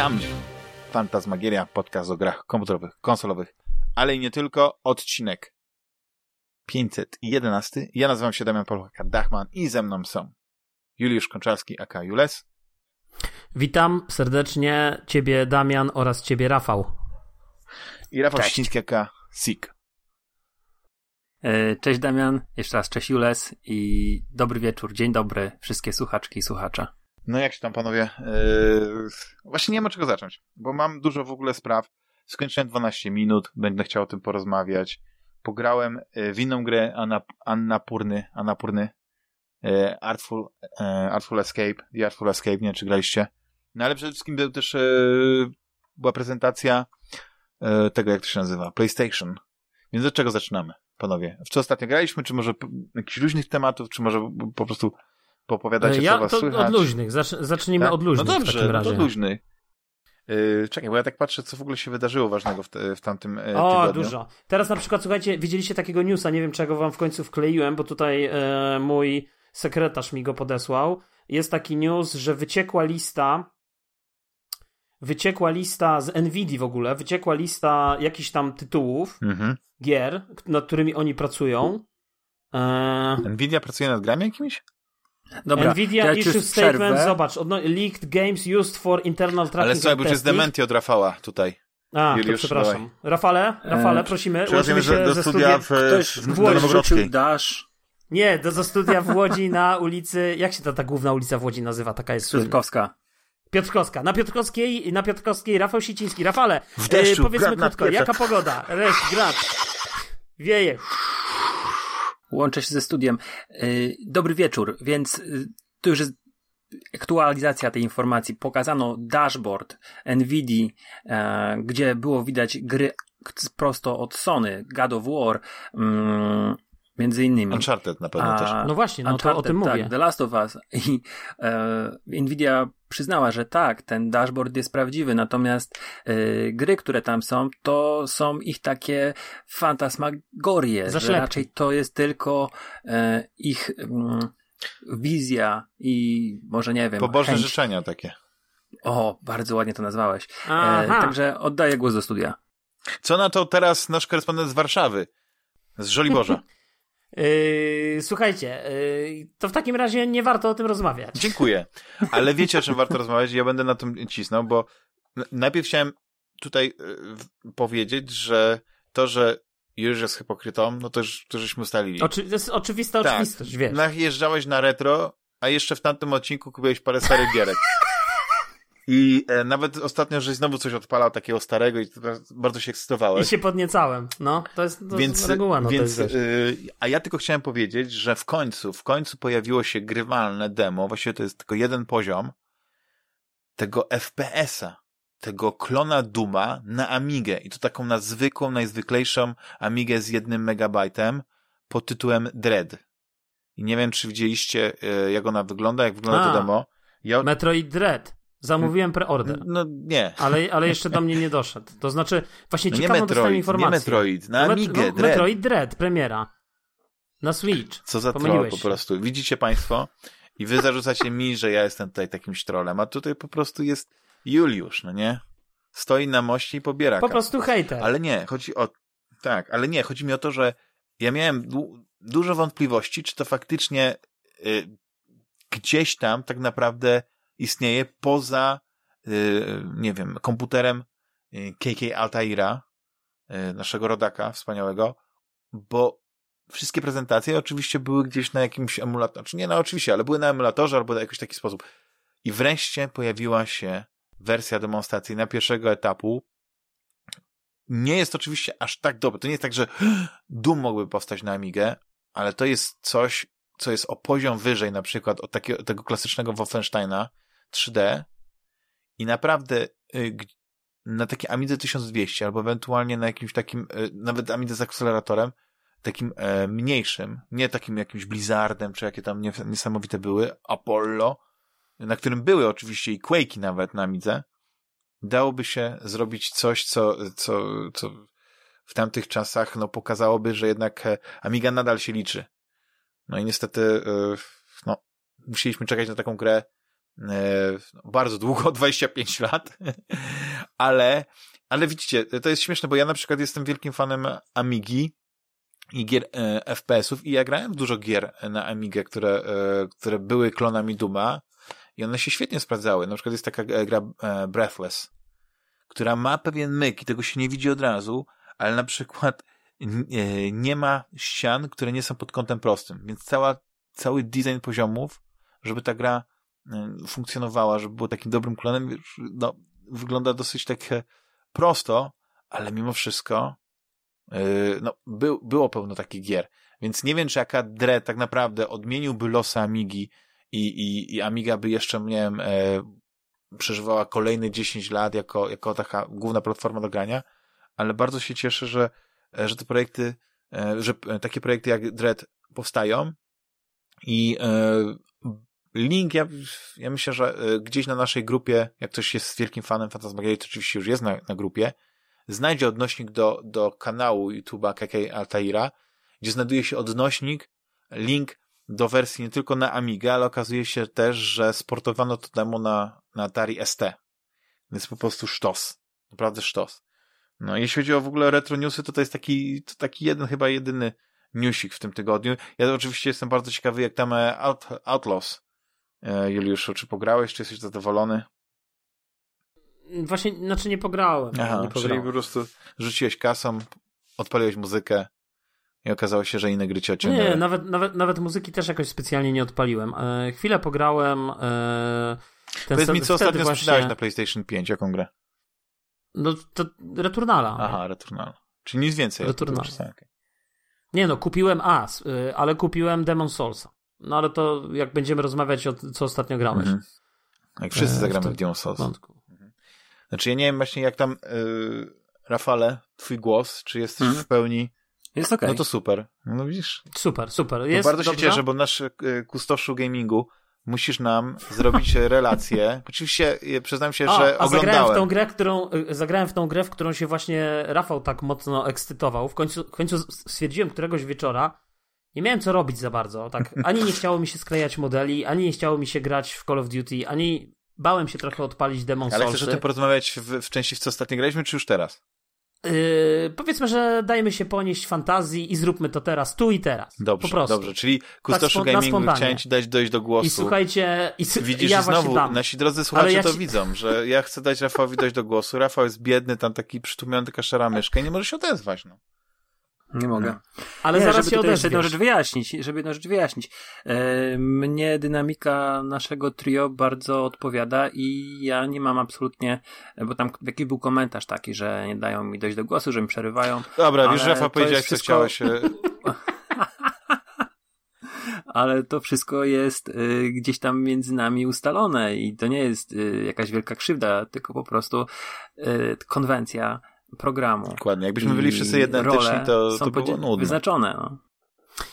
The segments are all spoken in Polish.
Witam! Fantasmagieria, podcast o grach komputerowych, konsolowych, ale i nie tylko. Odcinek 511. Ja nazywam się Damian Polchaka Dachman i ze mną są Juliusz Konczalski, aka Jules. Witam serdecznie Ciebie Damian oraz Ciebie Rafał. I Rafał Ściński, aka Sik. E, cześć Damian, jeszcze raz cześć Jules i dobry wieczór, dzień dobry wszystkie słuchaczki i słuchacze. No jak się tam panowie? Yy, właśnie nie ma czego zacząć, bo mam dużo w ogóle spraw. Skończyłem 12 minut, będę chciał o tym porozmawiać. Pograłem w inną grę Annapurny, Annapurny e, Artful, e, Artful Escape, The Artful Escape, nie wiem czy graliście. No ale przede wszystkim był też, była prezentacja tego, jak to się nazywa, PlayStation. Więc od czego zaczynamy, panowie? W co ostatnio graliśmy? Czy może jakichś luźnych tematów, czy może po prostu poopowiadacie, ja, co was to słychać? od luźnych, zacznijmy tak? od luźnych No dobrze, w takim razie. od luźnych. Yy, czekaj, bo ja tak patrzę, co w ogóle się wydarzyło ważnego w, te, w tamtym yy, O, tygodniu. dużo. Teraz na przykład, słuchajcie, widzieliście takiego newsa, nie wiem czego wam w końcu wkleiłem, bo tutaj e, mój sekretarz mi go podesłał. Jest taki news, że wyciekła lista wyciekła lista z Nvidia w ogóle, wyciekła lista jakichś tam tytułów, Mhm. gier, nad którymi oni pracują. E, Nvidia pracuje nad grami jakimiś? Dobra, Nvidia to ja issue statement, przerwę. zobacz, odno- leaked games used for internal tracking Ale słuchaj, bo już jest dementi od Rafała tutaj. A, to Juliusz, przepraszam. dawaj. Rafale, Rafale, E, prosimy, łączymy się do ze studia w. Ktoś w, w Łodzi rzucił dasz Nie, do, do studia w Łodzi na ulicy, jak się ta, ta główna ulica w Łodzi nazywa, taka jest Słodkowska. Piotrkowska. Na Piotrkowskiej, na Piotrkowskiej Rafał Siciński. Rafale, W deszczu, e, powiedzmy krótko, jaka pogoda? Reszт, grad. Wieje. Łączę się ze studiem. Y, Dobry wieczór, więc y, to już jest aktualizacja tej informacji. Pokazano dashboard NVIDIA, e, gdzie było widać gry prosto od Sony, God of War, mm, między innymi. Uncharted na pewno też. No właśnie, no to Uncharted, o tym tak, mówię. The Last of Us. I e, Nvidia przyznała, że tak, ten dashboard jest prawdziwy, natomiast e, gry, które tam są, to są ich takie fantasmagorie, że Zaślepki. raczej to jest tylko e, ich mm, wizja i może nie wiem, Pobożne chęć. życzenia takie. O, bardzo ładnie to nazwałeś. E, także oddaję głos do studia. Co na to teraz nasz korespondent z Warszawy? Z Żoliborza. Yy, słuchajcie, yy, to w takim razie nie warto o tym rozmawiać. Dziękuję. Ale wiecie, o czym warto rozmawiać? Ja będę na tym cisnął, bo najpierw chciałem tutaj y, w- powiedzieć, że to, że już jest hipokrytą, no to już to żeśmy ustalili. Oczy, to jest oczywista Tak. oczywistość, wiesz. Najeżdżałeś na retro, a jeszcze w tamtym odcinku kupiłeś parę starych gierek. I e, nawet ostatnio, żeś znowu coś odpalał takiego starego i bardzo się I ekscytowałeś. się podniecałem. No, to jest to Więc, reguła, no więc to jest, y, a ja tylko chciałem powiedzieć, że w końcu, w końcu pojawiło się grywalne demo, właściwie to jest tylko jeden poziom tego FPS-a, tego klona Duma na Amigę i to taką na zwykłą, najzwyklejszą Amigę z jednym megabajtem pod tytułem Dread. I nie wiem, czy widzieliście, y, jak ona wygląda, jak wygląda to A. demo. Ja, Metroid Dread. Zamówiłem preorder. no nie. Ale, ale jeszcze do mnie nie doszedł. To znaczy, właśnie No ciekawą dostałem Metroid, nie informację. Metroid, na Met- Amigę, no, Dread. Metroid Dread, premiera. Na Switch. Co za troll po prostu. Widzicie państwo? I wy zarzucacie mi, że ja jestem tutaj takim trollem, a tutaj po prostu jest Juliusz, no nie? Stoi na moście i pobiera Po prostu hejter. Ale nie, chodzi o... Tak, ale nie, chodzi mi o to, że ja miałem du dużo wątpliwości, czy to faktycznie y, gdzieś tam tak naprawdę istnieje poza, y, nie wiem, komputerem y, KK Altaira, y, naszego rodaka wspaniałego, bo wszystkie prezentacje oczywiście były gdzieś na jakimś emulatorze, czy nie, no oczywiście, ale były na emulatorze albo w jakiś taki sposób. I wreszcie pojawiła się wersja demonstracyjna pierwszego etapu. Nie jest oczywiście aż tak dobre. To nie jest tak, że Doom mógłby powstać na Amigę, ale to jest coś, co jest o poziom wyżej na przykład od takiego, tego klasycznego Wolfensteina 3D i naprawdę y, na takiej Amidze 1200 albo ewentualnie na jakimś takim, y, nawet Amidze z akceleratorem, takim e, mniejszym, nie takim jakimś Blizzardem, czy jakie tam nie, niesamowite były, Apollo, na którym były oczywiście i Quake'i nawet na Amidze, dałoby się zrobić coś, co, co, co w tamtych czasach no, pokazałoby, że jednak e, Amiga nadal się liczy. No i niestety e, no, musieliśmy czekać na taką grę bardzo długo, 25 lat, ale, ale widzicie, to jest śmieszne, bo ja na przykład jestem wielkim fanem Amigi i gier e, FPS-ów i ja grałem w dużo gier na Amigę, które, e, które były klonami Duma i one się świetnie sprawdzały. Na przykład jest taka gra e, Breathless, która ma pewien myk i tego się nie widzi od razu, ale na przykład nie ma ścian, które nie są pod kątem prostym, więc cała, cały design poziomów, żeby ta gra funkcjonowała, żeby było takim dobrym klonem, no, wygląda dosyć tak prosto, ale mimo wszystko Yy, no, by, było pełno takich gier. Więc nie wiem, czy jaka Dre tak naprawdę odmieniłby losy Amigi i, i, i Amiga by jeszcze, nie wiem, e, przeżywała kolejne 10 lat jako, jako taka główna platforma do grania, ale bardzo się cieszę, że, e, że te projekty, e, że takie projekty jak Dread powstają i e, link, ja, ja myślę, że e, gdzieś na naszej grupie, jak ktoś jest wielkim fanem Fantasmagierii, to oczywiście już jest na, na grupie, znajdzie odnośnik do, do kanału YouTube'a KK Altaira, gdzie znajduje się odnośnik, link do wersji nie tylko na Amiga, ale okazuje się też, że sportowano to demo na, na Atari ST. Więc po prostu sztos. Naprawdę sztos. No, jeśli chodzi o w ogóle retro newsy, to to jest taki, to taki jeden, chyba jedyny newsik w tym tygodniu. Ja oczywiście jestem bardzo ciekawy, jak tam e, Out, Outlaws, Juliuszu, czy pograłeś, czy jesteś zadowolony? Właśnie, znaczy nie pograłem. Aha, nie pograłem. czyli po prostu rzuciłeś kasą, odpaliłeś muzykę i okazało się, że inne gry cię ociągnęły. Nie, nawet, nawet, nawet muzyki też jakoś specjalnie nie odpaliłem. E, chwilę pograłem. E, ten Powiedz mi, co ostatnio właśnie... sprzedałeś na PlayStation 5, jaką grę? No, to Returnala. Aha, Returnala. Czyli nic więcej. Returnala. Nie no, kupiłem As, y, ale kupiłem Demon Soulsa. No ale to jak będziemy rozmawiać o co ostatnio grałeś. Mhm. Jak wszyscy e, zagramy w, w Souls. Wątku. Znaczy ja nie wiem właśnie jak tam, yy, Rafale, twój głos, czy jesteś hmm. w pełni... Jest okej. Okay. No to super. No widzisz? Super, super. Jest bardzo dobrze? się cieszę, bo nasz y, kustoszu gamingu musisz nam zrobić relację. Oczywiście przyznam się, że a oglądałem. Zagrałem w, tą grę, którą, zagrałem w tą grę, w którą się właśnie Rafał tak mocno ekscytował. W końcu, w końcu stwierdziłem któregoś wieczora, nie miałem co robić za bardzo. Tak, ani nie chciało mi się sklejać modeli, ani nie chciało mi się grać w Call of Duty, ani bałem się trochę odpalić Demon Ale chcesz o tym porozmawiać w, w części, w co ostatnio graliśmy, czy już teraz? Yy, powiedzmy, że dajmy się ponieść fantazji i zróbmy to teraz, tu i teraz. Dobrze, po prostu. dobrze. Czyli Kustoszu tak, Gaming chciałem ci dać dojść do głosu. I słuchajcie... I Widzisz, ja znowu dam. nasi drodzy słuchacze ja to ci... widzą, że ja chcę dać Rafałowi dojść do głosu. Rafał jest biedny, tam taki przytłumiony, taka szara myszka i nie może się odezwać, no. Nie mogę. Ale nie, zaraz żeby się jeszcze jedną rzecz wyjaśnić, żeby jedną rzecz wyjaśnić. E, mnie dynamika naszego trio bardzo odpowiada i ja nie mam absolutnie, bo tam jakiś był komentarz taki, że nie dają mi dojść do głosu, że mi przerywają. Dobra, wiesz, Rafa powiedziałeś, wszystko... co chciałeś. ale to wszystko jest y, gdzieś tam między nami ustalone i to nie jest y, jakaś wielka krzywda, tylko po prostu y, konwencja programu. Dokładnie. Jakbyśmy byli wszyscy identyczni, to, to było nudne. wyznaczone. No.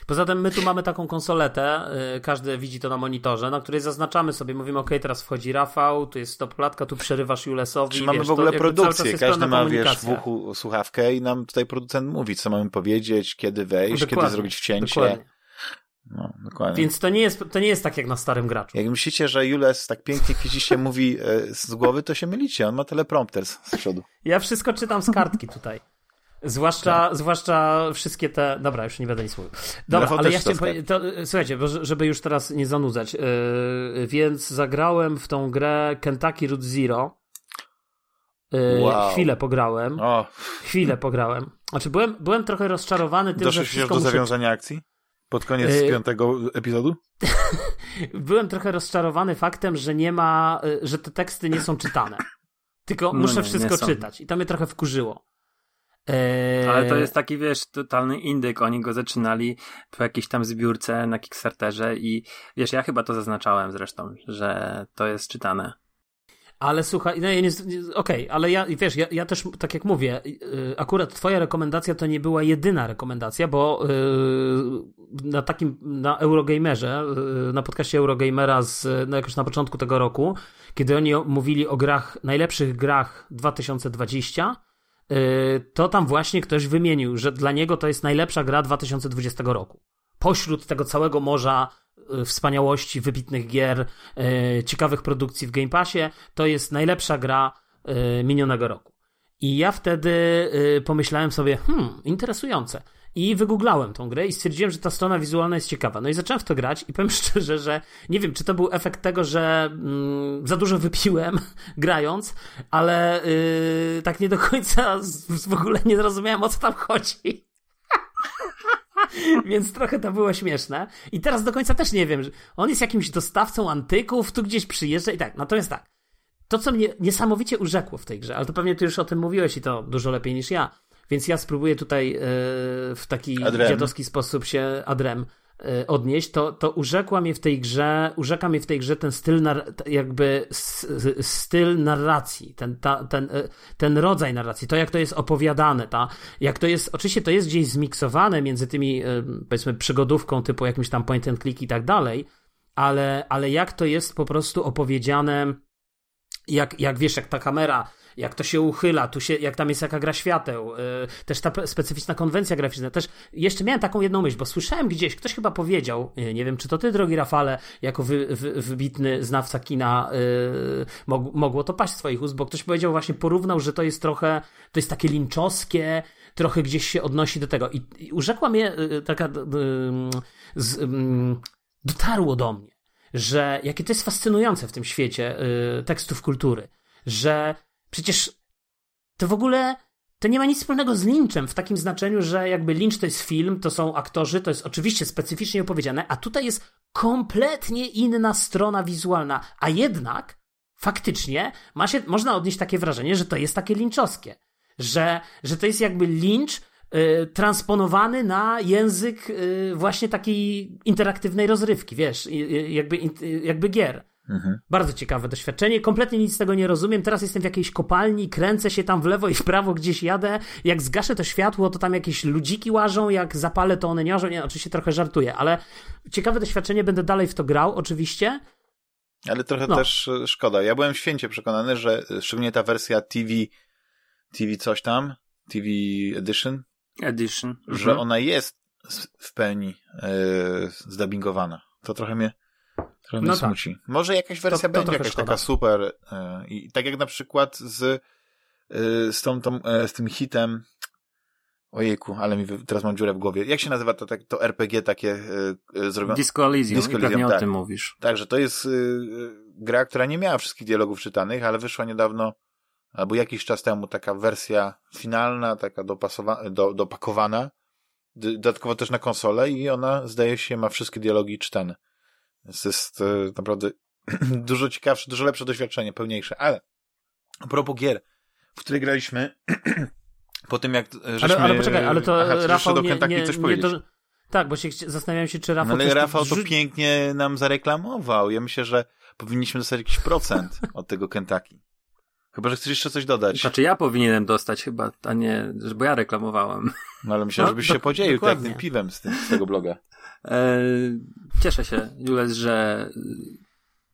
Poza tym my tu mamy taką konsoletę, yy, każdy widzi to na monitorze, na której zaznaczamy sobie, mówimy ok, teraz wchodzi Rafał, tu jest stop klatka, tu przerywasz Julesowi. Czy mamy wiesz, w ogóle produkcję, każdy ma wiesz, w uchu słuchawkę i nam tutaj producent mówi, co mamy powiedzieć, kiedy wejść, dokładnie, kiedy zrobić wcięcie. Dokładnie. No, dokładnie. Więc to nie, jest, to nie jest tak jak na starym graczu. Jak myślicie, że Jules tak pięknie się mówi e, z głowy, to się mylicie. On ma teleprompter z, z przodu. Ja wszystko czytam z kartki tutaj. Zwłaszcza, tak. zwłaszcza wszystkie te. Dobra, już nie będę nic mówił. Dobra, ale ja chciałem. To, słuchajcie, bo, żeby już teraz nie zanudzać. Yy, więc zagrałem w tą grę Kentucky Root Zero. Yy, wow. Chwilę pograłem. O. Chwilę pograłem. Znaczy, byłem, byłem trochę rozczarowany tym, Doszłeś że. Doszłeś do muszę... zawiązania akcji? Pod koniec yy, piątego epizodu? Byłem trochę rozczarowany faktem, że nie ma, y, że te teksty nie są czytane. Tylko no muszę nie, wszystko nie czytać. I to mnie trochę wkurzyło. Eee... Ale to jest taki, wiesz, totalny indyk. Oni go zaczynali po jakiejś tam zbiórce na Kickstarterze i wiesz, ja chyba to zaznaczałem zresztą, że to jest czytane. Ale słuchaj, no, ja nie, okej, okay, ale ja, wiesz, ja, ja też, tak jak mówię, y, akurat twoja rekomendacja to nie była jedyna rekomendacja, bo yy, na takim, na Eurogamerze, yy, na podcaście Eurogamera z, no jakoś na początku tego roku, kiedy oni mówili o grach, najlepszych grach 2020, yy, to tam właśnie ktoś wymienił, że dla niego to jest najlepsza gra 2020 roku. Pośród tego całego morza wspaniałości, wybitnych gier, ciekawych produkcji w Game Passie. To jest najlepsza gra minionego roku. I ja wtedy pomyślałem sobie, hmm, interesujące. I wygooglałem tą grę i stwierdziłem, że ta strona wizualna jest ciekawa. No i zacząłem w to grać i powiem szczerze, że nie wiem, czy to był efekt tego, że mm, za dużo wypiłem grając, ale yy, tak nie do końca w ogóle nie zrozumiałem o co tam chodzi. Więc trochę to było śmieszne. I teraz do końca też nie wiem, że on jest jakimś dostawcą antyków, tu gdzieś przyjeżdża i tak. Natomiast tak, to co mnie niesamowicie urzekło w tej grze, ale to pewnie ty już o tym mówiłeś i to dużo lepiej niż ja, więc ja spróbuję tutaj e, w taki adrem. dziadowski sposób się adrem odnieść, to, to urzekła mnie w tej grze, urzeka mnie w tej grze ten styl, jakby styl narracji, ten, ta, ten, e, ten rodzaj narracji, to jak to jest opowiadane, ta, jak to jest, oczywiście to jest gdzieś zmiksowane między tymi, powiedzmy, przygodówką typu jakimś tam point and click i tak dalej, ale, ale jak to jest po prostu opowiedziane, jak, jak wiesz, jak ta kamera jak to się uchyla, tu się, jak tam jest jaka gra świateł, yy, też ta specyficzna konwencja graficzna. Też jeszcze miałem taką jedną myśl, bo słyszałem gdzieś, ktoś chyba powiedział, yy, nie wiem czy to ty, drogi Rafale, jako wy, wy, wybitny znawca kina, yy, mog, mogło to paść z twoich ust, bo ktoś powiedział właśnie, porównał, że to jest trochę, to jest takie linczowskie, trochę gdzieś się odnosi do tego. I, i urzekła mnie taka, z, yy, dotarło do mnie, że jakie to jest fascynujące w tym świecie tekstów kultury, że Przecież to w ogóle to nie ma nic wspólnego z Lynchem w takim znaczeniu, że jakby Lynch to jest film, to są aktorzy, to jest oczywiście specyficznie opowiedziane, a tutaj jest kompletnie inna strona wizualna, a jednak faktycznie ma się, można odnieść takie wrażenie, że to jest takie lynchowskie, że, że to jest jakby Lynch y, transponowany na język y, właśnie takiej interaktywnej rozrywki, wiesz, y, jakby, jakby gier. Mhm. Bardzo ciekawe doświadczenie. Kompletnie nic z tego nie rozumiem. Teraz jestem w jakiejś kopalni, kręcę się tam w lewo i w prawo, gdzieś jadę. Jak zgaszę to światło, to tam jakieś ludziki łażą, jak zapalę, to one nie łażą. Nie, oczywiście trochę żartuję, ale ciekawe doświadczenie, będę dalej w to grał, oczywiście. Ale trochę no. też e, szkoda. Ja byłem święcie przekonany, że e, szczególnie ta wersja TV, TV coś tam, TV Edition, Edition. że mhm. ona jest w pełni yy, zdubbingowana. To trochę mnie Trochę no tak. smuci. Tak. Może jakaś wersja to, to będzie jakaś szkoda. taka super yy, i tak jak na przykład z, yy, z, tą, tą, yy, z tym hitem Ojejku, ale mi teraz mam dziurę w głowie. Jak się nazywa to, to, to RPG takie zrobione? Disco Elysium, Disco Elysium, pewnie tak. o tym mówisz. Także to jest gra, która nie miała wszystkich dialogów czytanych, ale wyszła niedawno albo jakiś czas temu taka wersja finalna, taka dopasowa- do, dopakowana, dodatkowo też na konsolę i ona zdaje się ma wszystkie dialogi czytane. Więc jest e, naprawdę dużo ciekawsze, dużo lepsze doświadczenie, pełniejsze. Ale a propos gier, w których graliśmy po tym, jak żeśmy... Ale, ale poczekaj, ale to Aha, Rafał do Kentucky nie, coś nie, do... Tak, bo się zastanawiałem się, czy Rafał... No, ale Rafał to pięknie nam zareklamował. Ja myślę, że powinniśmy dostać jakiś procent od tego Kentucky. Chyba, że chcesz jeszcze coś dodać. Znaczy ja powinienem dostać chyba, a nie, bo ja reklamowałem. No ale myślałem, no, żebyś się podzielił tak tym piwem z, tym, z tego bloga. E, cieszę się, Jules, że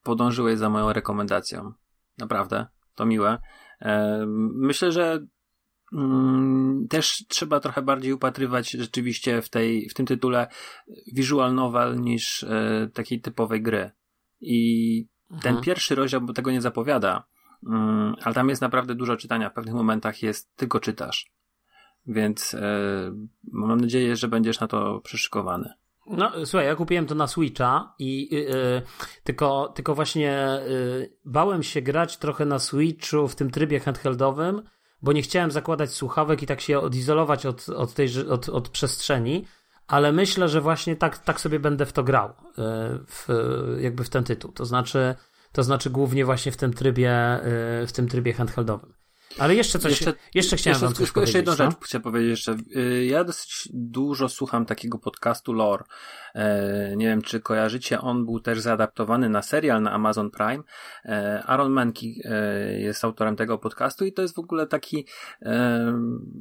podążyłeś za moją rekomendacją. Naprawdę, to miłe. E, myślę, że mm, też trzeba trochę bardziej upatrywać rzeczywiście w, tej, w tym tytule visual novel niż e, takiej typowej gry. I ten mhm. pierwszy rozdział tego nie zapowiada, mm, ale tam jest naprawdę dużo czytania. W pewnych momentach jest tylko czytasz. Więc mam nadzieję, że będziesz na to przyszykowany. No, słuchaj, ja kupiłem to na Switcha i yy, tylko, tylko właśnie yy, bałem się grać trochę na Switchu w tym trybie handheldowym, bo nie chciałem zakładać słuchawek i tak się odizolować od, od, tej, od, od przestrzeni, ale myślę, że właśnie tak, tak sobie będę w to grał, yy, w, jakby w ten tytuł. To znaczy, to znaczy głównie właśnie w tym trybie, w tym trybie handheldowym. Ale jeszcze coś, jeszcze, jeszcze chciałem jeszcze, wam coś. Jeszcze jedną rzecz chcę powiedzieć jeszcze. Y, ja dosyć dużo słucham takiego podcastu Lore. E, nie wiem, czy kojarzycie, on był też zaadaptowany na serial na Amazon Prime. E, Aaron Menki e, jest autorem tego podcastu i to jest w ogóle taki,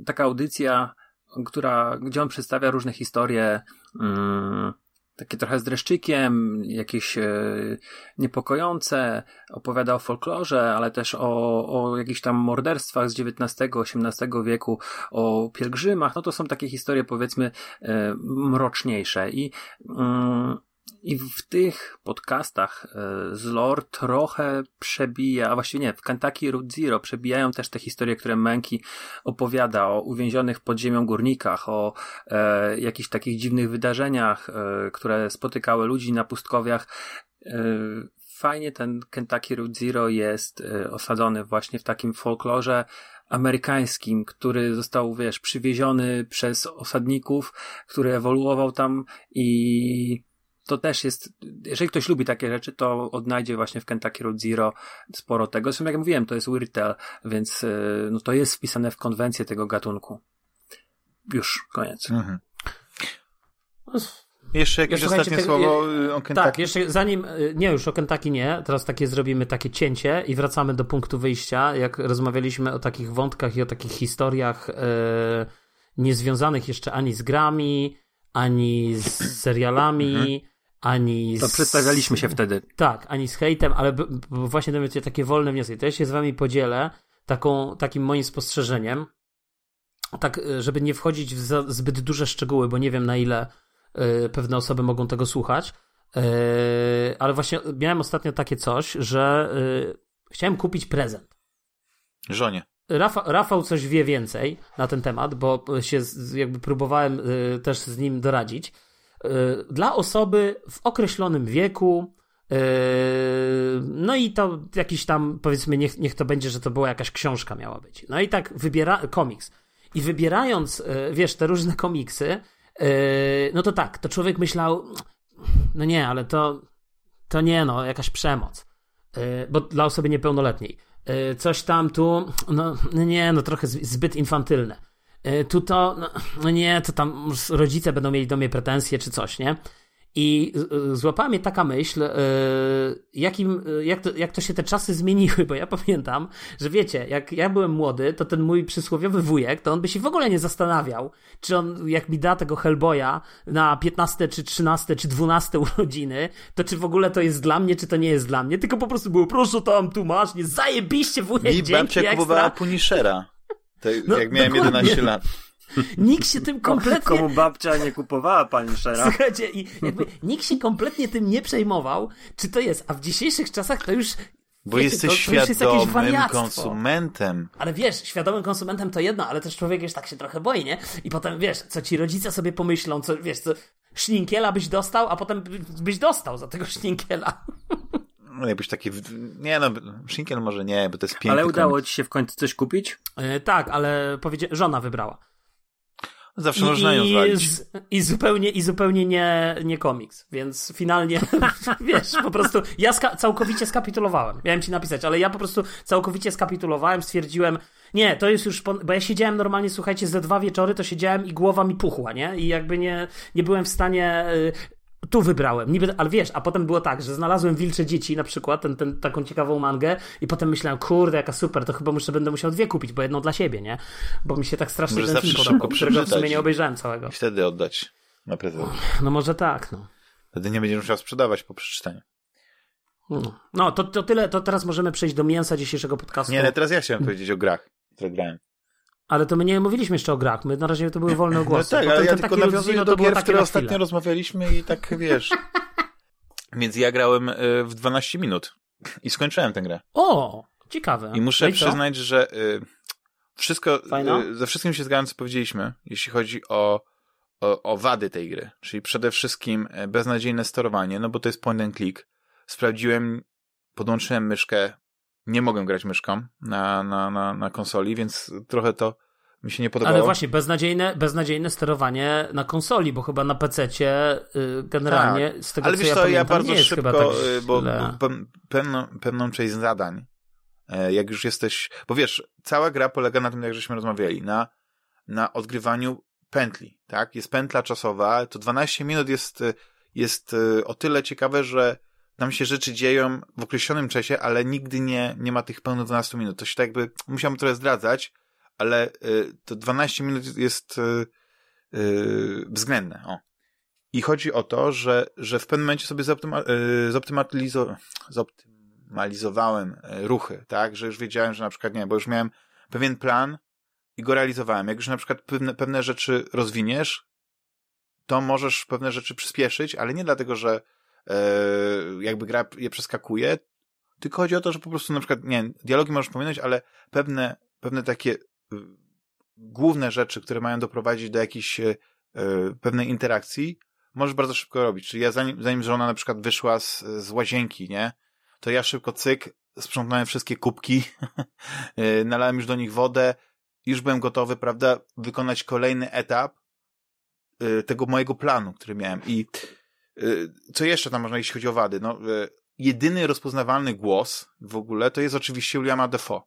taka audycja, która, gdzie on przedstawia różne historie, mm, takie trochę z dreszczykiem, jakieś e, niepokojące, opowiada o folklorze, ale też o, o jakichś tam morderstwach z XIX-XVIII wieku, o pielgrzymach, no to są takie historie powiedzmy e, mroczniejsze. I mm, I w tych podcastach e, z lore trochę przebija, a właściwie nie, w Kentucky Route Zero przebijają też te historie, które Menki opowiada o uwięzionych pod ziemią górnikach, o e, jakichś takich dziwnych wydarzeniach, e, które spotykały ludzi na pustkowiach. E, fajnie ten Kentucky Route Zero jest e, osadzony właśnie w takim folklorze amerykańskim, który został, wiesz, przywieziony przez osadników, który ewoluował tam i to też jest, jeżeli ktoś lubi takie rzeczy, to odnajdzie właśnie w Kentucky Road Zero sporo tego. Zresztą jak mówiłem, to jest Weird Tale, więc y, no to jest wpisane w konwencję tego gatunku. Już, koniec. Mhm. Jeszcze jakieś ostatnie te, słowo y, o Kentucky? Tak, jeszcze zanim, y, nie już o Kentucky nie, teraz takie zrobimy takie cięcie i wracamy do punktu wyjścia, jak rozmawialiśmy o takich wątkach i o takich historiach e, niezwiązanych jeszcze ani z grami, ani z serialami, ani z... To przedstawialiśmy się wtedy. Tak, ani z hejtem, ale b- b- właśnie to takie wolne wnioski. To ja się z wami podzielę taką, takim moim spostrzeżeniem, tak, e, żeby nie wchodzić w za, zbyt duże szczegóły, bo nie wiem na ile y, pewne osoby mogą tego słuchać, y, ale właśnie miałem ostatnio takie coś, że y, chciałem kupić prezent. Żonie. Rafa, Rafał coś wie więcej na ten temat, bo się jakby próbowałem też z nim doradzić. Y, dla osoby w określonym wieku. Y, no i to jakiś tam, powiedzmy, niech, niech to będzie, że to była jakaś książka miała być. No i tak wybiera, komiks. I wybierając, y, wiesz, te różne komiksy, no to tak, to człowiek myślał, no nie, ale to, to nie no, jakaś przemoc. Bo dla osoby niepełnoletniej. Coś tam tu, no nie, no trochę zbyt infantylne. E, tu to, no, no nie, to tam rodzice będą mieli do mnie pretensje czy coś, nie? I e, złapała mnie taka myśl, e, jakim, jak, to, jak to się te czasy zmieniły, bo ja pamiętam, że wiecie, jak ja byłem młody, to ten mój przysłowiowy wujek, to on by się w ogóle nie zastanawiał, czy on, jak mi da tego Hellboya na 15, czy 13, czy 12 urodziny, to czy w ogóle to jest dla mnie, czy to nie jest dla mnie, tylko po prostu było, proszę tam, tu masz, nie, zajebiście wujek, Mi dzięki, babcia kupowała Punishera. To no, jak miałem dokładnie. 11 lat. Nikt się tym kompletnie... Komu babcia nie kupowała pani Szera? Słuchajcie, i jakby nikt się kompletnie tym nie przejmował, czy to jest, a w dzisiejszych czasach to już... Bo wiecie, jesteś to, to świadomym konsumentem. Ale wiesz, świadomym konsumentem to jedno, ale też człowiek już tak się trochę boi, nie? I potem, wiesz, co ci rodzice sobie pomyślą, co, wiesz, co, szlinkiela byś dostał, a potem byś dostał za tego szlinkiela. No jakbyś taki, nie no, Shinkel może nie, bo to jest piękny Ale udało ci się w końcu coś kupić? E, tak, ale powiedzia- żona wybrała. Zawsze I, można ją zwalić. I zupełnie, i zupełnie nie, nie komiks, więc finalnie, wiesz, po prostu ja ska- całkowicie skapitulowałem. Miałem ci napisać, ale ja po prostu całkowicie skapitulowałem, stwierdziłem, nie, to jest już, bo ja siedziałem normalnie, słuchajcie, ze dwa wieczory to siedziałem i głowa mi puchła, nie? I jakby nie, nie byłem w stanie y, tu wybrałem, niby, ale wiesz, a potem było tak, że znalazłem Wilcze Dzieci na przykład, ten, ten, taką ciekawą mangę i potem myślałem, kurde, jaka super, to chyba muszę, będę musiał dwie kupić, bo jedną dla siebie, nie? Bo mi się tak strasznie może ten film podobał, którego w sumie nie obejrzałem całego. I wtedy oddać na prezent. No może tak, no. Wtedy nie będziesz musiał sprzedawać po przeczytaniu. No, no to, to tyle, to teraz możemy przejść do mięsa dzisiejszego podcastu. Nie, ale teraz ja chciałem powiedzieć o grach, które grałem. Ale to my nie mówiliśmy jeszcze o grach, my na razie to były wolne głosy. No tak, ale ja tylko nawiązuję do gier, które ostatnio rozmawialiśmy i tak, wiesz... Więc ja grałem e, w 12 minut i skończyłem tę grę. O, ciekawe. I muszę no przyznać, że e, wszystko, e, ze wszystkim się zgadzam, co powiedzieliśmy, jeśli chodzi o, o, o wady tej gry. Czyli przede wszystkim beznadziejne sterowanie, no bo to jest point and click. Sprawdziłem, podłączyłem myszkę, nie mogę grać myszką na, na, na, na konsoli, więc trochę to mi się nie podobało. Ale właśnie, beznadziejne, beznadziejne sterowanie na konsoli, bo chyba na PC-cie y, generalnie tak. z tego Ale co wiesz ja to, pamiętam, ja bardzo nie szybko, tak y, bo, bo pewną, pewną część zadań, e, jak już jesteś, bo wiesz, cała gra polega na tym, jak żeśmy rozmawiali, na, na odgrywaniu pętli, tak? Jest pętla czasowa, to 12 minut jest, jest y, o tyle ciekawe, że tam się rzeczy dzieją w określonym czasie, ale nigdy nie, nie ma tych pełnych 12 minut. To się tak jakby, musiałem trochę zdradzać, ale y, to 12 minut jest y, y, względne. O. I chodzi o to, że, że w pewnym momencie sobie zoptyma, zoptymalizo, zoptymalizowałem ruchy, tak, że już wiedziałem, że na przykład nie, bo już miałem pewien plan i go realizowałem. Jak już na przykład pewne, pewne rzeczy rozwiniesz, to możesz pewne rzeczy przyspieszyć, ale nie dlatego, że jakby gra je przeskakuje, tylko chodzi o to, że po prostu na przykład, nie dialogi możesz pominąć, ale pewne, pewne takie y, główne rzeczy, które mają doprowadzić do jakiejś y, pewnej interakcji, możesz bardzo szybko robić. Czyli ja zanim, zanim żona na przykład wyszła z, z łazienki, nie, to ja szybko cyk, sprzątnąłem wszystkie kubki, nalałem już do nich wodę, już byłem gotowy, prawda, wykonać kolejny etap tego mojego planu, który miałem. I co jeszcze tam można, jeśli chodzi o wady? No, jedyny rozpoznawalny głos w ogóle to jest oczywiście Williama Defoe.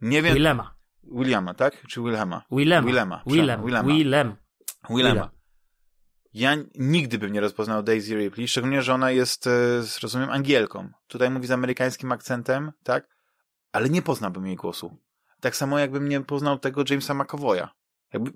Nie wiem. Willema. Williama, tak? Czy Wilhelma? Willema. Willema. Willem. Willema. Willem. Willema. Ja nigdy bym nie rozpoznał Daisy Ripley, szczególnie, że ona jest, e, rozumiem, Angielką. Tutaj mówi z amerykańskim akcentem, tak? Ale nie poznałbym jej głosu. Tak samo jakbym nie poznał tego Jamesa McAvoya. Jakby,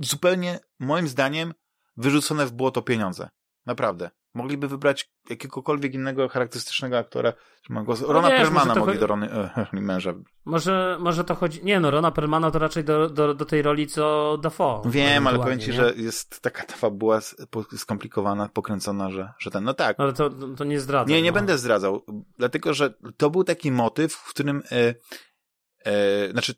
zupełnie, moim zdaniem, wyrzucone w błoto pieniądze. Naprawdę. Mogliby wybrać jakiegokolwiek innego charakterystycznego aktora. No Rona wiesz, Perlmana mogli chodzi... do Rony, e, męża. Może, może to chodzi... Nie no, Rona Perlmana to raczej do, do, do tej roli co Dafoe. Wiem, ale powiem ci, nie? że jest taka ta fabuła skomplikowana, pokręcona, że, że ten... No tak. Ale to, to nie zdradza. Nie, nie no. będę zdradzał. Dlatego, że to był taki motyw, w którym... E, e, znaczy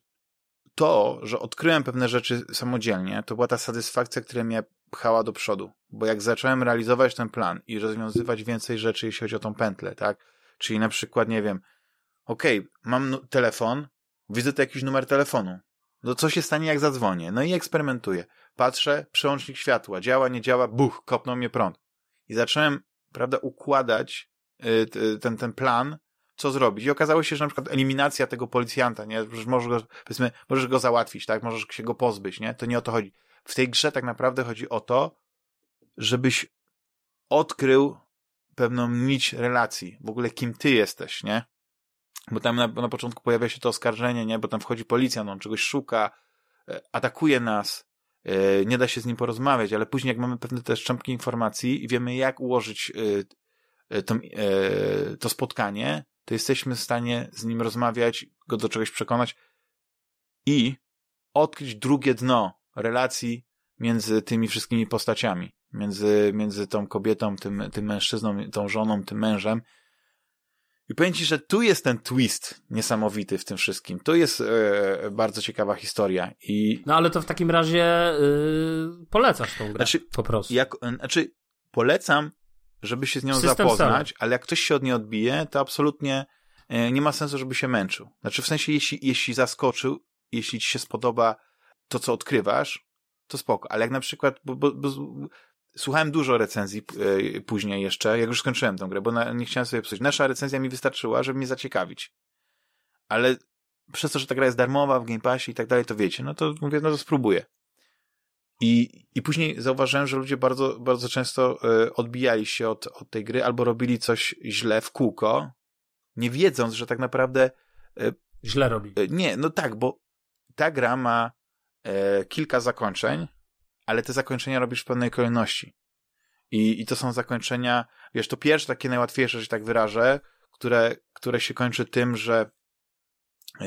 to, że odkryłem pewne rzeczy samodzielnie, to była ta satysfakcja, która mnie pchała do przodu. Bo jak zacząłem realizować ten plan i rozwiązywać więcej rzeczy, jeśli chodzi o tą pętlę, tak? Czyli na przykład, nie wiem, okej, okay, mam telefon, widzę tu jakiś numer telefonu. No co się stanie, jak zadzwonię? No i eksperymentuję. Patrzę, przełącznik światła, działa, nie działa, buch, kopnął mnie prąd. I zacząłem, prawda, układać y, ten, ten plan co zrobić. I okazało się, że na przykład eliminacja tego policjanta, nie? Że możesz go, powiedzmy, możesz go załatwić, tak? Możesz się go pozbyć, nie? To nie o to chodzi. W tej grze tak naprawdę chodzi o to, żebyś odkrył pewną nić relacji. W ogóle kim ty jesteś, nie? Bo tam na, na początku pojawia się to oskarżenie, nie? Bo tam wchodzi policja, on czegoś szuka, e, atakuje nas, e, nie da się z nim porozmawiać, ale później jak mamy pewne te szczępki informacji i wiemy jak ułożyć e, to, to spotkanie, to jesteśmy w stanie z nim rozmawiać, go do czegoś przekonać i odkryć drugie dno relacji między tymi wszystkimi postaciami. Między, między tą kobietą, tym, tym mężczyzną, tą żoną, tym mężem. I powiem ci, że tu jest ten twist niesamowity w tym wszystkim. To jest e, bardzo ciekawa historia. I... No ale to w takim razie yy, polecasz tą grę znaczy, po prostu. Jak, znaczy, polecam żeby się z nią System zapoznać, ale jak ktoś się od niej odbije, to absolutnie e, nie ma sensu, żeby się męczył. Znaczy w sensie, jeśli, jeśli zaskoczył, jeśli ci się spodoba to, co odkrywasz, to spoko. Ale jak na przykład, bo, bo, bo słuchałem dużo recenzji e, później jeszcze, jak już skończyłem tę grę, bo na, nie chciałem sobie psuć. Nasza recenzja mi wystarczyła, żeby mnie zaciekawić. Ale przez to, że ta gra jest darmowa w Game Passie i tak dalej, to wiecie, no to mówię, no to spróbuję. I, I później zauważyłem, że ludzie bardzo, bardzo często y, odbijali się od, od tej gry albo robili coś źle w kółko, nie wiedząc, że tak naprawdę. Y, źle robi. Y, nie, no tak, bo ta gra ma kilka zakończeń, ale te zakończenia robisz w pewnej kolejności. I, I to są zakończenia, wiesz, to pierwsze, takie najłatwiejsze, że tak wyrażę, które, które się kończy tym, że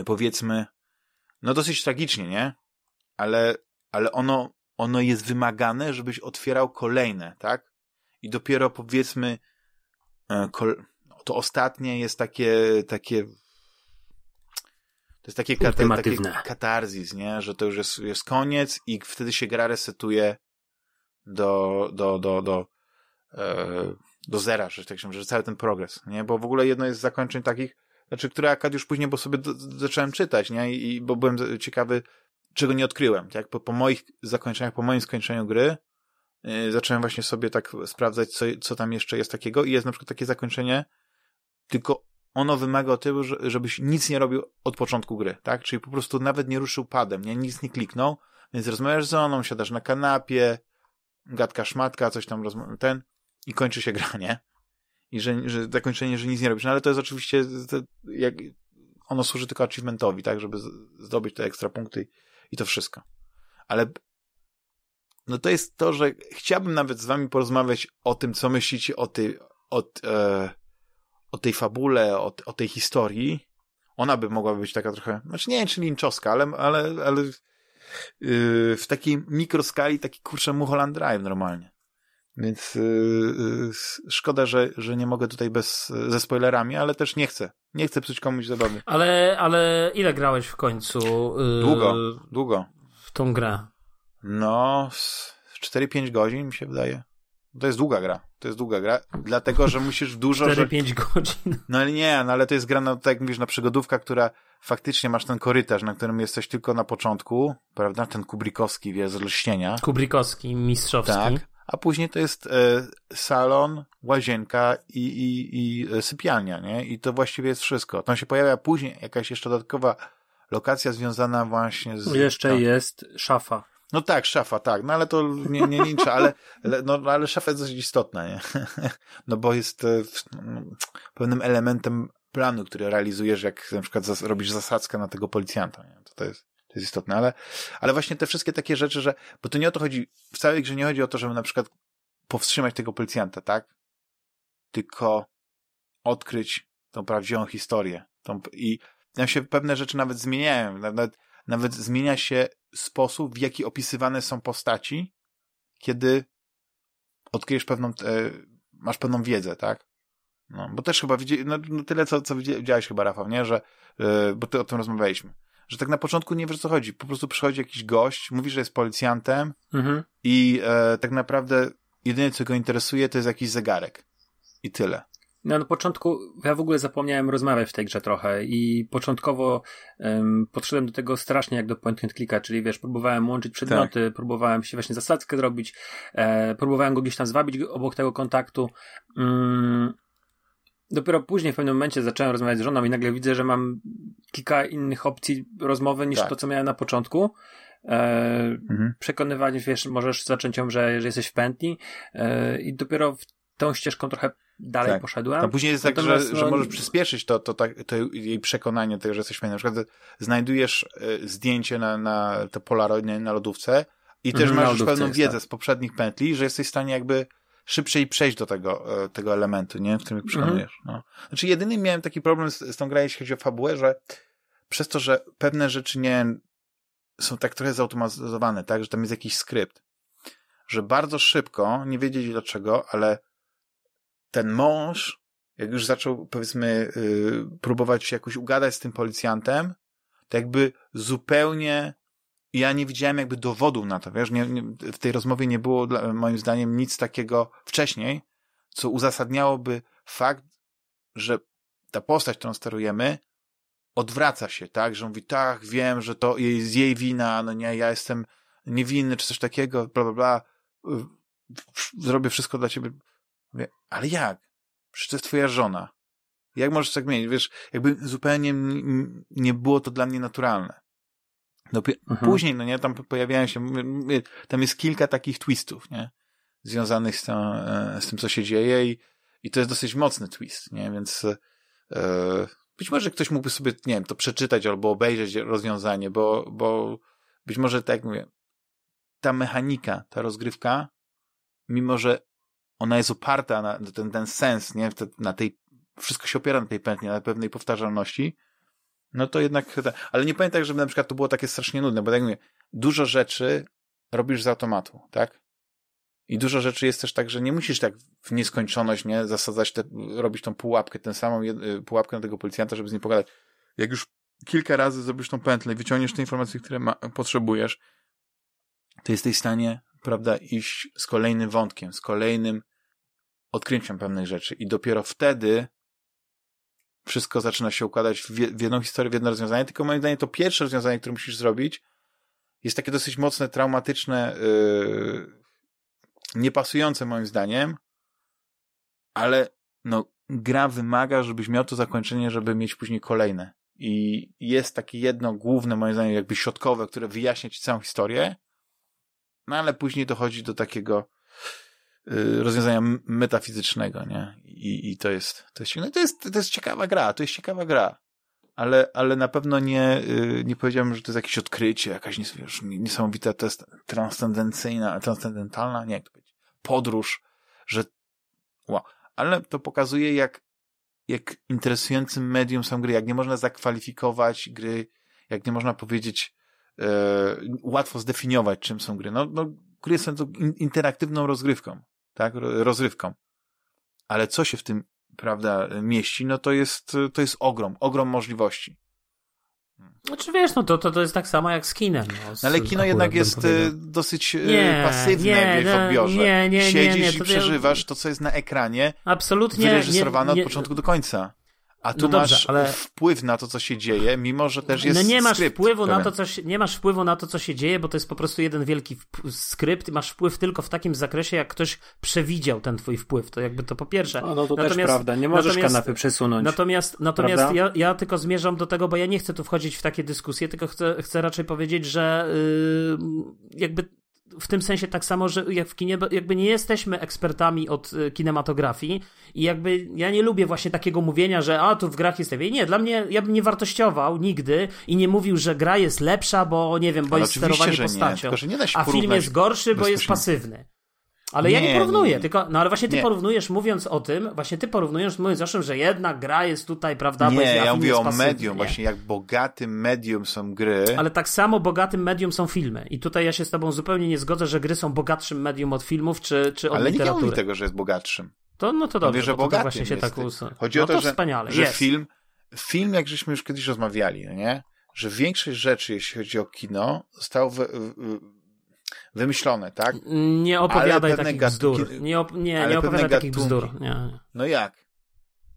powiedzmy, no dosyć tragicznie, nie? Ale, ale ono ono jest wymagane, żebyś otwierał kolejne, tak? I dopiero powiedzmy, e, to ostatnie jest takie, takie to jest takie, kata, takie katarzis, nie? Że to już jest, jest koniec i wtedy się gra resetuje do, do, do, do, e, do zera, że tak się że cały ten progres, nie? Bo w ogóle jedno jest z zakończeń takich, znaczy, które akad już później, bo sobie do, zacząłem czytać, nie? I, I bo byłem ciekawy, czego nie odkryłem. Jak po, po moich zakończeniach, po moim skończeniu gry, yy, zacząłem właśnie sobie tak sprawdzać, co, co tam jeszcze jest takiego i jest na przykład takie zakończenie, tylko ono wymaga tego, żebyś nic nie robił od początku gry, tak? Czyli po prostu nawet nie ruszył padem, nie? Nic nie kliknął, więc rozmawiasz z oną, siadasz na kanapie, gadka szmatka, coś tam ten i kończy się gra, nie? I że, że zakończenie, że nic nie robisz. No ale to jest oczywiście, to, jak, ono służy tylko achievementowi, tak? Żeby zdobyć te ekstra punkty i to wszystko. Ale no to jest to, że chciałbym nawet z wami porozmawiać o tym, co myślicie o tej, o, e, o tej fabule, o, o tej historii. Ona by mogła być taka trochę, znaczy nie wiem, czy linczowska, ale, ale, ale yy, w takiej mikroskali taki kurczę Mulholland Drive normalnie. Więc yy, yy, szkoda, że, że nie mogę tutaj bez, ze spoilerami, ale też nie chcę. Nie chcę psuć komuś zabawy. Ale, ale ile grałeś w końcu? Yy, długo, długo. W tą grę? No, 4-5 godzin mi się wydaje. To jest długa gra. To jest długa gra, dlatego, że musisz dużo... 4-5 że... godzin. No ale nie, no ale to jest gra, no, tak jak mówisz, na przygodówka, która faktycznie masz ten korytarz, na którym jesteś tylko na początku, prawda? Ten kubrikowski, wie, z lśnienia. Kubrikowski, mistrzowski. Tak, a później to jest e, salon, łazienka i, i, i e, sypialnia, nie? I to właściwie jest wszystko. Tam się pojawia później jakaś jeszcze dodatkowa lokacja związana właśnie z... Jeszcze tam. jest szafa. No tak, szafa, tak, no ale to nie, nie liczę, ale, no, ale szafa jest dosyć istotna, nie? No bo jest e, no, pewnym elementem planu, który realizujesz, jak na przykład zas robisz zasadzkę na tego policjanta, nie? To, to jest, to jest istotne, ale, ale właśnie te wszystkie takie rzeczy, że, bo to nie o to chodzi, w całej grze nie chodzi o to, żeby na przykład powstrzymać tego policjanta, tak? Tylko odkryć tą prawdziwą historię. Tą, I tam się pewne rzeczy nawet zmieniają, nawet, nawet zmienia się sposób, w jaki opisywane są postaci, kiedy odkryjesz pewną, e, masz pewną wiedzę, tak? No, bo też chyba widzi, no, no tyle, co, co widziałeś chyba, Rafał, nie? Że, e, bo ty o tym rozmawialiśmy. Że tak na początku nie wiesz, o co chodzi. Po prostu przychodzi jakiś gość, mówi, że jest policjantem mhm. i e, tak naprawdę jedyne, co go interesuje, to jest jakiś zegarek. I tyle. No na początku ja w ogóle zapomniałem rozmawiać w tej grze trochę i początkowo um, podszedłem do tego strasznie jak do point and clicka, czyli wiesz, próbowałem łączyć przedmioty, tak. próbowałem się właśnie zasadzkę zrobić, e, próbowałem go gdzieś tam zwabić obok tego kontaktu. Um, dopiero później w pewnym momencie zacząłem rozmawiać z żoną i nagle widzę, że mam kilka innych opcji rozmowy niż tak. to, co miałem na początku. E, mhm. Przekonywanie, wiesz, możesz zacząć ją, że, że jesteś w pętli e, i dopiero w tą ścieżką trochę dalej tak. poszedłem. A później jest tak, że, że możesz przyspieszyć to, to, to, to jej przekonanie tego, że jesteś fajny. Na przykład znajdujesz e, zdjęcie na, na te polaroidne na lodówce i też mm, masz już pewną wiedzę tak. z poprzednich pętli, że jesteś w stanie jakby szybciej przejść do tego, e, tego elementu, nie? w którym przekonujesz. Mm. No. Znaczy jedyny miałem taki problem z, z tą grą, jeśli chodzi o fabułę, że przez to, że pewne rzeczy nie są tak trochę zautomatyzowane, tak, że tam jest jakiś skrypt, że bardzo szybko, nie wiedzieć dlaczego, ale ten mąż, jak już zaczął, powiedzmy, yy, próbować się jakoś ugadać z tym policjantem, to jakby zupełnie ja nie widziałem jakby dowodu na to, wiesz, nie, nie, w tej rozmowie nie było moim zdaniem nic takiego wcześniej, co uzasadniałoby fakt, że ta postać, którą sterujemy, odwraca się, tak, że mówi, tak, wiem, że to jest jej wina, no nie, ja jestem niewinny, czy coś takiego, bla, bla, bla, zrobię wszystko dla ciebie. Mówię, ale jak? Przecież to jest twoja żona. Jak możesz tak mieć? Wiesz, jakby zupełnie nie było to dla mnie naturalne. Dopiero mhm. Później, no nie, tam pojawiają się, tam jest kilka takich twistów, nie? Związanych z, tą, e, z tym, co się dzieje i, i to jest dosyć mocny twist, nie? Więc e, być może ktoś mógłby sobie, nie wiem, to przeczytać albo obejrzeć rozwiązanie, bo, bo być może, tak jak mówię, ta mechanika, ta rozgrywka, mimo że ona jest oparta na ten, ten sens, nie? Na tej, wszystko się opiera na tej pętli, na pewnej powtarzalności, no to jednak, ale nie pamiętam, żeby na przykład to było takie strasznie nudne, bo tak mówię, dużo rzeczy robisz z automatu, tak? I dużo rzeczy jest też tak, że nie musisz tak w nieskończoność, nie, zasadzać, te, robić tą pułapkę, tę samą pułapkę na tego policjanta, żeby z nim pogadać. Jak już kilka razy zrobisz tą pętlę i wyciągniesz te informacje, które ma, potrzebujesz, to jesteś w stanie, prawda, iść z kolejnym wątkiem, z kolejnym odkryciem pewnych rzeczy i dopiero wtedy wszystko zaczyna się układać w, w jedną historię, w jedno rozwiązanie, tylko moim zdaniem to pierwsze rozwiązanie, które musisz zrobić, jest takie dosyć mocne, traumatyczne, yy, niepasujące moim zdaniem, ale no, gra wymaga, żebyś miał to zakończenie, żeby mieć później kolejne. I jest takie jedno główne, moim zdaniem, jakby środkowe, które wyjaśnia ci całą historię, no ale później dochodzi do takiego rozwiązania metafizycznego, nie? I, i to jest, to jest, no to jest, to jest ciekawa gra, to jest ciekawa gra. Ale, ale na pewno nie, y, nie powiedziałbym, że to jest jakieś odkrycie, jakaś niesamowita, to jest transcendencyjna, transcendentalna, nie jak to powiedzieć, podróż, że wow. Ale to pokazuje, jak, jak interesującym medium są gry, jak nie można zakwalifikować gry, jak nie można powiedzieć, e, łatwo zdefiniować, czym są gry. No, no gry są interaktywną rozgrywką. Tak, rozrywką. Ale co się w tym, prawda, mieści, no to jest, to jest ogrom, ogrom możliwości. Znaczy wiesz, no to, to, to jest tak samo jak z kinem. No, z, ale kino jednak jest y, dosyć y, nie, pasywne nie, w odbiorze. Nie, nie, Siedzisz nie, nie, i przeżywasz to, co jest na ekranie, absolutnie wyreżyserowane od początku do końca. A tu no masz ale... wpływ na to, co się dzieje, mimo że też jest No nie masz skrypt wpływu na to, co się, nie masz wpływu na to, co się dzieje, bo to jest po prostu jeden wielki skrypt i masz wpływ tylko w takim zakresie, jak ktoś przewidział ten twój wpływ. To jakby to po pierwsze. No, no to natomiast, też prawda, nie możesz kanapy przesunąć. Natomiast, natomiast ja, ja tylko zmierzam do tego, bo ja nie chcę tu wchodzić w takie dyskusje, tylko chcę, chcę raczej powiedzieć, że yy, jakby w tym sensie tak samo, że jak w kinie, jakby nie jesteśmy ekspertami od y, kinematografii i jakby ja nie lubię właśnie takiego mówienia, że a tu w grach jest lepiej. Nie, dla mnie ja bym nie wartościował nigdy i nie mówił, że gra jest lepsza, bo nie wiem, bo Ale jest sterowanie postacią. Nie, tylko, nie a film jest gorszy, bo jest pasywny. Ale nie, ja nie porównuję, nie, tylko, no ale właśnie ty nie. porównujesz mówiąc o tym, właśnie ty porównujesz mówiąc o tym, że jednak gra jest tutaj, prawda, Nie, ja mówię o medium, właśnie jak bogatym medium są gry. Ale tak samo bogatym medium są filmy. I tutaj ja się z tobą zupełnie nie zgodzę, że gry są bogatszym medium od filmów czy, czy od ale literatury. Ale nie mówi tego, że jest bogatszym. To, no to dobrze, mówię, że bogatym właśnie się tak us... Chodzi no o to, to że, wspaniale. że film, film, jak żeśmy już kiedyś rozmawiali, no nie? że większość rzeczy, jeśli chodzi o kino, zostało w, w, wymyślone, tak? Nie opowiadaj takich bzdur. Nie, op nie, nie opowiadaj takich bzdur. Nie. No jak?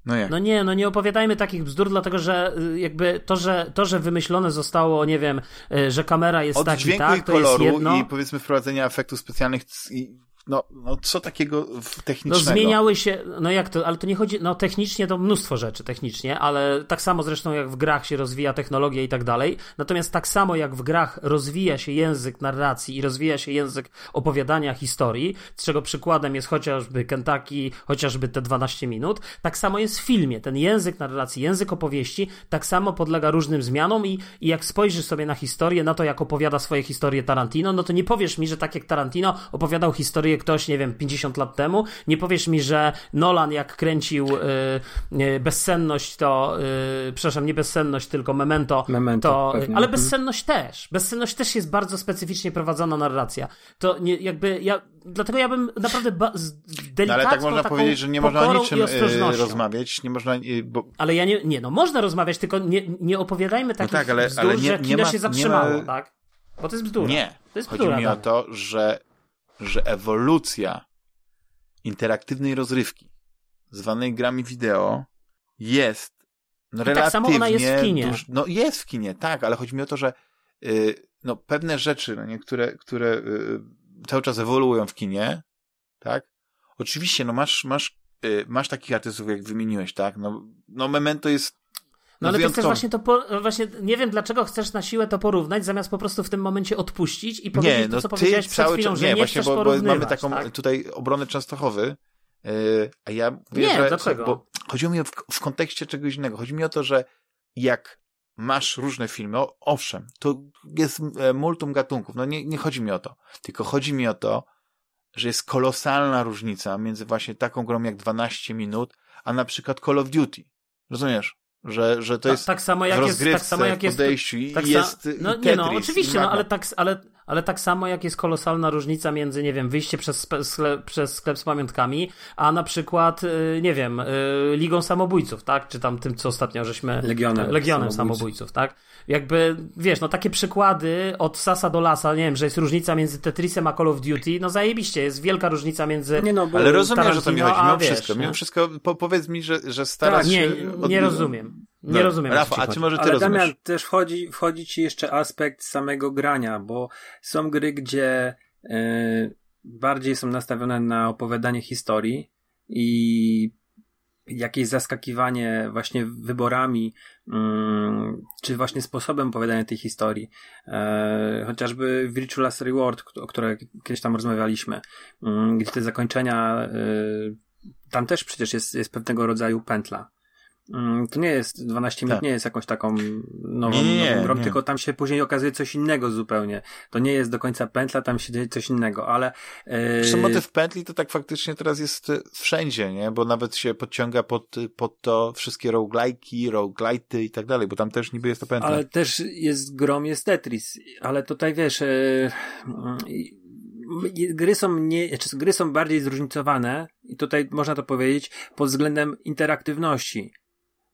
No, jak? no nie, no nie opowiadajmy takich bzdur, dlatego że y, jakby to, że to, że wymyślone zostało, nie wiem, y, że kamera jest Od tak dźwięku i tak, i to jest jedno. i powiedzmy wprowadzenia efektów specjalnych i no, no co takiego technicznego? No zmieniały się, no jak to, ale to nie chodzi, no technicznie to mnóstwo rzeczy technicznie, ale tak samo zresztą jak w grach się rozwija technologia i tak dalej, natomiast tak samo jak w grach rozwija się język narracji i rozwija się język opowiadania historii, z czego przykładem jest chociażby Kentucky, chociażby te 12 minut, tak samo jest w filmie, ten język narracji, język opowieści, tak samo podlega różnym zmianom i, i jak spojrzysz sobie na historię, na to jak opowiada swoje historie Tarantino, no to nie powiesz mi, że tak jak Tarantino opowiadał historię ktoś, nie wiem, 50 lat temu. Nie powiesz mi, że Nolan jak kręcił y, bezsenność, to y, przepraszam, nie bezsenność, tylko memento, memento to, pewnie. ale mhm. bezsenność też. Bezsenność też jest bardzo specyficznie prowadzona narracja. To nie, jakby ja, dlatego ja bym naprawdę ba- delikatną no, ale tak można powiedzieć, że nie można o niczym y, rozmawiać, nie można, y, bo... Ale ja nie, nie, no można rozmawiać, tylko nie, nie opowiadajmy takich no tak, ale, bzdur, ale nie, że kino nie ma, się zatrzymało, ma... tak? Bo to jest bzdura. Nie. To jest Chodzi mi o to, że że ewolucja interaktywnej rozrywki, zwanej grami wideo, jest no, relatywnie... tak samo ona jest w kinie. Duż, no jest w kinie, tak, ale chodzi mi o to, że yy, no, pewne rzeczy, no, niektóre, które yy, cały czas ewoluują w kinie, tak? Oczywiście, no masz, masz, yy, masz takich artystów, jak wymieniłeś, tak? No, no Memento jest no ale ty chcesz właśnie to, po, właśnie nie wiem dlaczego chcesz na siłę to porównać, zamiast po prostu w tym momencie odpuścić i powiedzieć nie, no to, co powiedziałeś przed chwilą, że nie, nie właśnie, bo, bo mamy taką tak? tutaj obronę Częstochowy, yy, a ja mówię, nie, że, dlaczego? Bo chodzi mi o, w, w kontekście czegoś innego. Chodzi mi o to, że jak masz różne filmy, o, owszem, to jest e, multum gatunków, no nie, nie chodzi mi o to, tylko chodzi mi o to, że jest kolosalna różnica między właśnie taką grą jak 12 minut, a na przykład Call of Duty. Rozumiesz? Że, że to jest tak samo jak jest, tak samo jak jest, podejściu tak jest no, nie no, oczywiście, no, ale tak, ale, ale tak samo jak jest kolosalna różnica między, nie wiem, wyjście przez sklep, przez sklep z pamiątkami, a na przykład, y, nie wiem, y, Ligą Samobójców, tak? Czy tam tym, co ostatnio żeśmy... Legionem. Legionem Samobójców, samobójców tak? Jakby, wiesz, no takie przykłady od sasa do lasa, nie wiem, że jest różnica między Tetrisem a Call of Duty, no zajebiście, jest wielka różnica między... Nie no, bo ale rozumiem, że to mi chodzi, mimo wszystko, mimo wszystko, po, powiedz mi, że, że starasz tak, nie, się... Nie, nie rozumiem. Nie no, rozumiem. Rafał, a czy może ty Ale rozumiesz? Damian, też wchodzi, wchodzi ci jeszcze aspekt samego grania, bo są gry, gdzie y, bardziej są nastawione na opowiadanie historii i jakieś zaskakiwanie właśnie wyborami, mm, czy właśnie sposobem opowiadania tej historii. E, chociażby Virtual Last Reward, o której kiedyś tam rozmawialiśmy, mm, gdzie te zakończenia, y, tam też przecież jest, jest pewnego rodzaju pętla. Mm, to nie jest 12 minut, tak. nie jest jakąś taką nową, nie, nową grą, nie. tylko tam się później okazuje coś innego zupełnie. To nie jest do końca pętla, tam się dzieje coś innego, ale... Yy... motyw pętli to tak faktycznie teraz jest e, wszędzie, nie? Bo nawet się podciąga pod, pod to wszystkie roguelike'i, roguelite'y i tak dalej, bo tam też niby jest to pętla. Ale też jest grom, jest Tetris, ale tutaj wiesz... Yy gry są nie, znaczy gry są bardziej zróżnicowane i tutaj można to powiedzieć pod względem interaktywności.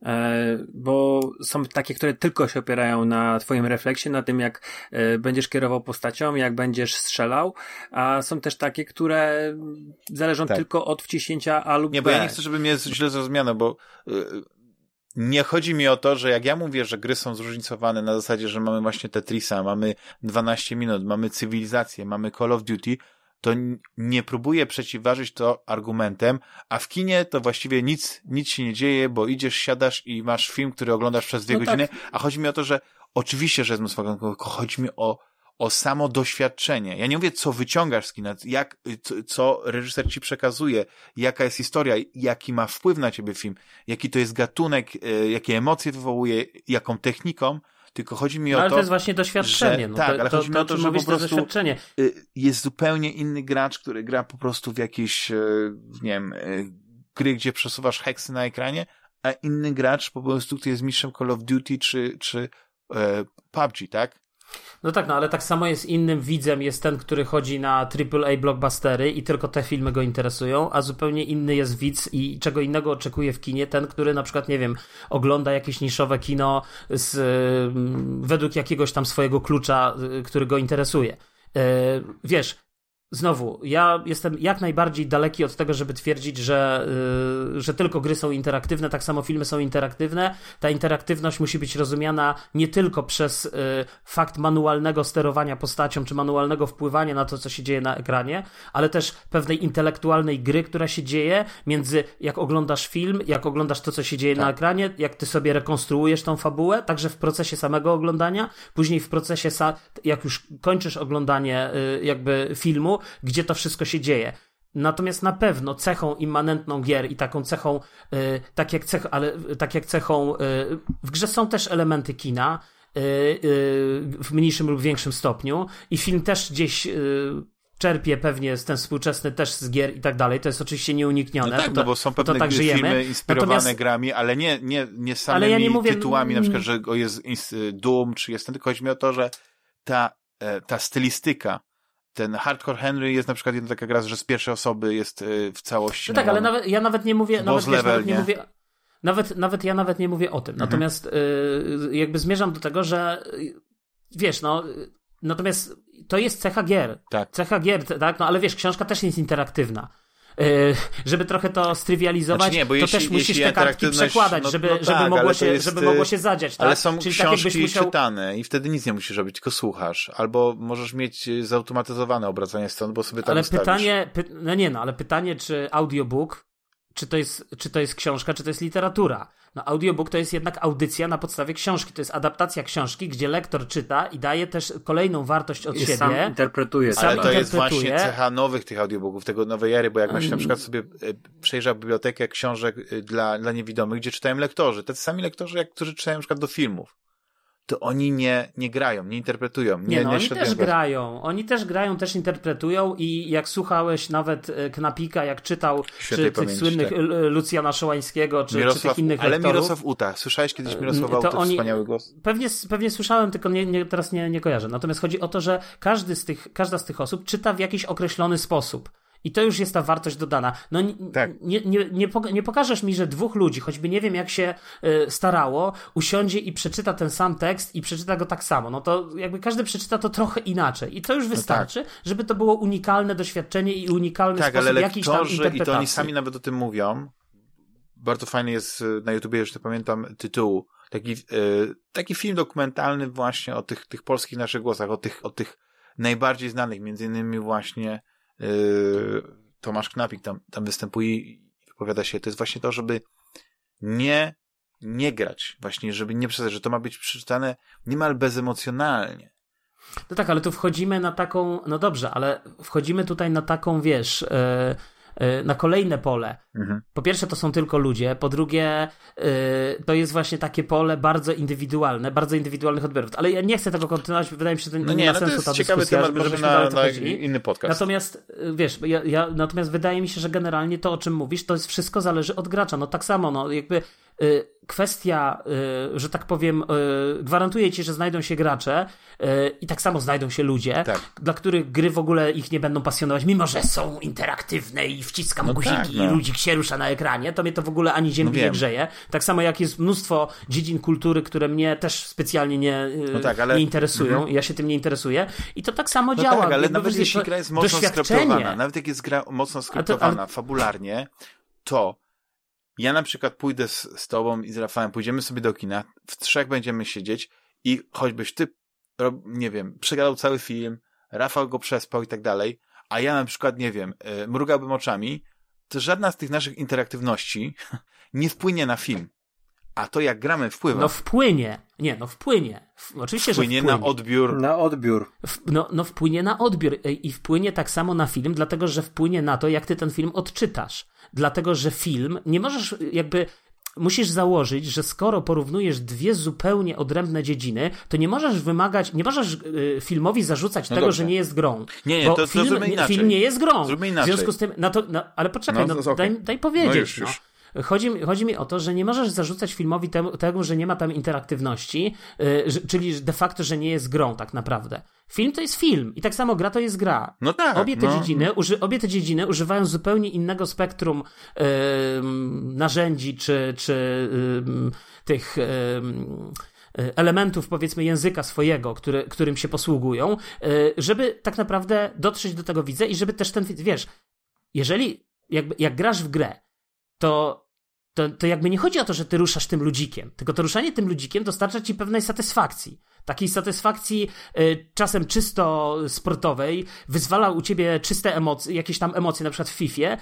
E, bo są takie, które tylko się opierają na twoim refleksie, na tym jak e, będziesz kierował postacią, jak będziesz strzelał, a są też takie, które zależą tak. tylko od wciśnięcia A lub Nie, bo ja nie chcę, żeby mnie źle zrozumiano, bo y, nie chodzi mi o to, że jak ja mówię, że gry są zróżnicowane na zasadzie, że mamy właśnie Tetrisa, mamy 12 minut, mamy cywilizację, mamy Call of Duty, to nie próbuję przeciwważyć to argumentem, a w kinie to właściwie nic, nic się nie dzieje, bo idziesz, siadasz i masz film, który oglądasz przez dwie no godziny, tak. a chodzi mi o to, że oczywiście, że jest mnóstwo gatunków, chodzi mi o, o samo doświadczenie. Ja nie mówię, co wyciągasz z kina, jak, co, co reżyser ci przekazuje, jaka jest historia, jaki ma wpływ na ciebie film, jaki to jest gatunek, e, jakie emocje wywołuje, jaką techniką, tylko chodzi mi no, o to. Ale to jest właśnie doświadczenie. Że, no, tak, to, ale to, chodzi mi o to, że po prostu doświadczenie. Y, jest zupełnie inny gracz, który gra po prostu w jakieś, y, nie wiem, y, gry, gdzie przesuwasz heksy na ekranie, a inny gracz po prostu, który jest mistrzem Call of Duty czy, czy e, PUBG, tak? No tak, no ale tak samo jest innym widzem jest ten, który chodzi na AAA blockbustery i tylko te filmy go interesują, a zupełnie inny jest widz i czego innego oczekuje w kinie ten, który na przykład, nie wiem, ogląda jakieś niszowe kino z, według jakiegoś tam swojego klucza, y, który go interesuje. E, wiesz, Znowu, ja jestem jak najbardziej daleki od tego, żeby twierdzić, że, yy, że tylko gry są interaktywne, tak samo filmy są interaktywne. Ta interaktywność musi być rozumiana nie tylko przez yy, fakt manualnego sterowania postacią, czy manualnego wpływania na to, co się dzieje na ekranie, ale też pewnej intelektualnej gry, która się dzieje między jak oglądasz film, jak oglądasz to, co się dzieje tak. na ekranie, jak ty sobie rekonstruujesz tą fabułę, także w procesie samego oglądania, później w procesie, jak już kończysz oglądanie yy, jakby filmu, gdzie to wszystko się dzieje. Natomiast na pewno cechą immanentną gier i taką cechą, yy, tak, jak cech, ale, tak jak cechą, yy, w grze są też elementy kina, yy, w mniejszym lub większym stopniu i film też gdzieś czerpie pewnie z ten współczesny też z gier i tak dalej. To jest oczywiście nieuniknione. No tak, no bo są pewne to tak filmy inspirowane Natomiast... grami, ale nie, nie, nie samymi ja nie mówię... tytułami, na przykład, że jest Doom, czy jest ten, tylko chodzi mi o to, że ta, e, ta stylistyka ten Hardcore Henry jest na przykład jedna taka gra, że z pierwszej osoby jest y, w całości. No tak, ale nawet, ja nawet nie mówię, nawet, wiesz, nawet nie, nie mówię, nawet, nawet ja nawet nie mówię o tym. Mhm. Natomiast y, jakby zmierzam do tego, że y, wiesz, no, natomiast to jest cecha gier. Tak. Cecha gier, tak, no ale wiesz, książka też jest interaktywna. E, żeby trochę to strywializować, znaczy nie, to jeśli, też musisz te kartki przekładać, no, żeby, no tak, żeby, mogło się, jest, żeby mogło się zadziać. Tak? Ale są Czyli tak książki tak musiał... czytane i wtedy nic nie musisz robić, tylko słuchasz. Albo możesz mieć zautomatyzowane obracanie stron, bo sobie tam Ale ustawisz. pytanie, py... no nie no, ale pytanie, czy audiobook, czy to, jest, czy to jest książka, czy to jest literatura. No, audiobook to jest jednak audycja na podstawie książki. To jest adaptacja książki, gdzie lektor czyta i daje też kolejną wartość od I siebie. Sam interpretuje. Sam Ale to jest właśnie cecha nowych tych audiobooków, tego nowej ery, bo jak się na mm. przykład sobie e, przejrzał bibliotekę książek e, dla, dla niewidomych, gdzie czytają lektorzy, te sami lektorzy, jak, którzy czytają na przykład do filmów to oni nie, nie grają, nie interpretują. Nie, nie, no, nie oni też grają. Oni też grają, też interpretują i jak słuchałeś nawet e, Knapika, jak czytał czy tych pamięci, słynnych tak. Lucjana Szołańskiego, czy, Mirosław, czy tych innych Ale lektorów, Mirosław Uta. Słyszałeś kiedyś e, Mirosława Uta, oni, wspaniały głos? Pewnie, pewnie słyszałem, tylko nie, nie, teraz nie, nie kojarzę. Natomiast chodzi o to, że każdy z tych, każda z tych osób czyta w jakiś określony sposób. I to już jest ta wartość dodana. No tak. nie, nie, nie, nie pokażesz mi, że dwóch ludzi, choćby nie wiem jak się y, starało, usiądzie i przeczyta ten sam tekst i przeczyta go tak samo. No to jakby każdy przeczyta to trochę inaczej. I to już wystarczy, no tak. żeby to było unikalne doświadczenie i unikalny tak, sposób ale jakiś tam interpretacji. i to oni sami nawet o tym mówią. Bardzo fajny jest y, na YouTubie, jeszcze pamiętam tytułu, taki, y, taki film dokumentalny właśnie o tych, tych polskich naszych głosach, o tych, o tych najbardziej znanych, między innymi właśnie Tomasz Knapik tam, tam występuje i wypowiada się, to jest właśnie to, żeby nie, nie grać, właśnie, żeby nie przestać, że to ma być przeczytane niemal bezemocjonalnie. No tak, ale tu wchodzimy na taką, no dobrze, ale wchodzimy tutaj na taką, wiesz, yy, na kolejne pole. Mhm. Po pierwsze, to są tylko ludzie, po drugie, y, to jest właśnie takie pole bardzo indywidualne, bardzo indywidualnych odbiorów. Ale ja nie chcę tego kontynuować, wydaje mi się, że to no nie, nie ma no sensu ta ciekawy dyskusja, temat, żeby na, na inny podcast. Natomiast, y, wiesz, ja, ja, natomiast wydaje mi się, że generalnie to, o czym mówisz, to jest wszystko zależy od gracza. No tak samo, no jakby y, kwestia, y, że tak powiem, y, gwarantuje ci, że znajdą się gracze y, i tak samo znajdą się ludzie, Tak. dla których gry w ogóle ich nie będą pasjonować, mimo że są interaktywne i wciskam No guziki tak, i no. ludzik się rusza na ekranie, to mnie to w ogóle ani ziemi No nie grzeje. Tak samo jak jest mnóstwo dziedzin kultury, które mnie też specjalnie nie, y, No tak, ale- nie interesują Mhm. i ja się tym nie interesuję i to tak samo No działa. tak, ale Jakby, nawet jeśli to gra jest mocno skryptowana, nawet jak jest gra mocno skryptowana fabularnie, to ja na przykład pójdę z, z tobą i z Rafałem, pójdziemy sobie do kina, w trzech będziemy siedzieć i choćbyś ty, rob, nie wiem, przegadał cały film, Rafał go przespał i tak dalej, a ja na przykład, nie wiem, y, mrugałbym oczami, to żadna z tych naszych interaktywności nie wpłynie na film. A to jak gramy wpływa. No wpłynie. Nie, no wpłynie. W, oczywiście, wpłynie że wpłynie. na odbiór. Na odbiór. W, no, no wpłynie na odbiór Ej, i wpłynie tak samo na film, dlatego że wpłynie na to, jak ty ten film odczytasz. Dlatego, że film, nie możesz jakby. Musisz założyć, że skoro porównujesz dwie zupełnie odrębne dziedziny, to nie możesz wymagać, nie możesz y, filmowi zarzucać No tego, dobrze. że nie jest grą. Nie, nie, Bo to- to film, inaczej. film nie jest grą. Zróbmy W związku z tym, no to, no, ale poczekaj, No, no, to- okej. daj, daj powiedzieć. No już, no. już. Chodzi, mi- chodzi mi o to, że nie możesz zarzucać filmowi temu, temu że nie ma tam interaktywności, yy, czyli de facto, że nie jest grą tak naprawdę. Film to jest film i tak samo gra to jest gra. No tak. Obie te, no. dziedziny, uży, obie te dziedziny używają zupełnie innego spektrum ym, narzędzi czy, czy ym, tych elementów, powiedzmy, języka swojego, który, którym się posługują, y, żeby tak naprawdę dotrzeć do tego widza i żeby też ten, wiesz, jeżeli, jakby, jak grasz w grę, to, to, to jakby nie chodzi o to, że ty ruszasz tym ludzikiem, tylko to ruszanie tym ludzikiem dostarcza ci pewnej satysfakcji. Takiej satysfakcji y, czasem czysto sportowej, wyzwala u ciebie czyste emocje, jakieś tam emocje, na przykład w FIFA,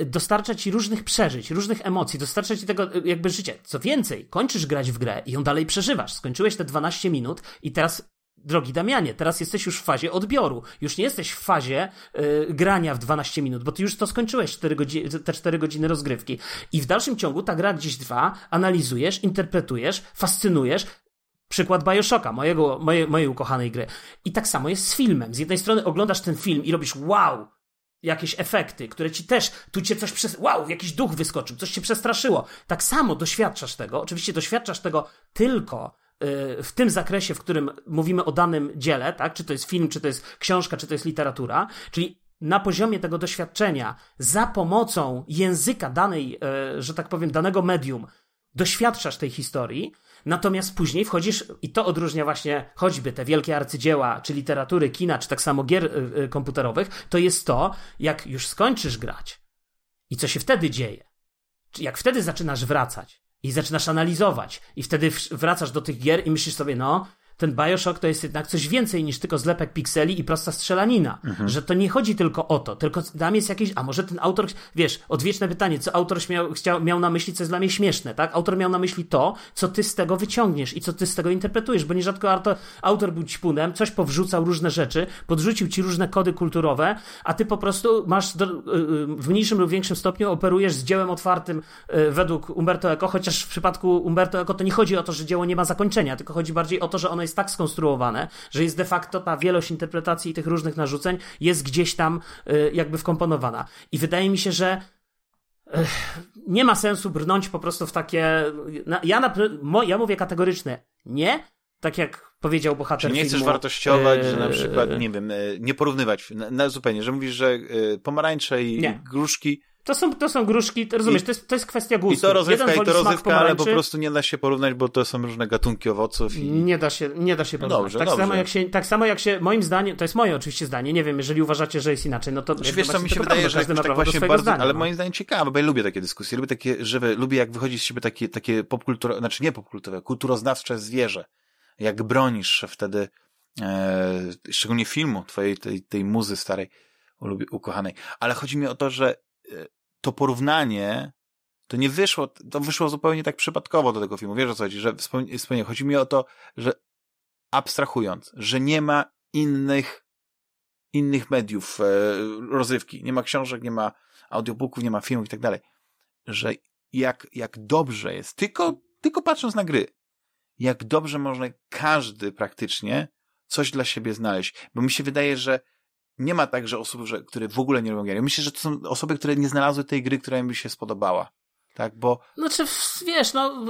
y, dostarcza ci różnych przeżyć, różnych emocji, dostarcza ci tego jakby życia. Co więcej, kończysz grać w grę i ją dalej przeżywasz. Skończyłeś te 12 minut i teraz Drogi Damianie, teraz jesteś już w fazie odbioru. Już nie jesteś w fazie y, grania w 12 minut, bo ty już to skończyłeś 4 godziny, te 4 godziny rozgrywki. I w dalszym ciągu ta gra gdzieś trwa, analizujesz, interpretujesz, fascynujesz. Przykład Bioshocka, mojego, mojej, ukochanej gry. I tak samo jest z filmem. Z jednej strony oglądasz ten film i robisz wow, jakieś efekty, które ci też, tu cię coś przez, wow, jakiś duch wyskoczył, coś cię przestraszyło. Tak samo doświadczasz tego, oczywiście doświadczasz tego tylko w tym zakresie, w którym mówimy o danym dziele, tak? Czy to jest film, czy to jest książka, czy to jest literatura, czyli na poziomie tego doświadczenia, za pomocą języka danej, y, że tak powiem, danego medium, doświadczasz tej historii, natomiast później wchodzisz, i to odróżnia właśnie choćby te wielkie arcydzieła, czy literatury, kina, czy tak samo gier y, y, komputerowych, to jest to, jak już skończysz grać i co się wtedy dzieje. Jak wtedy zaczynasz wracać i zaczynasz analizować. I wtedy wracasz do tych gier i myślisz sobie, no, ten Bioshock to jest jednak coś więcej niż tylko zlepek pikseli i prosta strzelanina. Że to nie chodzi tylko o to, tylko tam jest jakieś, a może ten autor, wiesz, odwieczne pytanie, co autor miał, chciał, miał na myśli, co jest dla mnie śmieszne, tak? Autor miał na myśli to, co ty z tego wyciągniesz i co ty z tego interpretujesz, bo nierzadko autor, autor był ćpunem, coś powrzucał różne rzeczy, podrzucił ci różne kody kulturowe, a ty po prostu masz do, y, y, w mniejszym lub większym stopniu operujesz z dziełem otwartym y, według Umberto Eco, chociaż w przypadku Umberto Eco to nie chodzi o to, że dzieło nie ma zakończenia, tylko chodzi bardziej o to, że ono jest tak skonstruowane, że jest de facto ta wielość interpretacji i tych różnych narzuceń jest gdzieś tam y, jakby wkomponowana. I wydaje mi się, że nie ma sensu brnąć po prostu w takie. Ja, na, ja mówię kategorycznie nie, tak jak powiedział bohater. Czyli nie chcesz filmu, wartościować, że na przykład, nie wiem, e, nie porównywać na, na zupełnie, że mówisz, że e, pomarańcze i Nie. gruszki To są, to są gruszki, to rozumiesz, I- to, jest, to jest kwestia gustu. i to rozrywka, Jeden i to rozrywka, ale po prostu nie da się porównać, bo to są różne gatunki owoców i... Nie da się, nie da się No porównać. dobrze, tak, dobrze. Samo jak się, tak samo jak się, moim zdaniem, to jest moje oczywiście zdanie, nie wiem, jeżeli uważacie, że jest inaczej, no to Znaczy, jak wiesz co, mi się to wydaje, że tak właśnie bardzo, zdania, ale no. moim zdaniem ciekawe, bo ja lubię takie dyskusje, lubię takie żywe, lubię jak wychodzi z siebie takie, takie popkulturowe, znaczy nie popkulturowe, kulturoznawcze zwierzę. Jak bronisz wtedy, e, szczególnie filmu, twojej, tej, tej muzy starej, ulubi, ukochanej. Ale chodzi mi o to, że to porównanie, to nie wyszło, to wyszło zupełnie tak przypadkowo do tego filmu. Wiesz o co chodzi, że wspomnie, chodzi mi o to, że abstrahując, że nie ma innych, innych mediów e, rozrywki, nie ma książek, nie ma audiobooków, nie ma filmów i tak dalej, że jak, jak dobrze jest, tylko, tylko patrząc na gry, jak dobrze można każdy praktycznie coś dla siebie znaleźć, bo mi się wydaje, że nie ma tak, że osób, że, które w ogóle nie lubią gier. Myślę, że to są osoby, które nie znalazły tej gry, która im by się spodobała. Tak, bo... Znaczy, wiesz, no,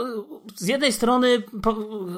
z jednej strony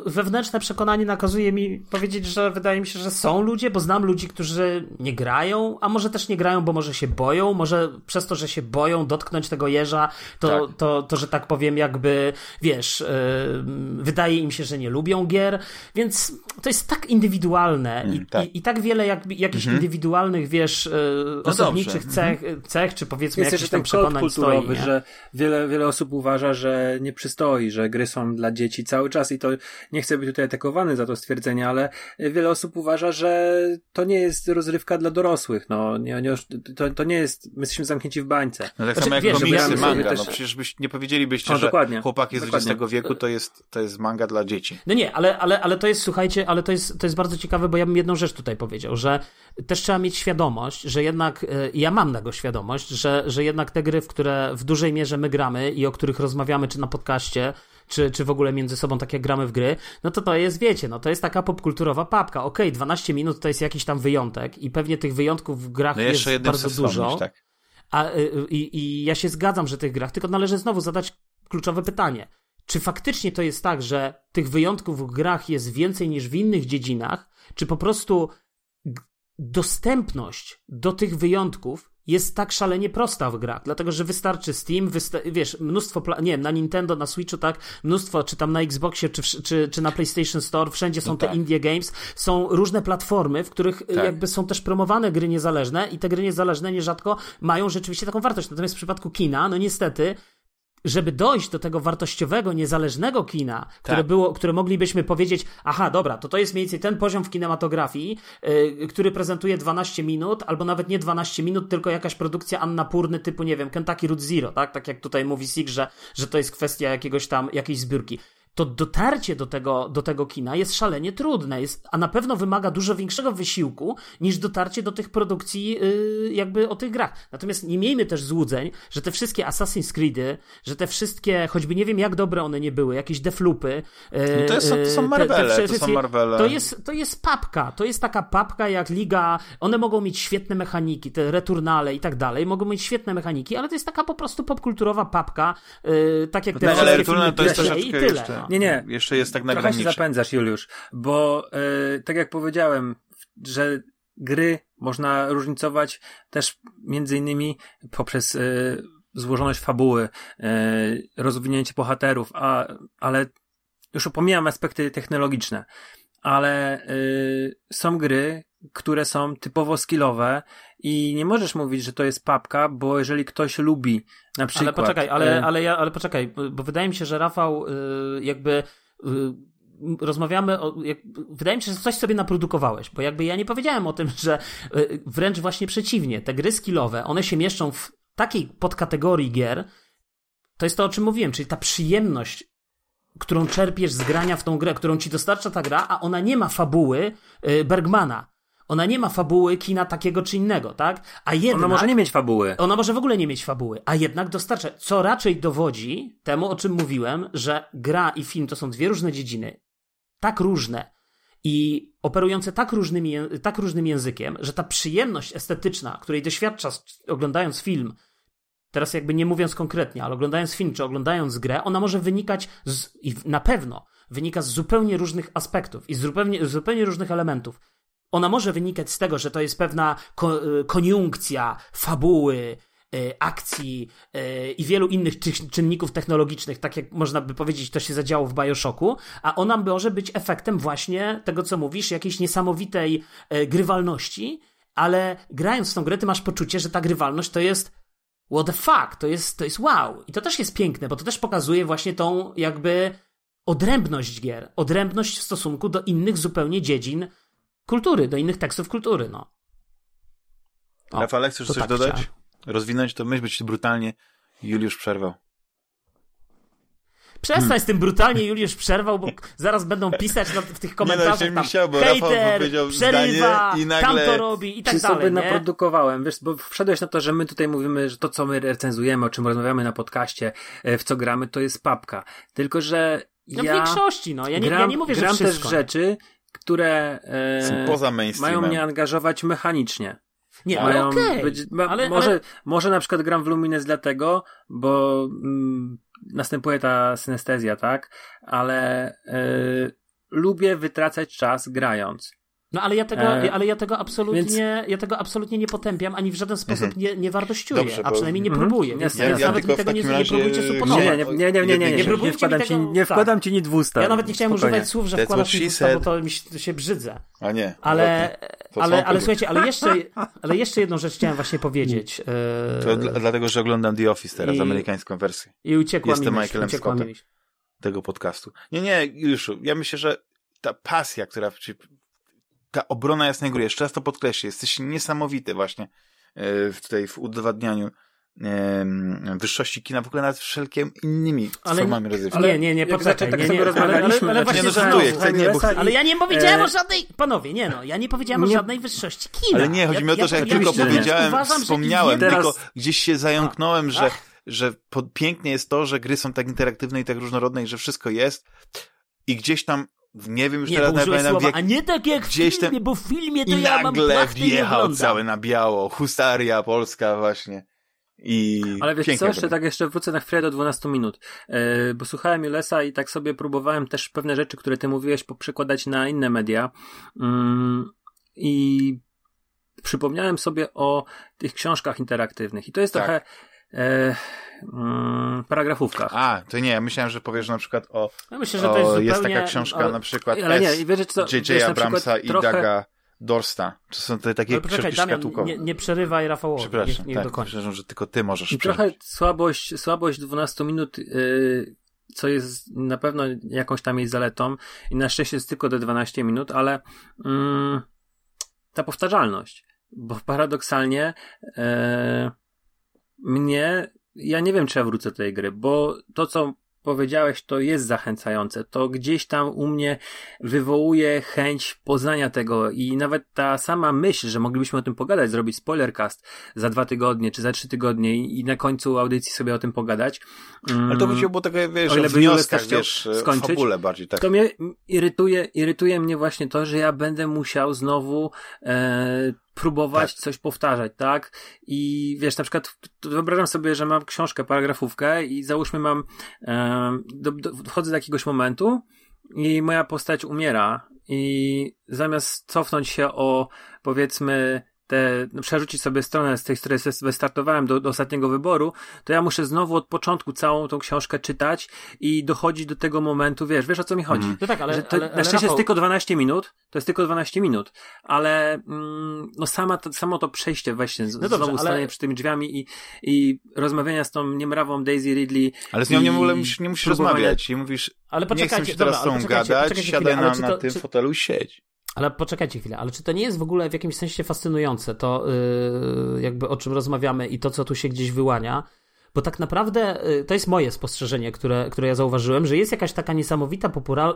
wewnętrzne przekonanie nakazuje mi powiedzieć, że wydaje mi się, że są ludzie, bo znam ludzi, którzy nie grają, a może też nie grają, bo może się boją, może przez to, że się boją dotknąć tego jeża, to, tak. to, to, że tak powiem, jakby, wiesz, yy, wydaje im się, że nie lubią gier, więc to jest tak indywidualne mm, i, tak. I, i, tak wiele jakby, jakichś mhm. indywidualnych, wiesz, yy, osobniczych no cech, mhm. cech, czy powiedzmy jest jakichś tam przekonań stoi, że wiele, wiele osób uważa, że nie przystoi, że gry są dla dzieci cały czas i to nie chcę być tutaj atakowany za to stwierdzenie, ale wiele osób uważa, że to nie jest rozrywka dla dorosłych, no, nie, nie, to, to nie jest, my jesteśmy zamknięci w bańce. No tak znaczy, samo jak wiesz, komiksy, manga, też... no przecież byś, nie powiedzielibyście, no, że dokładnie, chłopaki z XX wieku to jest, to jest manga dla dzieci. No nie, ale, ale, ale to jest, słuchajcie, ale to jest, to jest bardzo ciekawe, bo ja bym jedną rzecz tutaj powiedział, że też trzeba mieć świadomość, że jednak, e, ja mam tego świadomość, że, że jednak te gry, w które w dużej mierze my gramy i o których rozmawiamy, czy na podcaście, czy, czy w ogóle między sobą tak jak gramy w gry, no to to jest, wiecie, no to jest taka popkulturowa papka. Okej, okay, 12 minut to jest jakiś tam wyjątek i pewnie tych wyjątków w grach no jest bardzo dużo. Tak. A, y, y, i, I ja się zgadzam, że tych grach, tylko należy znowu zadać kluczowe pytanie. Czy faktycznie to jest tak, że tych wyjątków w grach jest więcej niż w innych dziedzinach, czy po prostu dostępność do tych wyjątków jest tak szalenie prosta w grach, dlatego że wystarczy Steam, wysta wiesz, mnóstwo, nie wiem, na Nintendo, na Switchu, tak, mnóstwo, czy tam na Xboxie, czy, czy, czy na PlayStation Store, wszędzie są no te tak. Indie Games, są różne platformy, w których tak. jakby są też promowane gry niezależne i te gry niezależne nierzadko mają rzeczywiście taką wartość. Natomiast w przypadku kina, no niestety, żeby dojść do tego wartościowego, niezależnego kina, które tak. było, które moglibyśmy powiedzieć, aha, dobra, to to jest mniej więcej ten poziom w kinematografii, yy, który prezentuje 12 minut, albo nawet nie 12 minut, tylko jakaś produkcja Anna Purny typu, nie wiem, Kentucky Root Zero, tak? Tak jak tutaj mówi Sig, że, że to jest kwestia jakiegoś tam, jakiejś zbiórki to dotarcie do tego, do tego kina jest szalenie trudne, jest, a na pewno wymaga dużo większego wysiłku niż dotarcie do tych produkcji, yy, jakby o tych grach. Natomiast nie miejmy też złudzeń, że te wszystkie Assassin's Creedy, że te wszystkie, choćby nie wiem jak dobre one nie były, jakieś deflupy. Yy, no to, jest, to są Marvele, te, te to są Marvele. To jest, to jest papka, to jest taka papka jak Liga, one mogą mieć świetne mechaniki, te returnale i tak dalej, mogą mieć świetne mechaniki, ale to jest taka po prostu popkulturowa papka, yy, tak jak te no, ale returnale to jest troszeczkę i tyle. Jeszcze nie, nie. Jeszcze jest tak na Trochę się zapędzasz, Juliusz, bo yy, tak jak powiedziałem, że gry można różnicować też między innymi poprzez yy, złożoność fabuły, yy, rozwinięcie bohaterów, a, ale już opomijam aspekty technologiczne, ale yy, są gry, które są typowo skillowe i nie możesz mówić, że to jest papka, bo jeżeli ktoś lubi na przykład... Ale poczekaj, ale, y- ale, ja, ale poczekaj, bo wydaje mi się, że Rafał y, jakby y, rozmawiamy o, jak, wydaje mi się, że coś sobie naprodukowałeś, bo jakby ja nie powiedziałem o tym, że wręcz właśnie przeciwnie, te gry skillowe, one się mieszczą w takiej podkategorii gier, to jest to, o czym mówiłem, czyli ta przyjemność którą czerpiesz z grania w tą grę, którą ci dostarcza ta gra, a ona nie ma fabuły Bergmana. Ona nie ma fabuły kina takiego czy innego, tak? A jednak, ona może nie mieć fabuły. Ona może w ogóle nie mieć fabuły, a jednak dostarcza, co raczej dowodzi temu, o czym mówiłem, że gra i film to są dwie różne dziedziny, tak różne i operujące tak, różnymi, tak różnym językiem, że ta przyjemność estetyczna, której doświadczasz oglądając film, teraz jakby nie mówiąc konkretnie, ale oglądając film czy oglądając grę, ona może wynikać z, i na pewno wynika z zupełnie różnych aspektów i z zupełnie, z zupełnie różnych elementów. Ona może wynikać z tego, że to jest pewna ko y, koniunkcja fabuły, y, akcji y, i wielu innych czynników technologicznych, tak jak można by powiedzieć, to się zadziało w Bioshocku, a ona może być efektem właśnie tego, co mówisz, jakiejś niesamowitej grywalności, ale grając w tą grę, ty masz poczucie, że ta grywalność to jest what the fuck, to jest, to jest wow. I to też jest piękne, bo to też pokazuje właśnie tą jakby odrębność gier, odrębność w stosunku do innych zupełnie dziedzin kultury, do innych tekstów kultury, no. O, Rafale, chcesz coś tak dodać? Chciałem. Rozwinąć to myśl, być brutalnie Juliusz przerwał. Przestań hmm. z tym brutalnie, Juliusz przerwał, bo zaraz będą pisać na, w tych komentarzach nie, no, tam, chciał, bo hater, przerywa, i nagle... tam to robi i tak Czy dalej. sobie nie? naprodukowałem, wiesz, bo wszedłeś na to, że my tutaj mówimy, że to, co my recenzujemy, o czym rozmawiamy na podcaście, e, w co gramy, to jest papka. Tylko, że ja... No w większości, no. Ja nie, gram, ja nie mówię, że wszystko. też rzeczy, które e, mają mnie angażować mechanicznie. Nie, ale okej. być, ma, ale, może, ale, może na przykład gram w Lumines dlatego, bo mm, następuje ta synestezja, tak? Ale y, lubię wytracać czas grając. No ale ja tego, E, ale ja tego absolutnie, więc- ja tego absolutnie nie potępiam, ani w żaden sposób Mhm. nie, nie wartościuję, Dobrze, a bo- przynajmniej nie Mhm. próbuję. Więc Ja- teraz ja nawet mi tego nie, nie próbujcie Nie, suponować. Nie, nie, nie, nie, nie, nie, nie, Nie wkładam, ci, tego- nie tak. wkładam ci nic w usta. Ja nawet nie chciałem Spokojnie. używać słów, że That's wkładasz mi w usta, bo to mi się, to się brzydzę. A nie. Ale. To ale, ale słuchajcie, ale jeszcze, ale jeszcze jedną rzecz chciałem właśnie powiedzieć. To e, dla, dlatego, że oglądam The Office teraz, I- amerykańską wersję I uciekła Jestem mi Michaelem Scottem. tego podcastu. Nie, nie, Juliuszu, ja myślę, że ta pasja, która, ta obrona jasnej góry, jeszcze raz to podkreślę, jesteś niesamowity właśnie e, w tutaj w udowadnianiu wyższości kina w ogóle nad wszelkimi innymi Ale- formami rozrywki. Nie, nie, nie, poczekaj, tak nie, nie, ale, ale, rozmawialiśmy, ale znaczy, właśnie nie, no, żartuję, chcę- nie, bo chcę- Ale ja nie powiedziałem E, o żadnej, panowie, nie no, ja nie powiedziałem o Nie- żadnej wyższości kina. Ale nie, chodzi mi o to, że jak ja tylko myślę, powiedziałem, uważam, wspomniałem, jeden- tylko gdzieś się zająknąłem, że, Ach. że po, pięknie jest to, że gry są tak interaktywne i tak różnorodne i że wszystko jest i gdzieś tam, nie wiem już Nie, teraz nawet słowa, w a nie tak jak w gdzieś filmie, tam- bo w filmie to I ja mam nagle nie wjechał cały na biało, hustaria polska właśnie. I Ale wiesz co, jeszcze tak jeszcze wrócę na chwilę do 12 minut, yy, bo słuchałem Julesa i tak sobie próbowałem też pewne rzeczy, które ty mówiłeś, poprzekładać na inne media. Mm, i przypomniałem sobie o tych książkach interaktywnych. I to jest Tak. trochę e, mm, paragrafówkach. A, to nie, myślałem, że powiesz na przykład o, Ja myślę, że o to jest zupełnie... jest taka książka ale- na przykład Ale nie, S, wiesz co, J.J. Abramsa i trochę- Daga Dorsta. To są te takie książki Damian, szkatułkowe. nie, nie przerywaj Rafałowi, Przepraszam, niech, niech tak, przepraszam, że tylko ty możesz I trochę słabość, słabość 12 minut, yy, co jest na pewno jakąś tam jej zaletą i na szczęście jest tylko te 12 minut, ale mm, ta powtarzalność, bo paradoksalnie e, mnie, ja nie wiem czy ja wrócę do tej gry, bo to co powiedziałeś, to jest zachęcające. To gdzieś tam u mnie wywołuje chęć poznania tego i nawet ta sama myśl, że moglibyśmy o tym pogadać, zrobić spoilercast za dwa tygodnie czy za trzy tygodnie i, na końcu audycji sobie o tym pogadać. Ale to Mm, chodziło, bo takie, wiesz, o ile by wnioskach, wiesz, skończyć, fabule bardziej, tak. To mnie irytuje, irytuje mnie właśnie to, że ja będę musiał znowu e, próbować Tak. coś powtarzać, tak? I wiesz, na przykład wyobrażam sobie, że mam książkę, paragrafówkę i załóżmy mam, e, do, do, wchodzę do jakiegoś momentu i moja postać umiera i zamiast cofnąć się o powiedzmy te, no, przerzucić sobie stronę z tej, z której wystartowałem do, do ostatniego wyboru, to ja muszę znowu od początku całą tą książkę czytać i dochodzić do tego momentu, wiesz, wiesz o co mi chodzi. Mhm. No tak, ale, że to, ale, na ale szczęście Rafał, jest tylko 12 minut, to jest tylko 12 minut, ale mm, no sama to, samo to przejście właśnie, z, No dobrze, znowu ale- stanie przy tymi drzwiami i, i rozmawiania z tą niemrawą Daisy Ridley. Ale z nią nie, i musisz, nie musisz rozmawiać i mówisz, ale nie chcę poczekajcie, się teraz dobra, z tą poczekajcie, gadać, poczekajcie siadaj na, czy na to- tym czy- fotelu i siedź. Ale poczekajcie chwilę, ale czy to nie jest w ogóle w jakimś sensie fascynujące, to yy, jakby o czym rozmawiamy i to, co tu się gdzieś wyłania? Bo tak naprawdę yy, to jest moje spostrzeżenie, które, które ja zauważyłem, że jest jakaś taka niesamowita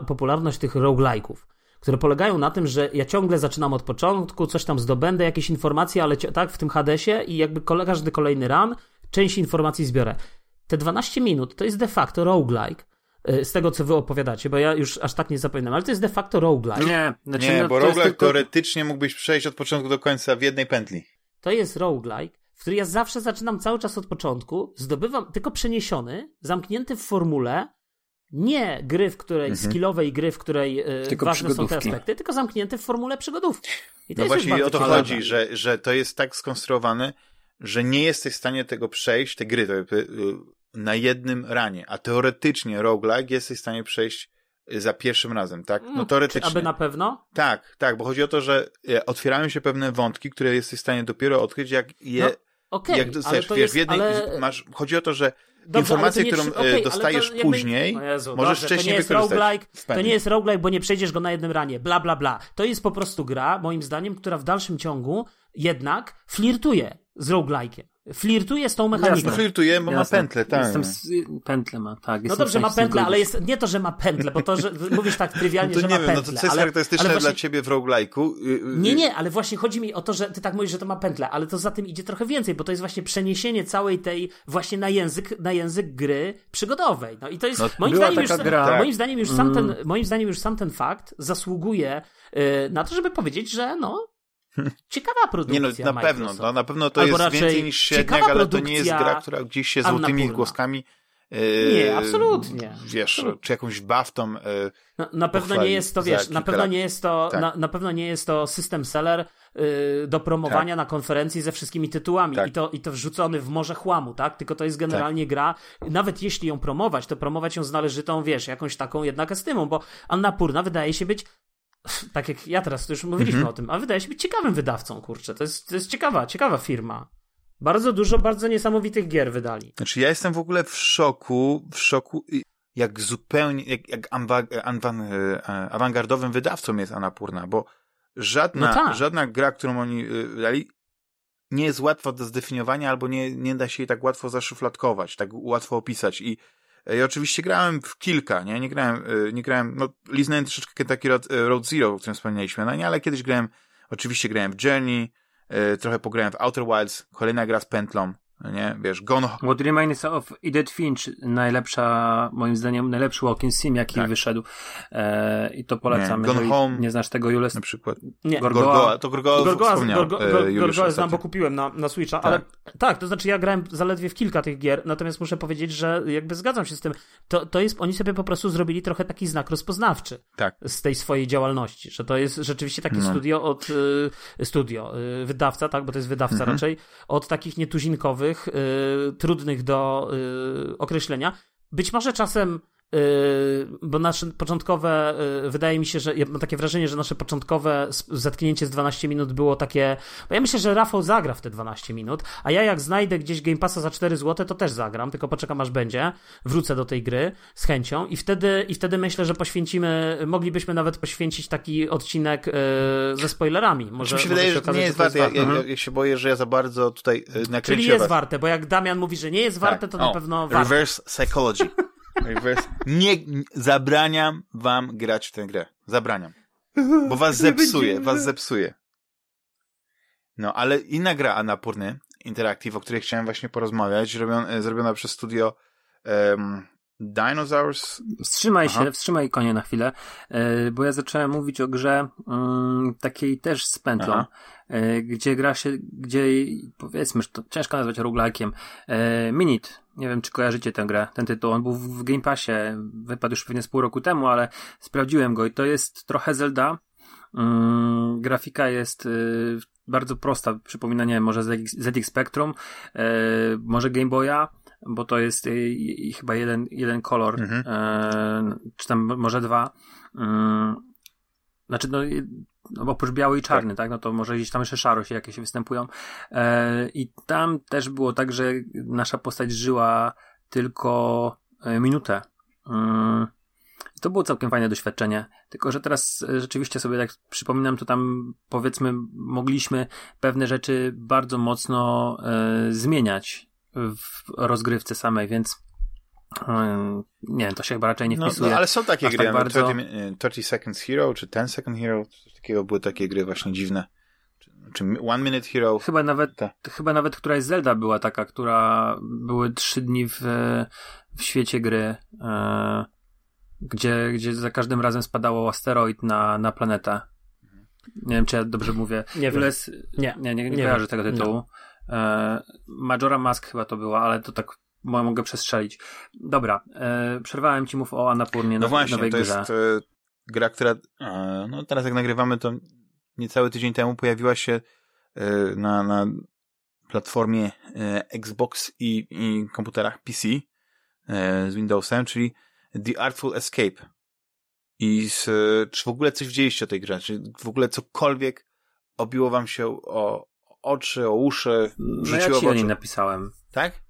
popularność tych roguelike'ów, które polegają na tym, że ja ciągle zaczynam od początku, coś tam zdobędę, jakieś informacje, ale tak, w tym Hadesie i jakby każdy kolejny run, część informacji zbiorę. Te 12 minut to jest de facto roguelike, z tego, co wy opowiadacie, bo ja już aż tak nie zapominam, ale to jest de facto roguelike. Nie, znaczy, Nie, no, bo roguelike tylko- teoretycznie mógłbyś przejść od początku do końca w jednej pętli. To jest roguelike, w który ja zawsze zaczynam cały czas od początku, zdobywam tylko przeniesiony, zamknięty w formule, nie gry, w której, Mhm. skillowej gry, w której e, Tylko ważne są te aspekty, tylko zamknięty w formule przygodówki. I to No właśnie o to ciekawe. chodzi, że, że to jest tak skonstruowane, że nie jesteś w stanie tego przejść, te gry, to, jakby, y, na jednym ranie, a teoretycznie roguelike jesteś w stanie przejść y, za pierwszym razem, tak? No Mm, Czy teoretycznie. aby na pewno? Tak, tak, bo chodzi o to, że e, otwierają się pewne wątki, które jesteś w stanie dopiero odkryć, jak je, No, Okej, jak ale dostajesz, to wiesz, jest, w jednej, ale... masz, chodzi o to, że Dobrze, informację, którą, przy- e, ale dostajesz jakby- później, Jezu, możesz dobrze, wcześniej to nie jest wykorzystać to nie jest roguelike, bo nie przejdziesz go na jednym ranie, bla, bla, bla. To jest po prostu gra, moim zdaniem, która w dalszym ciągu jednak flirtuje z roguelike'iem. Flirtuje z tą mechaniką. No flirtuje, bo ma Jasne. pętlę, tak. Jestem, z- pętlę ma, tak. No dobrze, ma pętlę, ale jest nie to, że ma pętlę, bo to, że mówisz tak trywialnie, No to że nie ma wiem, no pętlę. to co jest ale, charakterystyczne ale właśnie, dla ciebie w roguelike'u? y, y, Nie, nie, ale właśnie chodzi mi o to, że ty tak mówisz, że to ma pętlę, ale to za tym idzie trochę więcej, bo to jest właśnie przeniesienie całej tej właśnie na język, na język gry przygodowej. No i to jest No, moim zdaniem, już, gra. moim zdaniem już sam Mm. ten, moim zdaniem już sam ten fakt zasługuje y, na to, żeby powiedzieć, że no ciekawa produkcja Nie no, na pewno, no, na pewno to Albo jest więcej niż średniak, ale to nie jest gra, która gdzieś się złotymi Annapurna. głoskami yy, Nie, absolutnie. Wiesz, Absolutnie. czy jakąś baftą yy, Na, na pewno nie jest to, wiesz, na pewno nie jest to, Tak. na, na pewno nie jest to system seller yy, do promowania na konferencji ze wszystkimi tytułami Tak. i, to, i to wrzucony w morze chłamu, tak? Tylko to jest generalnie gra, nawet jeśli ją promować, to promować ją z należytą, wiesz, jakąś taką jednak estymą, bo Annapurna wydaje się być tak jak ja teraz, to już mówiliśmy Mhm. o tym, a wydaje się być ciekawym wydawcą, kurczę. To jest, to jest ciekawa, ciekawa firma. Bardzo dużo, bardzo niesamowitych gier wydali. Znaczy ja jestem w ogóle w szoku, w szoku, jak zupełnie, jak, jak anwan, e, awangardowym wydawcą jest Anapurna, bo żadna, No tak. żadna gra, którą oni y, dali, nie jest łatwa do zdefiniowania, albo nie, nie da się jej tak łatwo zaszufladkować, tak łatwo opisać i e, ja oczywiście grałem w kilka, nie? Nie grałem, e, nie grałem, no, liznąłem troszeczkę Kentucky Road, e, Road Zero, o którym wspomnieliśmy, no nie, ale kiedyś grałem, oczywiście grałem w Journey, e, trochę pograłem w Outer Wilds, kolejna gra z pętlą, nie? Wiesz, Gone What Remains of Edith Finch, najlepsza, moim zdaniem, najlepszy walking sim, jaki Tak. wyszedł. E, I to polecam. Nie, Gone Home. nie znasz tego, Jules, na przykład. Nie, Gorgoa. Gorgoa, to Gorgoa, Gorgoa, wspomniał, Gorgo, e, Gorgoa znam, bo kupiłem na, na Switcha, Tak. ale tak, to znaczy ja grałem zaledwie w kilka tych gier, natomiast muszę powiedzieć, że jakby zgadzam się z tym, to, to jest, oni sobie po prostu zrobili trochę taki znak rozpoznawczy Tak. z tej swojej działalności, że to jest rzeczywiście takie No. studio od, y, studio, y, wydawca, tak, bo to jest wydawca Mhm. raczej, od takich nietuzinkowych, y, trudnych do y, określenia, być może czasem bo nasze początkowe, yy, wydaje mi się, że ja mam takie wrażenie, że nasze początkowe zetknięcie z 12 minut było takie. Bo ja myślę, że Rafał zagra w te 12 minut, a ja jak znajdę gdzieś Game Passa za 4 zł, to też zagram, tylko poczekam aż będzie. Wrócę do tej gry z chęcią i wtedy, i wtedy myślę, że poświęcimy, moglibyśmy nawet poświęcić taki odcinek yy, ze spoilerami. Może, mi się może wydaje, że nie jest warte. Ja, ja, warte. ja, ja się boję, że ja za bardzo tutaj e, nakręciłem Czyli jest was. warte, bo jak Damian mówi, że nie jest warte, to na O, pewno warte. Reverse psychology. Nie, zabraniam wam grać w tę grę. Zabraniam. Bo was zepsuje, was zepsuje. No, ale inna gra Annapurny Interactive, o której chciałem właśnie porozmawiać, robion, e, zrobiona przez studio um, Dinosaurs. Wstrzymaj Aha. się, wstrzymaj konie na chwilę, e, bo ja zacząłem mówić o grze mm, takiej też z pętlą, Aha. e, gdzie gra się, gdzie powiedzmy, że to ciężko nazwać roguelike'iem. E, Minute, nie wiem czy kojarzycie tę grę, ten tytuł, on był w Game Passie, wypadł już pewnie z pół roku temu, ale sprawdziłem go i to jest trochę Zelda. Mm, grafika jest y, bardzo prosta, przypomina, nie wiem, może ZX, ZX Spectrum, może Game Boya, bo to jest y, y, chyba jeden, jeden kolor, Mhm. e, czy tam może dwa. Mm, znaczy, no, y, no oprócz biały i czarny, tak. no to może gdzieś tam jeszcze szarość jakieś występują. E, I tam też było tak, że nasza postać żyła tylko e, minutę. Mm, to było całkiem fajne doświadczenie. Tylko, że teraz e, rzeczywiście sobie tak przypominam, to tam powiedzmy mogliśmy pewne rzeczy bardzo mocno e, zmieniać w rozgrywce samej, więc e, nie wiem, to się chyba raczej nie No, wpisuje. no, ale są takie gry, tak no, bardzo. 30, mi- 30 Seconds Hero, czy 10 Second Hero, coś takiego były takie gry właśnie dziwne. Czy, czy One Minute Hero. Chyba nawet, chyba nawet któraś Zelda była taka, która były trzy dni w, w świecie gry, e, gdzie, gdzie za każdym razem spadało asteroid na, na planetę. Nie wiem, czy ja dobrze mówię. Nie wiem. Jules, Nie. nie, nie, nie, Nie kojarzę tego tytułu. E, Majora Mask chyba to była, ale to tak mo- mogę przestrzelić. Dobra, e, przerwałem ci mów o Anapurnie No właśnie, nowej to jest grze. e, gra, która e, no teraz jak nagrywamy, to niecały tydzień temu pojawiła się e, na, na platformie e, Xbox i, i komputerach PC e, z Windowsem, czyli The Artful Escape. I z, e, czy w ogóle coś widzieliście o tej grze? Czy w ogóle cokolwiek obiło wam się o oczy, o uszy, No ja ci o niej napisałem. Tak?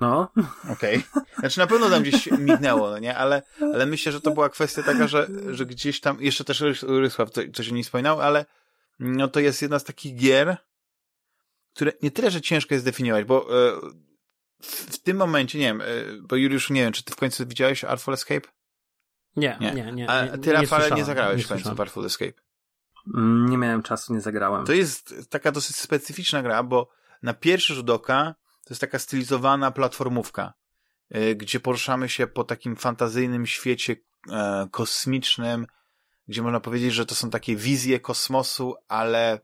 No, Okej. Znaczy na pewno tam gdzieś mignęło, no nie? Ale, ale myślę, że to była kwestia taka, że, że gdzieś tam, jeszcze też Rys- Rysław co- coś o niej wspominał, ale no to jest jedna z takich gier, które nie tyle, że ciężko jest definiować, bo e, w, tym momencie, nie wiem, e, bo Juliusz, nie wiem, czy ty w końcu widziałeś Artful Escape? Nie, Nie. nie, nie. nie, A nie, ty, Rafale, nie słyszałem, zagrałeś nie w końcu Artful Escape. Mm, nie miałem czasu, nie zagrałem. To jest taka dosyć specyficzna gra, bo na pierwszy rzut oka to jest taka stylizowana platformówka, y, gdzie poruszamy się po takim fantazyjnym świecie e, kosmicznym, gdzie można powiedzieć, że to są takie wizje kosmosu, ale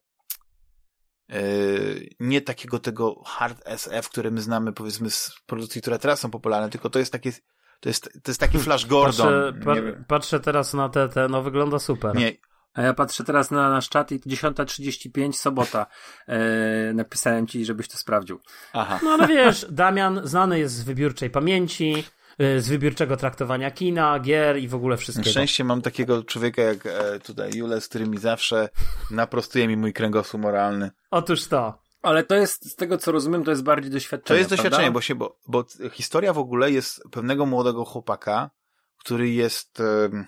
yy, nie takiego tego hard SF, które my znamy powiedzmy z produkcji, które teraz są popularne, tylko to jest takie to jest, to jest taki Flash Gordon. Patrzę, pa, patrzę teraz na te, te, no wygląda super. Nie, a ja patrzę teraz na nasz czat i 10.35 sobota e, napisałem ci, żebyś to sprawdził. Aha. No ale wiesz, Damian znany jest z wybiórczej pamięci, e, z wybiórczego traktowania kina, gier i w ogóle wszystkiego. Na szczęście mam takiego człowieka jak e, tutaj Jules, który mi zawsze naprostuje mi mój kręgosłup moralny. Otóż to. Ale to jest, z tego co rozumiem, to jest bardziej doświadczenie. To jest doświadczenie, bo, się, bo, bo historia w ogóle jest pewnego młodego chłopaka, który jest E,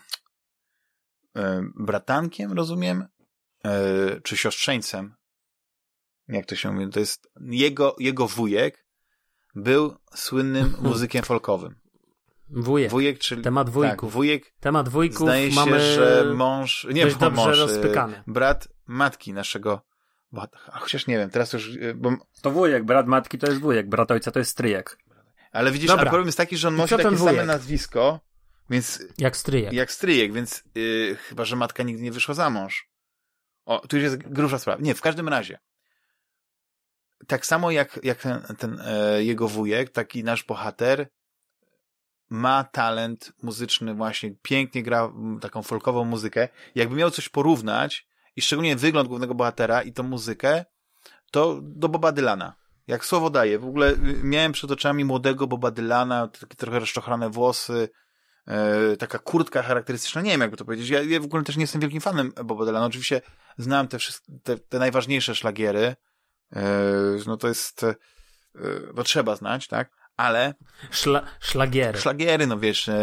bratankiem, rozumiem, e, czy siostrzeńcem. Jak to się mówi? To jest jego, jego wujek był słynnym muzykiem folkowym. Wujek. Wujek, czyli. Temat tak, wujków. Tak, wujek. Temat wujków zdaje mamy się, że mąż. Nie, dość dobrze mąż, e, rozpykany. Brat matki naszego. A chociaż nie wiem, teraz już. Bo... To wujek, brat matki to jest wujek, brat ojca to jest stryjek. Ale widzisz, ale problem jest taki, że on nosi takie wujek? same nazwisko, więc, jak stryjek. Jak stryjek, więc yy, chyba, że matka nigdy nie wyszła za mąż. O, tu już jest grubsza sprawa. Nie, w każdym razie. Tak samo jak, jak ten, ten e, jego wujek, taki nasz bohater ma talent muzyczny właśnie, pięknie gra taką folkową muzykę. Jakby miał coś porównać i szczególnie wygląd głównego bohatera i tą muzykę, to do Boba Dylana. Jak słowo daje. W ogóle y, miałem przed oczami młodego Boba Dylana, takie trochę rozczochrane włosy, e, taka kurtka charakterystyczna, nie wiem jakby to powiedzieć. Ja, ja w ogóle też nie jestem wielkim fanem Boba Dylana. Oczywiście znam te, wszystkie, te, te najważniejsze szlagiery. E, no to jest, e, no trzeba znać, tak? Ale... Szla, szlagiery. Szlagiery, no wiesz, e,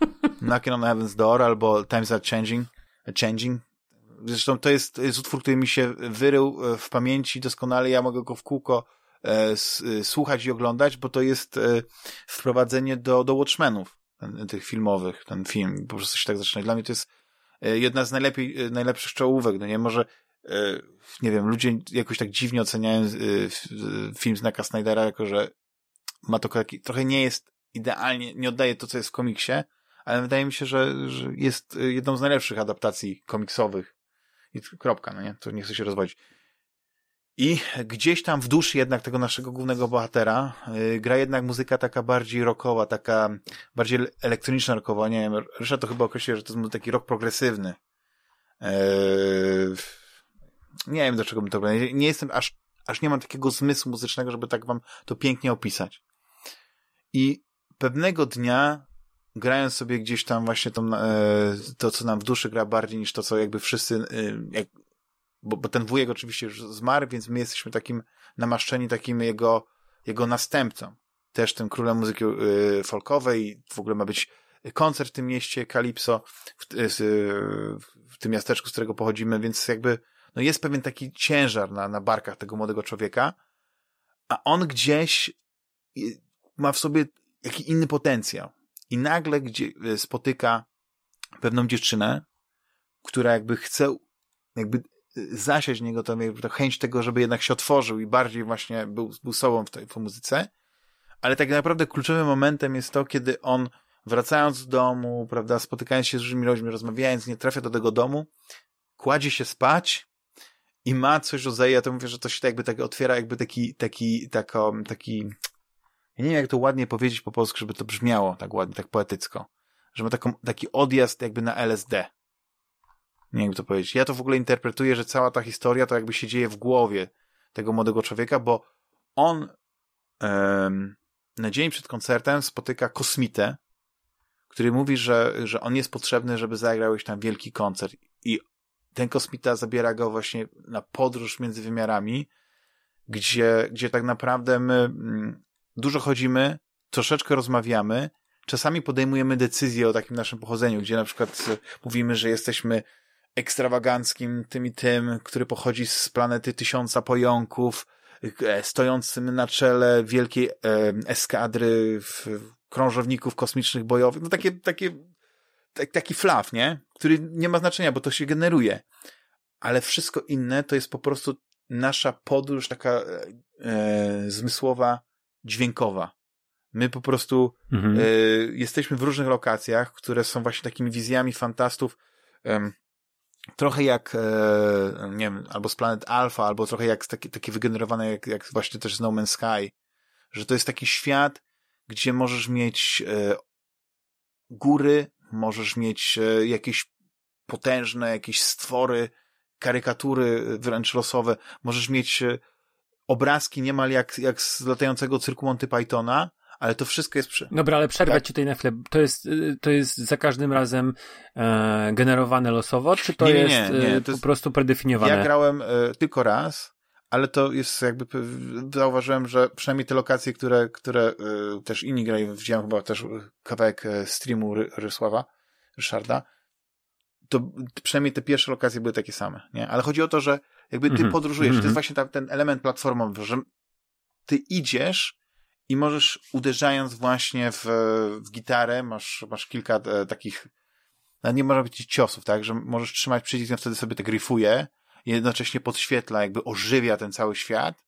Knocking on Heaven's Door albo Times Are Changing, Changing. Zresztą to jest, jest utwór, który mi się wyrył w pamięci doskonale. Ja mogę go w kółko e, słuchać i oglądać, bo to jest e, wprowadzenie do, do Watchmenów tych filmowych, ten film, po prostu się tak zaczyna. Dla mnie to jest e, jedna z najlepiej, e, najlepszych czołówek, no nie, może e, nie wiem, ludzie jakoś tak dziwnie oceniają film Znaka Snydera, jako że ma to taki, trochę nie jest idealnie, nie oddaje to, co jest w komiksie, ale wydaje mi się, że, że jest jedną z najlepszych adaptacji komiksowych. I kropka, no nie? To nie chcę się rozwodzić. I gdzieś tam w duszy jednak tego naszego głównego bohatera yy, gra jednak muzyka taka bardziej rockowa, taka bardziej elektroniczna rockowa. Nie wiem, Ryszard to chyba określił, że to jest taki rock progresywny. Yy, nie wiem, do czego bym to powiedział. Nie jestem aż, aż nie mam takiego zmysłu muzycznego, żeby tak wam to pięknie opisać. I pewnego dnia grając sobie gdzieś tam właśnie tą, e, to, co nam w duszy gra bardziej niż to, co jakby wszyscy, e, jak, bo, bo ten wujek oczywiście już zmarł, więc my jesteśmy takim namaszczeni takim jego, jego następcą. Też tym królem muzyki y, folkowej. W ogóle ma być koncert w tym mieście, Kalipso, w, y, w tym miasteczku, z którego pochodzimy, więc jakby no jest pewien taki ciężar na, na barkach tego młodego człowieka, a on gdzieś ma w sobie jakiś inny potencjał. I nagle gdzie spotyka pewną dziewczynę, która jakby chce jakby zasiać w niego to, to chęć tego, żeby jednak się otworzył i bardziej właśnie był, był sobą w tej w muzyce. Ale tak naprawdę kluczowym momentem jest to, kiedy on wracając do domu, prawda, spotykając się z różnymi ludźmi, rozmawiając, nie trafia do tego domu, kładzie się spać i ma coś rodzaju, ja to mówię, że to się tak jakby tak otwiera jakby taki, taki, tako, taki, nie wiem jak to ładnie powiedzieć po polsku, żeby to brzmiało tak ładnie, tak poetycko, że ma taką, taki odjazd jakby na LSD nie wiem, to powiedzieć. Ja to w ogóle interpretuję, że cała ta historia to jakby się dzieje w głowie tego młodego człowieka, bo on na dzień przed koncertem spotyka kosmitę, który mówi, że, że on jest potrzebny, żeby zagrał już tam wielki koncert. I ten kosmita zabiera go właśnie na podróż między wymiarami, gdzie, gdzie tak naprawdę my mm, dużo chodzimy, troszeczkę rozmawiamy, czasami podejmujemy decyzje o takim naszym pochodzeniu, gdzie na przykład mówimy, że jesteśmy ekstrawaganckim, tym i tym, który pochodzi z planety tysiąca pojąków, e, stojącym na czele wielkiej e, eskadry krążowników kosmicznych bojowych. No takie, takie, taki flaw, nie? Który nie ma znaczenia, bo to się generuje. Ale wszystko inne to jest po prostu nasza podróż taka e, e zmysłowa, dźwiękowa. My po prostu mhm. e, jesteśmy w różnych lokacjach, które są właśnie takimi wizjami fantastów. Trochę jak, e, nie wiem, albo z Planet Alpha, albo trochę jak takie, takie wygenerowane, jak, jak właśnie też z No Man's Sky, że to jest taki świat, gdzie możesz mieć e, góry, możesz mieć e, jakieś potężne, jakieś stwory, karykatury wręcz losowe, możesz mieć obrazki niemal jak, jak z latającego cyrku Monty Pythona, ale to wszystko jest... Przy... Dobra, ale przerwać tak. ci tutaj na chwilę. To jest, y, to jest za każdym razem e, generowane losowo, czy to nie, nie, jest, nie, nie. To po jest, prostu predefiniowane? Ja grałem e, tylko raz, ale to jest jakby, zauważyłem, że przynajmniej te lokacje, które, które e, też inni grają, widziałem chyba też kawałek e, streamu Ry Rysława, Ryszarda, to przynajmniej te pierwsze lokacje były takie same, nie? Ale chodzi o to, że jakby ty mm -hmm. podróżujesz, mm -hmm. to jest właśnie ta, ten element platformowy, że ty idziesz i możesz uderzając właśnie w, w gitarę, masz, masz kilka e, takich, no nie może być ciosów, tak, że możesz trzymać przycisk, i wtedy sobie to gryfuje i jednocześnie podświetla, jakby ożywia ten cały świat.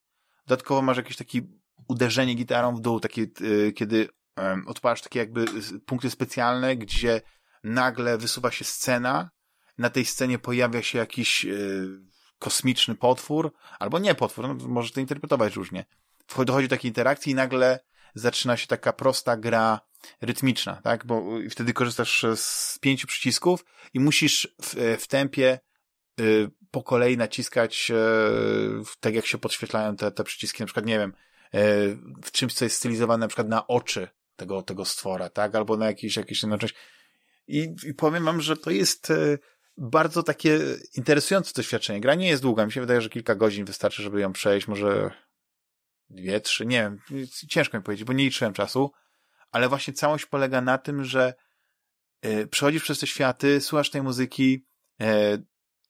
Dodatkowo masz jakieś takie uderzenie gitarą w dół, takie, e, kiedy um, odpalasz takie jakby punkty specjalne, gdzie nagle wysuwa się scena, na tej scenie pojawia się jakiś y, kosmiczny potwór, albo nie potwór, no, możesz to interpretować różnie dochodzi do takiej interakcji i nagle zaczyna się taka prosta gra rytmiczna, tak? Bo wtedy korzystasz z pięciu przycisków i musisz w, w tempie y, po kolei naciskać y, tak jak się podświetlają te, te przyciski, na przykład, nie wiem, y, w czymś, co jest stylizowane na przykład na oczy tego, tego stwora, tak? Albo na jakieś, jakieś inne coś. I, I powiem wam, że to jest bardzo takie interesujące doświadczenie. Gra nie jest długa. Mi się wydaje, że kilka godzin wystarczy, żeby ją przejść. Może dwie, trzy, nie wiem, ciężko mi powiedzieć, bo nie liczyłem czasu, ale właśnie całość polega na tym, że y, przechodzisz przez te światy, słuchasz tej muzyki, y,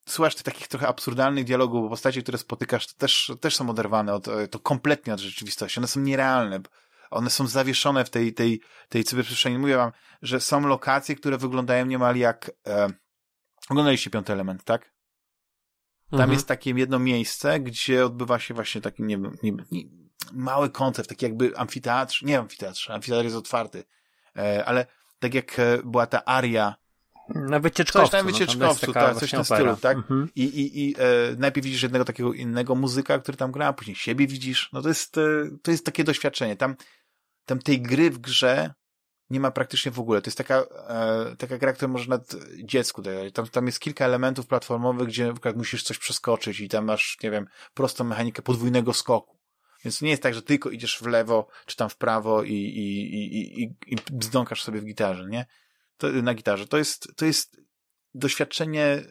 słuchasz tych takich trochę absurdalnych dialogów, bo postacie, które spotykasz, to też, też są oderwane od, e, to kompletnie od rzeczywistości. One są nierealne. One są zawieszone w tej, tej, tej cyberprzestrzeni. Mówię wam, że są lokacje, które wyglądają niemal jak, e, oglądaliście piąty element, tak? Tam mhm. jest takie jedno miejsce, gdzie odbywa się właśnie taki, nie, nie, nie, mały koncept, taki jakby amfiteatr, nie amfiteatrze, amfiteatr jest otwarty, e, ale tak jak e, była ta aria na wycieczkowcu. Coś na wycieczkowcu, no, tak, coś w tym stylu, tak? Mhm. I, i, i e, najpierw widzisz jednego takiego innego muzyka, który tam gra, później siebie widzisz. No to jest, e, to jest takie doświadczenie. Tam, tam tej gry w grze nie ma praktycznie w ogóle. To jest taka, e, taka gra, którą można dziecku dać. Tam, tam jest kilka elementów platformowych, gdzie na przykład musisz coś przeskoczyć i tam masz, nie wiem, prostą mechanikę podwójnego skoku. Więc nie jest tak, że tylko idziesz w lewo, czy tam w prawo i, i, i, i, i bzdąkasz sobie w gitarze, nie? To, na gitarze. To jest, to jest doświadczenie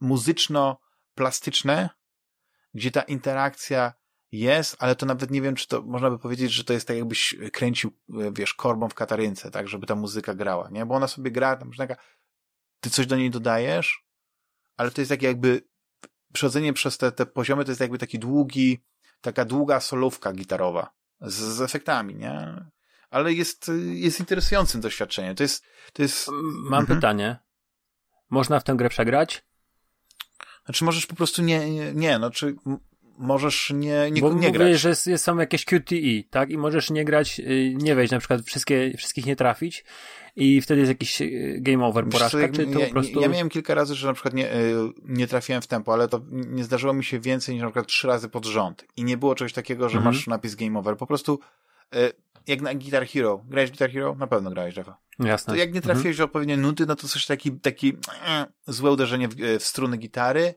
muzyczno-plastyczne, gdzie ta interakcja jest, ale to nawet nie wiem, czy to można by powiedzieć, że to jest tak jakbyś kręcił, wiesz, korbą w katarynce, tak, żeby ta muzyka grała, nie? Bo ona sobie gra, tam, taka, ty coś do niej dodajesz, ale to jest tak jakby przechodzenie przez te, te poziomy to jest jakby taki długi, taka długa solówka gitarowa z, z efektami, nie? Ale jest, jest interesującym doświadczeniem. To jest, to jest... Mam mhm. pytanie. Można w tę grę przegrać? Znaczy możesz po prostu nie, nie, nie no czy możesz nie, nie, Bo nie grać. że jest, są jakieś QTE, tak? I możesz nie grać, y, nie wejść, na przykład wszystkie, wszystkich nie trafić i wtedy jest jakiś y, game over, porażka, czy to ja, po prostu... Ja miałem kilka razy, że na przykład nie, y, nie trafiłem w tempo, ale to nie zdarzyło mi się więcej niż na przykład trzy razy pod rząd. I nie było czegoś takiego, że mhm. masz napis game over. Po prostu jak na Guitar Hero. Grałeś Guitar Hero? Na pewno grałeś, Jeffa. Jasne. To jak nie trafiłeś mhm. odpowiednie nuty, no to coś taki, taki e, złe uderzenie w, w struny gitary,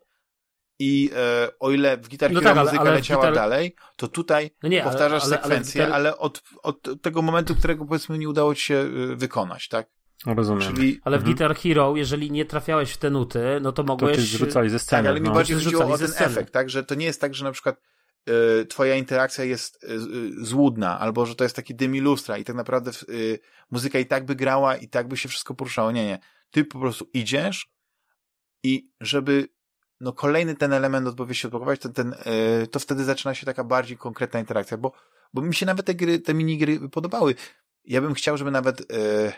i e, o ile w Guitar no Hero tak, muzyka ale leciała gitar... dalej, to tutaj no nie, powtarzasz ale, ale, sekwencję, ale, gitar... od, od tego momentu, którego powiedzmy nie udało ci się y, wykonać, tak? Rozumiem. Czyli... Ale w mhm. Guitar Hero, jeżeli nie trafiałeś w te nuty, no to mogłeś... To cię zrzucali ze sceny. Tak, ale mi no. bardziej chodziło o ten efekt, tak? Że to nie jest tak, że na przykład y, twoja interakcja jest y, y, złudna, albo że to jest taki dym lustra i tak naprawdę y, muzyka i tak by grała i tak by się wszystko poruszało. Nie, nie. Ty po prostu idziesz i żeby no kolejny ten element odpowiedzi odblokować, to, ten, yy, to wtedy zaczyna się taka bardziej konkretna interakcja, bo, bo mi się nawet te gry, te minigry podobały. Ja bym chciał, żeby nawet yy,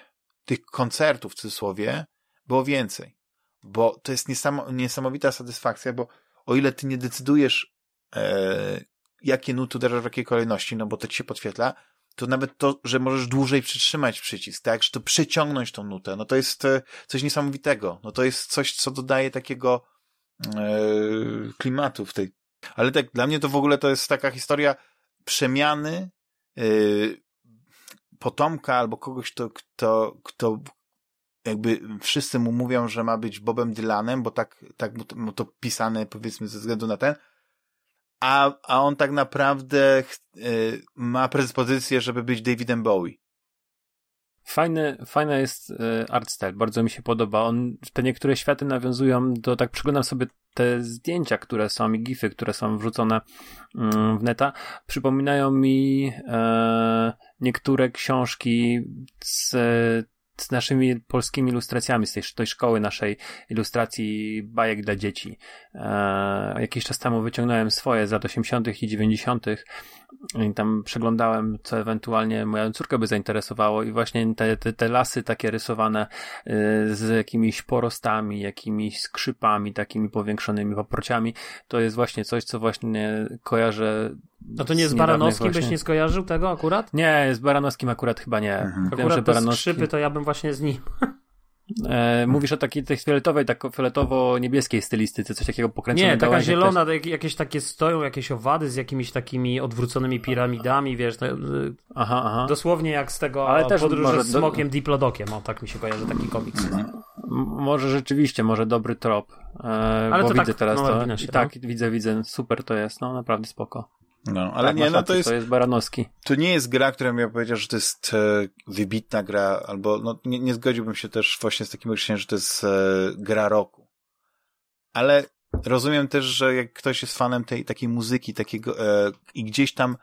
tych koncertów w cudzysłowie było więcej, bo to jest niesamo, niesamowita satysfakcja, bo o ile ty nie decydujesz, yy, jakie nuty uderzasz w jakiej kolejności, no bo to ci się podświetla, to nawet to, że możesz dłużej przytrzymać przycisk, tak, że to przeciągnąć tą nutę, no to jest coś niesamowitego. No to jest coś, co dodaje takiego klimatu w tej. Ale tak, dla mnie to w ogóle to jest taka historia przemiany e, potomka albo kogoś, kto, kto, kto jakby wszyscy mu mówią, że ma być Bobem Dylanem, bo tak, tak mu to, mu to pisane powiedzmy ze względu na ten, a, a on tak naprawdę y, ma predyspozycję, żeby być Davidem Bowie. Fajny, fajny jest y, art style, bardzo mi się podoba. On, te niektóre światy nawiązują do, tak przyglądam sobie te zdjęcia, które są i gify, które są wrzucone mm, w neta, przypominają mi e, niektóre książki z z naszymi polskimi ilustracjami, z tej, tej szkoły naszej ilustracji bajek dla dzieci. E, jakiś czas temu wyciągnąłem swoje z lat 80. i 90. i tam przeglądałem, co ewentualnie moją córkę by zainteresowało i właśnie te, te, te lasy takie rysowane e, z jakimiś porostami, jakimiś skrzypami, takimi powiększonymi paprociami, to jest właśnie coś, co właśnie kojarzę no to nie z Baranowskim byś nie skojarzył tego akurat? Nie, z Baranowskim akurat chyba nie. Mhm. Wiem, akurat że Baranowski... skrzypy to ja bym właśnie z nim. E, mówisz o takiej tej fioletowej, tak fioletowo-niebieskiej stylistyce, coś takiego pokręcone. Nie, taka zielona, też... jakieś takie stoją, jakieś owady z jakimiś takimi odwróconymi piramidami, wiesz, to, aha, aha. dosłownie jak z tego Ale też podróży może, z smokiem do... Diplodokiem, o tak mi się kojarzy taki komiks. Może rzeczywiście, może dobry trop, e, Ale bo widzę tak, teraz no, to. Się, I tak, no. widzę, widzę, super to jest, no naprawdę spoko. No, ale tak, nie, no to jest, to jest Baranowski. To nie jest gra, która mi powiedział, że to jest e, wybitna gra, albo no, nie, nie zgodziłbym się też właśnie z takim określeniem, że to jest e, gra roku. Ale rozumiem też, że jak ktoś jest fanem tej takiej muzyki, takiego e, i gdzieś tam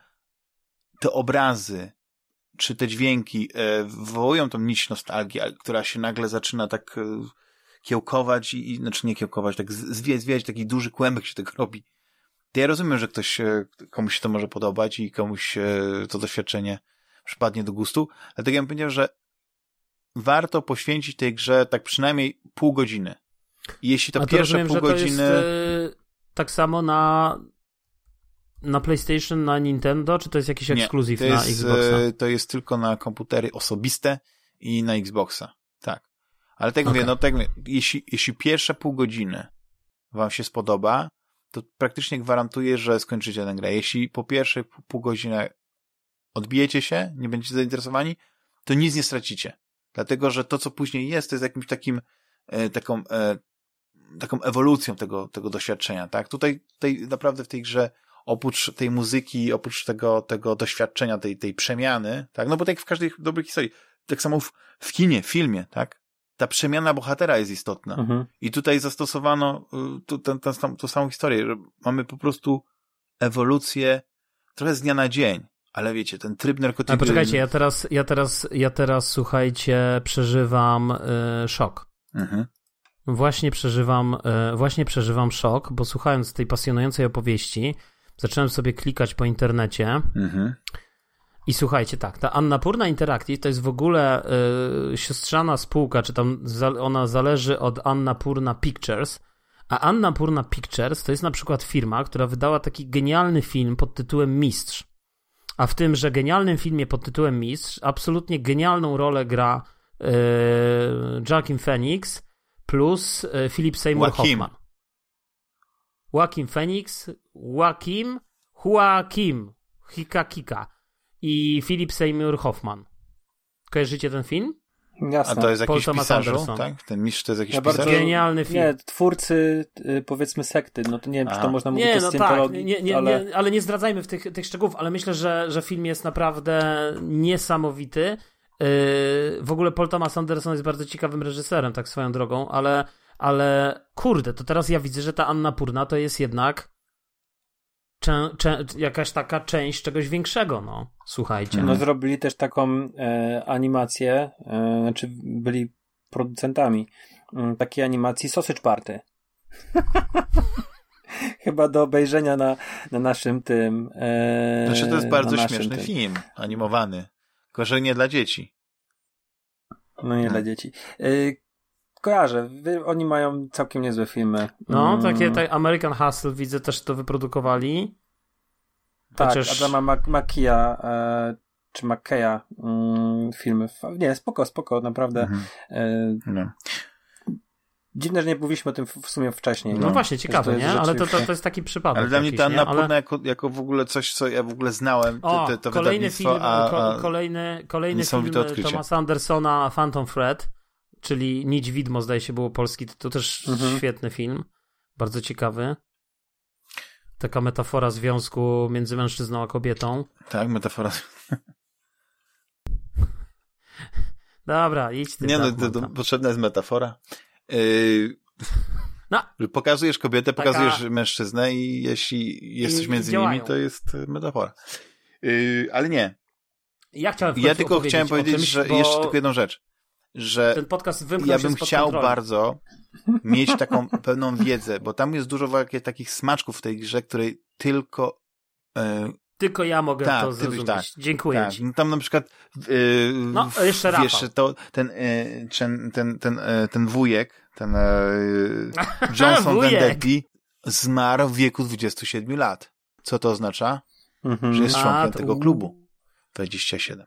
te obrazy, czy te dźwięki e, wywołują tą nić nostalgii, która się nagle zaczyna tak e, kiełkować i, znaczy nie kiełkować, tak zwijać, zwijać, taki duży kłębek się tego robi ja rozumiem, że ktoś, komuś się to może podobać i komuś to doświadczenie przypadnie do gustu, dlatego ja bym powiedział, że warto poświęcić tej grze tak przynajmniej pół godziny. I jeśli to, to pierwsze rozumiem, pół godziny... Jest, tak samo na na PlayStation, na Nintendo, czy to jest jakiś ekskluzyw na Xboxa? To jest tylko na komputery osobiste i na Xboxa. Tak. Ale tak okay. mówię, no tak mówię, jeśli, jeśli pierwsze pół godziny wam się spodoba, to praktycznie gwarantuję, że skończycie tę grę. Jeśli po pierwszej pół godziny odbijecie się, nie będziecie zainteresowani, to nic nie stracicie. Dlatego, że to, co później jest, to jest jakimś takim, e, taką, e, taką ewolucją tego, tego doświadczenia, tak? Tutaj, tutaj naprawdę w tej grze oprócz tej muzyki, oprócz tego, tego doświadczenia, tej, tej przemiany, tak? No bo tak w każdej dobrej historii, tak samo w, w kinie, w filmie, tak? Ta przemiana bohatera jest istotna. Mhm. I tutaj zastosowano y, tu, ten, ten, tą, tą samą historię, że mamy po prostu ewolucję trochę z dnia na dzień. Ale wiecie, ten tryb narkotykowy... A poczekajcie, ja teraz, ja teraz, ja teraz, słuchajcie, przeżywam y, szok. Mhm. Właśnie przeżywam, y, właśnie przeżywam szok, bo słuchając tej pasjonującej opowieści, zacząłem sobie klikać po internecie mhm. I słuchajcie, tak, ta Annapurna Interactive to jest w ogóle y, siostrzana spółka, czy tam ona zależy od Annapurna Pictures, a Annapurna Pictures to jest na przykład firma, która wydała taki genialny film pod tytułem Mistrz. A w tymże genialnym filmie pod tytułem Mistrz absolutnie genialną rolę gra y, Joaquin Phoenix plus y, Philip Seymour Joaquin. Hoffman. Joaquin Phoenix, Joaquim, Joaquim, Hika Kika i Philip Seymour Hoffman. Kojarzycie ten film? Jasne. A to jest jakiś Paul pisarzu, tak? Ten mistrz to jest jakiś ja pisarz? Genialny film. Nie, twórcy y, powiedzmy sekty, no to nie wiem, A. czy to można mówić nie, no tak, nie, nie, ale... Nie, ale nie zdradzajmy w tych, tych szczegółów, ale myślę, że, że film jest naprawdę niesamowity. Y, w ogóle Paul Thomas Anderson jest bardzo ciekawym reżyserem, tak swoją drogą, ale, ale kurde, to teraz ja widzę, że ta Anna Purna to jest jednak cze, cze, jakaś taka część czegoś większego, no. Słuchajcie. No zrobili też taką e, animację, e, znaczy byli producentami e, takiej animacji Sausage Party. Chyba do obejrzenia na, na naszym tym. E, znaczy to jest bardzo śmieszny tym. film animowany. Tylko, że nie dla dzieci. No nie no. dla dzieci. E, kojarzę. Oni mają całkiem niezłe filmy. No, mm. takie tak American Hustle widzę też to wyprodukowali. Tak, Chociaż... Adama Makia e, czy McKeya mm, filmy. Nie, spoko, spoko, naprawdę. Mhm. E, No. dziwne, że nie mówiliśmy o tym w sumie wcześniej. No, właśnie, Że ciekawe, nie? Ale to, to, to jest taki przypadek. Ale dla mnie ta? Annapurna Ale... jako, jako w ogóle coś, co ja w ogóle znałem, to, O, to, to kolejny wydawnictwo, film, a, ko, a kolejny, kolejny film odkrycie. Thomasa Andersona Phantom Thread, czyli Nić Widmo, zdaje się było polski tytuł, też Mhm. świetny film, bardzo ciekawy. Taka metafora związku między mężczyzną a kobietą. tak, metafora. Dobra, idź ty. Nie no, to, to potrzebna jest metafora. Yy, No. Pokazujesz kobietę, Taka- pokazujesz mężczyznę i jeśli jesteś między działają. nimi, to jest y, metafora. Yy, ale nie. Ja chciałem Ja tylko chciałem powiedzieć, czymś, że bo jeszcze tylko jedną rzecz. Że ten podcast wymknął ja bym chciał kontroli. bardzo mieć taką pewną wiedzę, bo tam jest dużo takich smaczków w tej grze, której tylko e, Tylko ja mogę Tak, to byś- zrozumieć. tak, Dziękuję tak, ci. no tam na przykład e, No, jeszcze Rafał. wiesz, to ten, e, ten, ten, ten, e, ten wujek, ten Johnson. Vendetti zmarł w wieku 27 lat. Co to oznacza? Mhm. Że jest A, członkiem to- tego klubu. 27.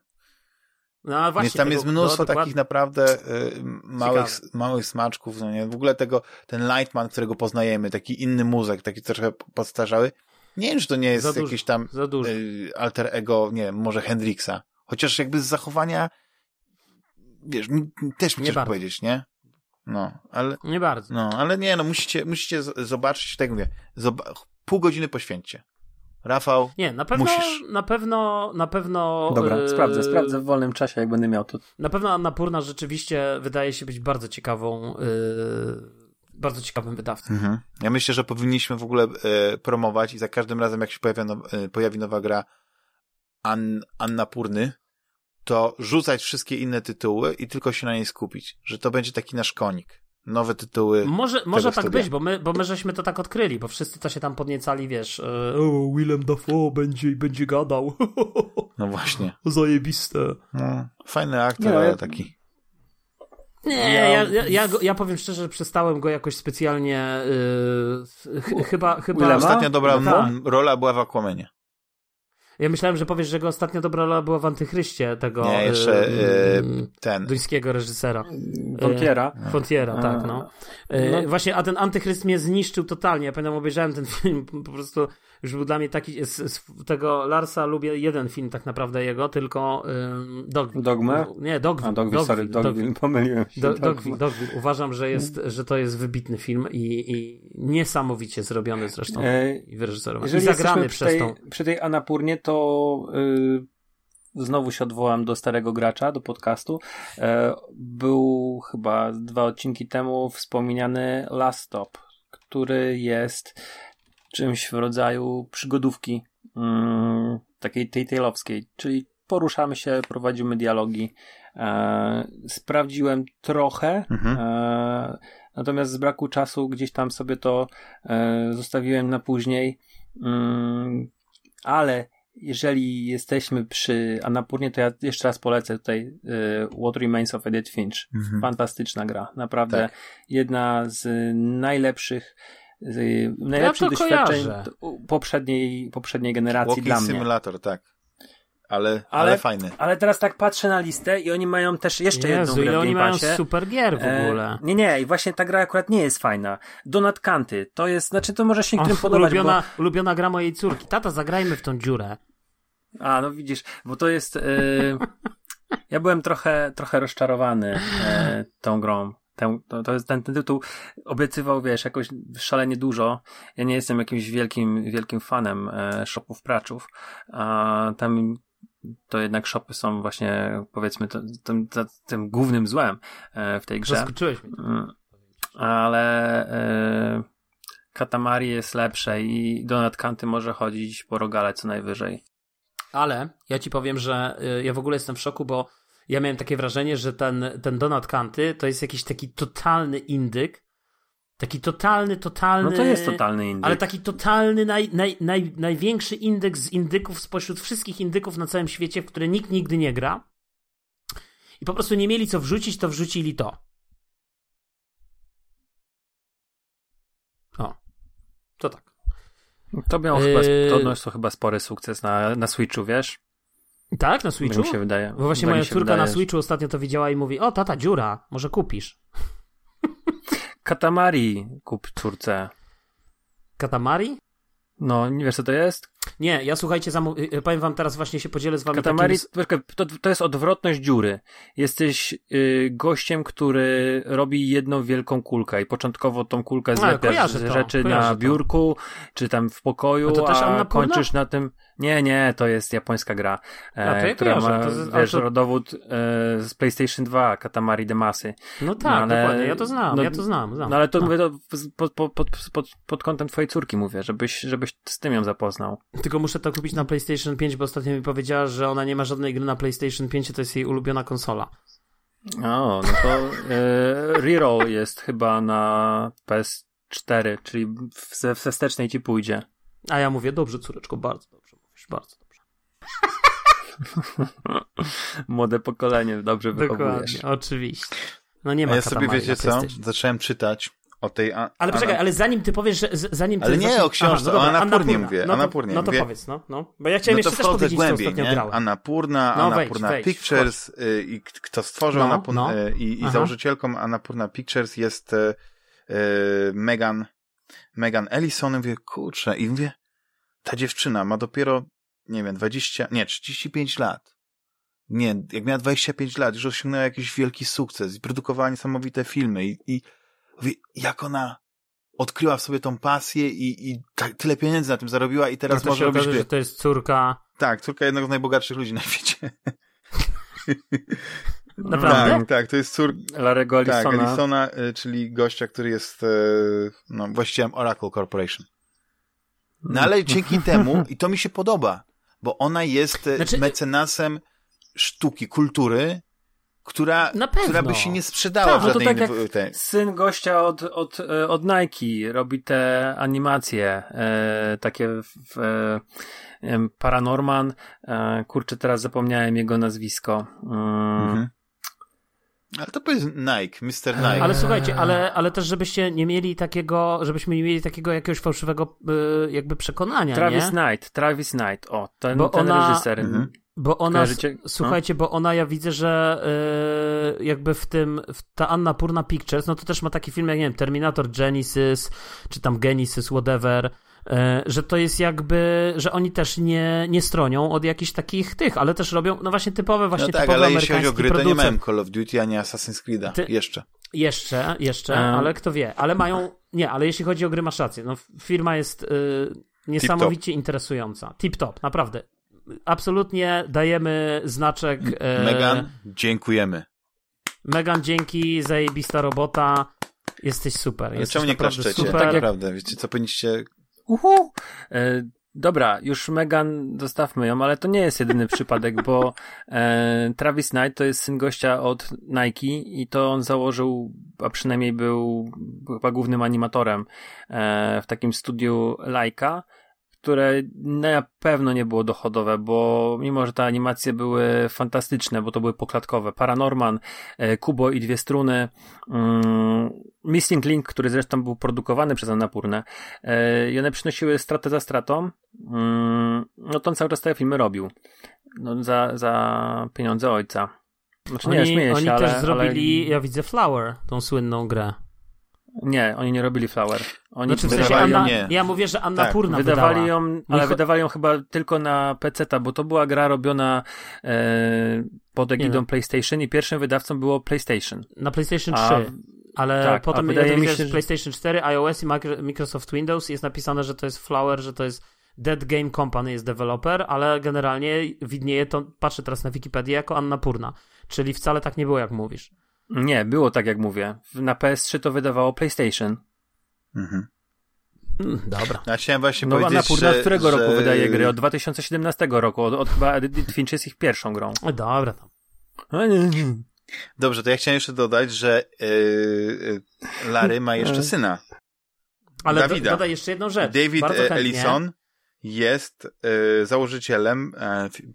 No właśnie. Więc tam tego- jest mnóstwo no, dokładnie. takich naprawdę y, małych, małych smaczków, no nie? W ogóle tego, ten Lightman, którego poznajemy, taki inny muzyk, taki trochę podstarzały. Nie wiem, czy to nie jest dużo, jakiś tam y, alter ego, nie wiem, może Hendrixa. Chociaż jakby z zachowania, wiesz, też mi bardzo. powiedzieć, nie? No, ale, Nie bardzo. no, ale nie, no musicie, musicie zobaczyć, tak jak mówię, zoba- pół godziny poświęćcie. Rafał, Nie, na pewno, Musisz. na pewno, na pewno. Dobra, e, sprawdzę, sprawdzę w wolnym czasie, jak będę miał to. Na pewno Annapurna rzeczywiście wydaje się być bardzo ciekawą, e, bardzo ciekawym wydawcą. Mhm. Ja myślę, że powinniśmy w ogóle e, promować i za każdym razem, jak się pojawia now, e, pojawi nowa gra An, Annapurny, to rzucać wszystkie inne tytuły i tylko się na niej skupić. Że to będzie taki nasz konik. Nowe tytuły. Może, może tak studia. być, bo my, bo my żeśmy to tak odkryli, bo wszyscy to się tam podniecali, wiesz, e, o, Willem Dafoe będzie, będzie gadał. No właśnie. Zajebiste. No, fajny aktor, Nie, no, ale taki. Nie, Ja- ja, ja, ja, go, ja powiem szczerze, że przestałem go jakoś specjalnie. Yy, ch, chyba. chyba? Ostatnia dobra No tak. rola była w Aquamanie. Ja myślałem, że powiesz, że jego ostatnia dobra rola była w Antychryście tego. Nie, jeszcze, yy, yy, Ten. duńskiego reżysera. Wątiera. Fontiera, tak, A, no. No. Właśnie, a ten Antychryst mnie zniszczył totalnie. Ja pamiętam, obejrzałem ten film, po prostu już był dla mnie taki, z, z tego Larsa lubię jeden film tak naprawdę jego, tylko ym, Dogville. Dogmę? Nie, Dogville. A, Dogville, sorry, Dogville, pomyliłem się. Do, Dogville. Dogville, Dogville. Uważam, że, jest, że to jest wybitny film i, i niesamowicie zrobiony zresztą E, i wyreżyserowany. I zagrany przez przy tą... tej, przy tej Anapurnie, to y, znowu się odwołam do starego gracza, do podcastu. E, był chyba dwa odcinki temu wspomniany Last Stop, który jest czymś w rodzaju przygodówki mm, takiej telltale'owskiej, czyli poruszamy się, prowadzimy dialogi. E, sprawdziłem trochę, Mhm. e, natomiast z braku czasu gdzieś tam sobie to e, zostawiłem na później. Mm, ale jeżeli jesteśmy przy Anapurnie, to ja jeszcze raz polecę tutaj e, What Remains of Edith Finch. Mhm. Fantastyczna gra. Naprawdę Tak. jedna z najlepszych najlepszych to doświadczeń kojarzę. poprzedniej, poprzedniej generacji Walking dla mnie. Simulator, tak. Ale, ale, Ale- fajny. Ale teraz tak patrzę na listę i oni mają też jeszcze Jezu, jedną grę ile oni mają super gier w ogóle. E, nie, nie, i właśnie ta gra akurat nie jest fajna. Donut Kanty, to jest, znaczy to może się niektórym podobać, ulubiona, ulubiona gra mojej córki. Tata, zagrajmy w tą dziurę. bo... A, no widzisz, bo to jest... E, ja byłem trochę, trochę rozczarowany e, tą grą. Ten, to, to jest ten, ten tytuł obiecywał, wiesz, jakoś szalenie dużo. Ja nie jestem jakimś wielkim, wielkim fanem e, shopów praczów. A tam to jednak shopy są właśnie, powiedzmy, to, tym, to, tym głównym złem e, w tej grze. Zaskoczyłeś mnie. Mm, Ale e, Katamari jest lepsze i Donut Kanty może chodzić po rogale co najwyżej. Ale ja ci powiem, że y, ja w ogóle jestem w szoku, bo ja miałem takie wrażenie, że ten, ten Donat Kanty to jest jakiś taki totalny indyk. Taki totalny, totalny. No to jest totalny indyk. Ale taki totalny, naj, naj, naj, największy indeks z indyków spośród wszystkich indyków na całym świecie, w które nikt nigdy nie gra. I po prostu nie mieli co wrzucić, to wrzucili to. O. To tak. To miał chyba, Yy. to odniosło chyba spory sukces na, na Switchu, wiesz? Tak, na Switchu? Tak mi się wydaje. Bo właśnie Tak moja córka wydaje, na Switchu ostatnio to widziała i mówi, o tata, dziura, może kupisz. Katamari kup córce. Katamari? No, nie wiesz co to jest? Nie, ja słuchajcie, y, y, powiem wam teraz właśnie się podzielę z wami Katamari takim... to, to jest odwrotność dziury. Jesteś y, gościem, który robi jedną wielką kulkę i początkowo tą kulkę zlepiasz z rzeczy na to. biurku, czy tam w pokoju, A to też a Purna? kończysz na tym... Nie, nie, to jest japońska gra, e, A, to ja która kojarzę, ma, to wiesz, to- rodowód e, z PlayStation 2, Katamari Demasy. No tak, No, ale- dokładnie, ja to znam, no- ja to znam. znam. No ale to No. mówię to pod, pod, pod, pod, kątem twojej córki mówię, żebyś, żebyś z tym ją zapoznał. Tylko muszę to kupić na PlayStation 5, bo ostatnio mi powiedziała, że ona nie ma żadnej gry na PlayStation 5, to jest jej ulubiona konsola. O, no to e, Reroll jest chyba na PS4, czyli w, w wstecznej ci pójdzie. A ja mówię, dobrze córeczko, bardzo dobrze mówisz, bardzo dobrze. Młode pokolenie dobrze wychowujesz. Dokładnie, oczywiście. No nie ma A ja sobie, wiecie co, zacząłem czytać o tej... A, Ale poczekaj, ale zanim ty powiesz, że zanim ty Ale nie zaczniesz- o książce, o Annapurnie mówię, No to, Annapurnie no to mówię. powiedz, no, no. Bo ja chciałem no to jeszcze też powiedzieć, co głębiej, ostatnio nie? grałem. Annapurna, No, wejdź, Annapurna wejdź, Pictures y, i kto stworzył No, Annapurna no. y, i, i Aha. założycielką Annapurna Pictures jest y, Megan, Megan Ellison. I mówię, kurczę, i mówię, ta dziewczyna ma dopiero, nie wiem, 20, nie, 35 lat. Nie, jak miała 25 lat, już osiągnęła jakiś wielki sukces i produkowała niesamowite filmy i, i mówię, jak ona odkryła w sobie tą pasję i, i tak, tyle pieniędzy na tym zarobiła i teraz No to może się robić okaże, że to jest córka... Tak, córka jednego z najbogatszych ludzi na świecie. Naprawdę? Tak, tak, to jest córka. Larego Tak, Ellisona. Ellisona, y, czyli gościa, który jest y, no, właścicielem Oracle Corporation. No ale dzięki temu, i to mi się podoba, bo ona jest y, Znaczy- mecenasem sztuki, kultury, która, Na pewno. która by się nie sprzedała Tak, w no to żadnej tak innej... tej- Syn gościa od, od, e, od Nike robi te animacje, e, takie w, e, Paranorman, e, kurczę teraz zapomniałem jego nazwisko. Mm, Mhm. Ale to jest Nike, Mr. Nike. Ale słuchajcie, ale, ale też żebyście nie mieli takiego, żebyśmy nie mieli takiego jakiegoś fałszywego y, jakby przekonania, Travis nie? Knight, Travis Knight, o, ten, Bo ten ona- reżyser. Mhm. Bo ona, Kojarzycie? słuchajcie, bo ona, ja widzę, że y, jakby w tym, w ta Anna Purna Pictures, no to też ma taki film jak, nie wiem, Terminator Genesis, czy tam Genesis, whatever, y, że to jest jakby, że oni też nie, nie stronią od jakichś takich tych, ale też robią, no właśnie typowe, właśnie No tak, typowe ale jeśli chodzi o gry, to nie producent. miałem Call of Duty, ani Assassin's Creed'a. Ty- Jeszcze. Jeszcze, jeszcze, E. ale kto wie. Ale mają. Nie, ale jeśli chodzi o gry, masz rację. No, firma jest y, niesamowicie interesująca. Tip top, naprawdę. Absolutnie dajemy znaczek. E, Megan, dziękujemy. Megan, dzięki, zajebista robota. Jesteś super. Ale Jesteś czemu nie naprawdę klaszczecie? super. Tak naprawdę, wiecie co, powinniście... Uhu. E, dobra, już Megan, zostawmy ją, ale to nie jest jedyny przypadek, bo e, Travis Knight to jest syn gościa od Nike i to on założył, a przynajmniej był chyba głównym animatorem e, w takim studiu Laika, które na pewno nie było dochodowe, bo mimo, że te animacje były fantastyczne, bo to były poklatkowe, Paranorman, e, Kubo i dwie struny, mm, Missing Link, który zresztą był produkowany przez Annapurnę, e, i one przynosiły stratę za stratą, mm, no to on cały czas te filmy robił. No, za, za pieniądze ojca. Znaczy nie, Oni, śmieję się, oni ale, też zrobili, ale... ja widzę Flower, tą słynną grę. Nie, oni nie robili Flower. Oni Znaczy w sensie wydawali ją- Anna, nie. ja mówię, że Anna Tak, Purna Wydawali wydała. ją, ale wydawali ją chyba tylko na PC, bo to była gra robiona e, pod egidą. PlayStation i pierwszym wydawcą było PlayStation. Na PlayStation 3. A, Ale Tak, potem wydaje ja mi się, że PlayStation 4, iOS i Micro- Microsoft Windows jest napisane, że to jest Flower, że to jest Dead Game Company jest deweloper, ale generalnie widnieje to, patrzę teraz na Wikipedię, jako Anna Purna. Czyli wcale tak nie było, jak mówisz. Nie, było tak jak mówię. Na PS3 to wydawało PlayStation. Mhm. Mm, dobra. Ja chciałem właśnie No powiedzieć, na Purna że, z którego że... roku wydaje gry? Od 2017 roku. Od, od chyba Edith Finch jest ich pierwszą grą. E, Dobra, tam. Dobrze, to ja chciałem jeszcze dodać, że yy, Larry ma jeszcze syna. Ale do, Dawida. dodaj jeszcze jedną rzecz. David e. Ellison jest założycielem,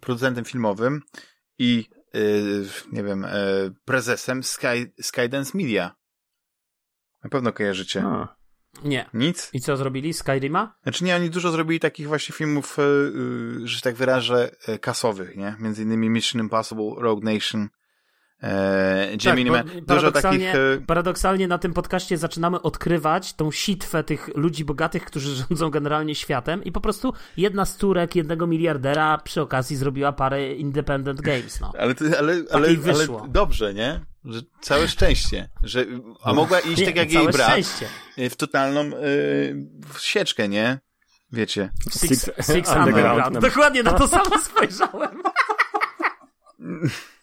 producentem filmowym i nie wiem, e, prezesem Sky, Skydance Media. Na pewno kojarzycie. A. Nie. Nic? I co zrobili? Skyrima? Znaczy nie, oni dużo zrobili takich właśnie filmów, e, że się tak wyrażę, kasowych, nie? Między innymi Mission Impossible, Rogue Nation, e, Gemini tak, Dużo takich... paradoksalnie, E, paradoksalnie na tym podcaście zaczynamy odkrywać tą sitwę tych ludzi bogatych, którzy rządzą generalnie światem i po prostu jedna z córek jednego miliardera przy okazji zrobiła parę independent games, no. ale, to- ale, ale, ale wyszło. dobrze, nie? Że całe szczęście. Że, a mogła iść Nie, tak jak jej brat szczęście. e, w totalną e, w sieczkę, nie? Wiecie. Six, Six six Underground. Underground. Dokładnie na to samo spojrzałem.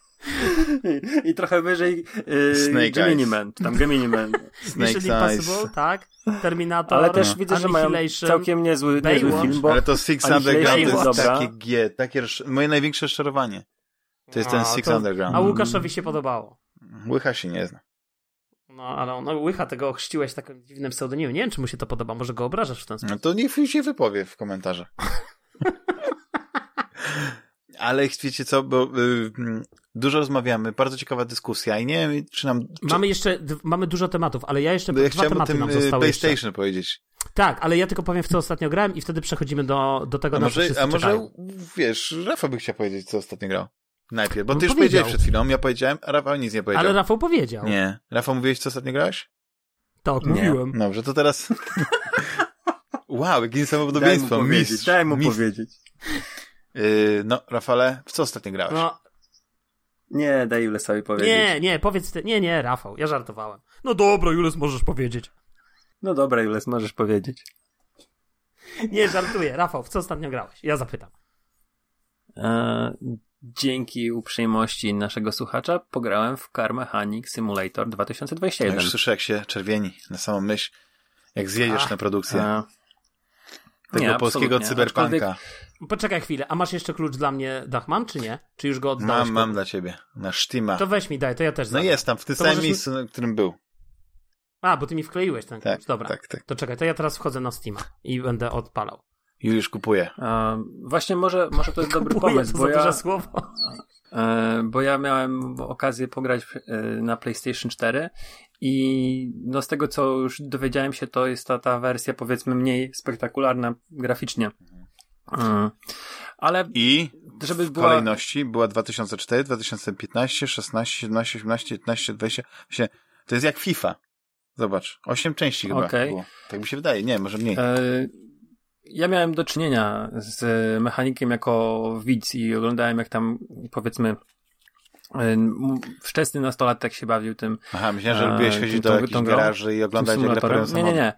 I, I trochę wyżej yy, Snake Gemini Eyes. Man, czy tam Gemini Man. Snake Mission Eyes. Impossible, tak. Terminator, Ale też widzę, że mają całkiem niezły, niezły film, bo Ale to Six Underground jest jest takie G, takie moje największe rozczarowanie. To jest ten A, Six to- Underground. A Łukaszowi się podobało. Łycha się nie zna. No, ale on, no, Łycha tego ochrzciłeś takim dziwnym pseudonimem. Nie wiem, czy mu się to podoba. Może go obrażasz w ten sposób. No to niech się wypowie w komentarzach. Ale wiecie co, bo y, mm, dużo rozmawiamy, bardzo ciekawa dyskusja i nie wiem, czy nam... Czy, Mamy jeszcze, mamy dużo tematów, ale ja jeszcze bo ja dwa tematy tym nam y, zostały jeszcze. PlayStation powiedzieć. Tak, ale ja tylko powiem, w co ostatnio grałem i wtedy przechodzimy do, do tego, A na co wszyscy a może czekają. wiesz, Rafa by chciał powiedzieć, co ostatnio grał. Najpierw, bo No ty już powiedział. powiedziałeś przed chwilą, ja powiedziałem, a Rafał nic nie powiedział. Ale Rafał powiedział. Nie. Rafał, mówiłeś, co ostatnio grałeś? Tak, Nie. mówiłem. Dobrze, to teraz... wow, jakie daj mu powiedzieć, Mistrz, daj mu powiedzieć. Yy, no, Rafale, w co ostatnio grałeś? No, Nie, daj Julesowi powiedzieć. nie, nie, powiedz ty. Nie, nie, Rafał, ja żartowałem. No dobra, Jules, możesz powiedzieć. No dobra, Jules, możesz powiedzieć. Nie, żartuję. Rafał, w co ostatnio grałeś? Ja zapytam. E, dzięki uprzejmości naszego słuchacza pograłem w Car Mechanic Simulator Ja 2021. już słyszę, jak się czerwieni na samą myśl, jak zjedziesz Ach. na produkcję E, tego nie, polskiego cyberpunka. Poczekaj chwilę, a masz jeszcze klucz dla mnie, Dachman, czy nie? Czy już go oddałeś? Mam, mam dla ciebie, na sztima. To weź mi daj, to ja też No jest tam, w tym To samym możesz mi- miejscu, na którym był. A, bo ty mi wkleiłeś ten Tak, klucz. Dobra. tak, tak. To czekaj, to ja teraz wchodzę na Steama i będę odpalał. Juliusz kupuje. E, właśnie może, może to jest dobry Kupuję, pomysł, to bo za duże ja, słowo. e, bo ja miałem okazję pograć e, na PlayStation 4 i no z tego co już dowiedziałem się, to jest ta, ta wersja powiedzmy mniej spektakularna graficznie. Mm. Ale I żeby w była... kolejności była 2004, 2015, 16, 17, 18, 19, 20. Właśnie, to jest jak FIFA. Zobacz, 8 części chyba Okej. było. Tak mi się wydaje, nie, może mniej. E, Ja miałem do czynienia z mechanikiem jako widz i oglądałem jak tam powiedzmy e, wczesny nastolatek się bawił tym, Aha, myślałem, że e, lubiłeś chodzić do jakichś garaży i oglądać jak. Nie, nie, nie.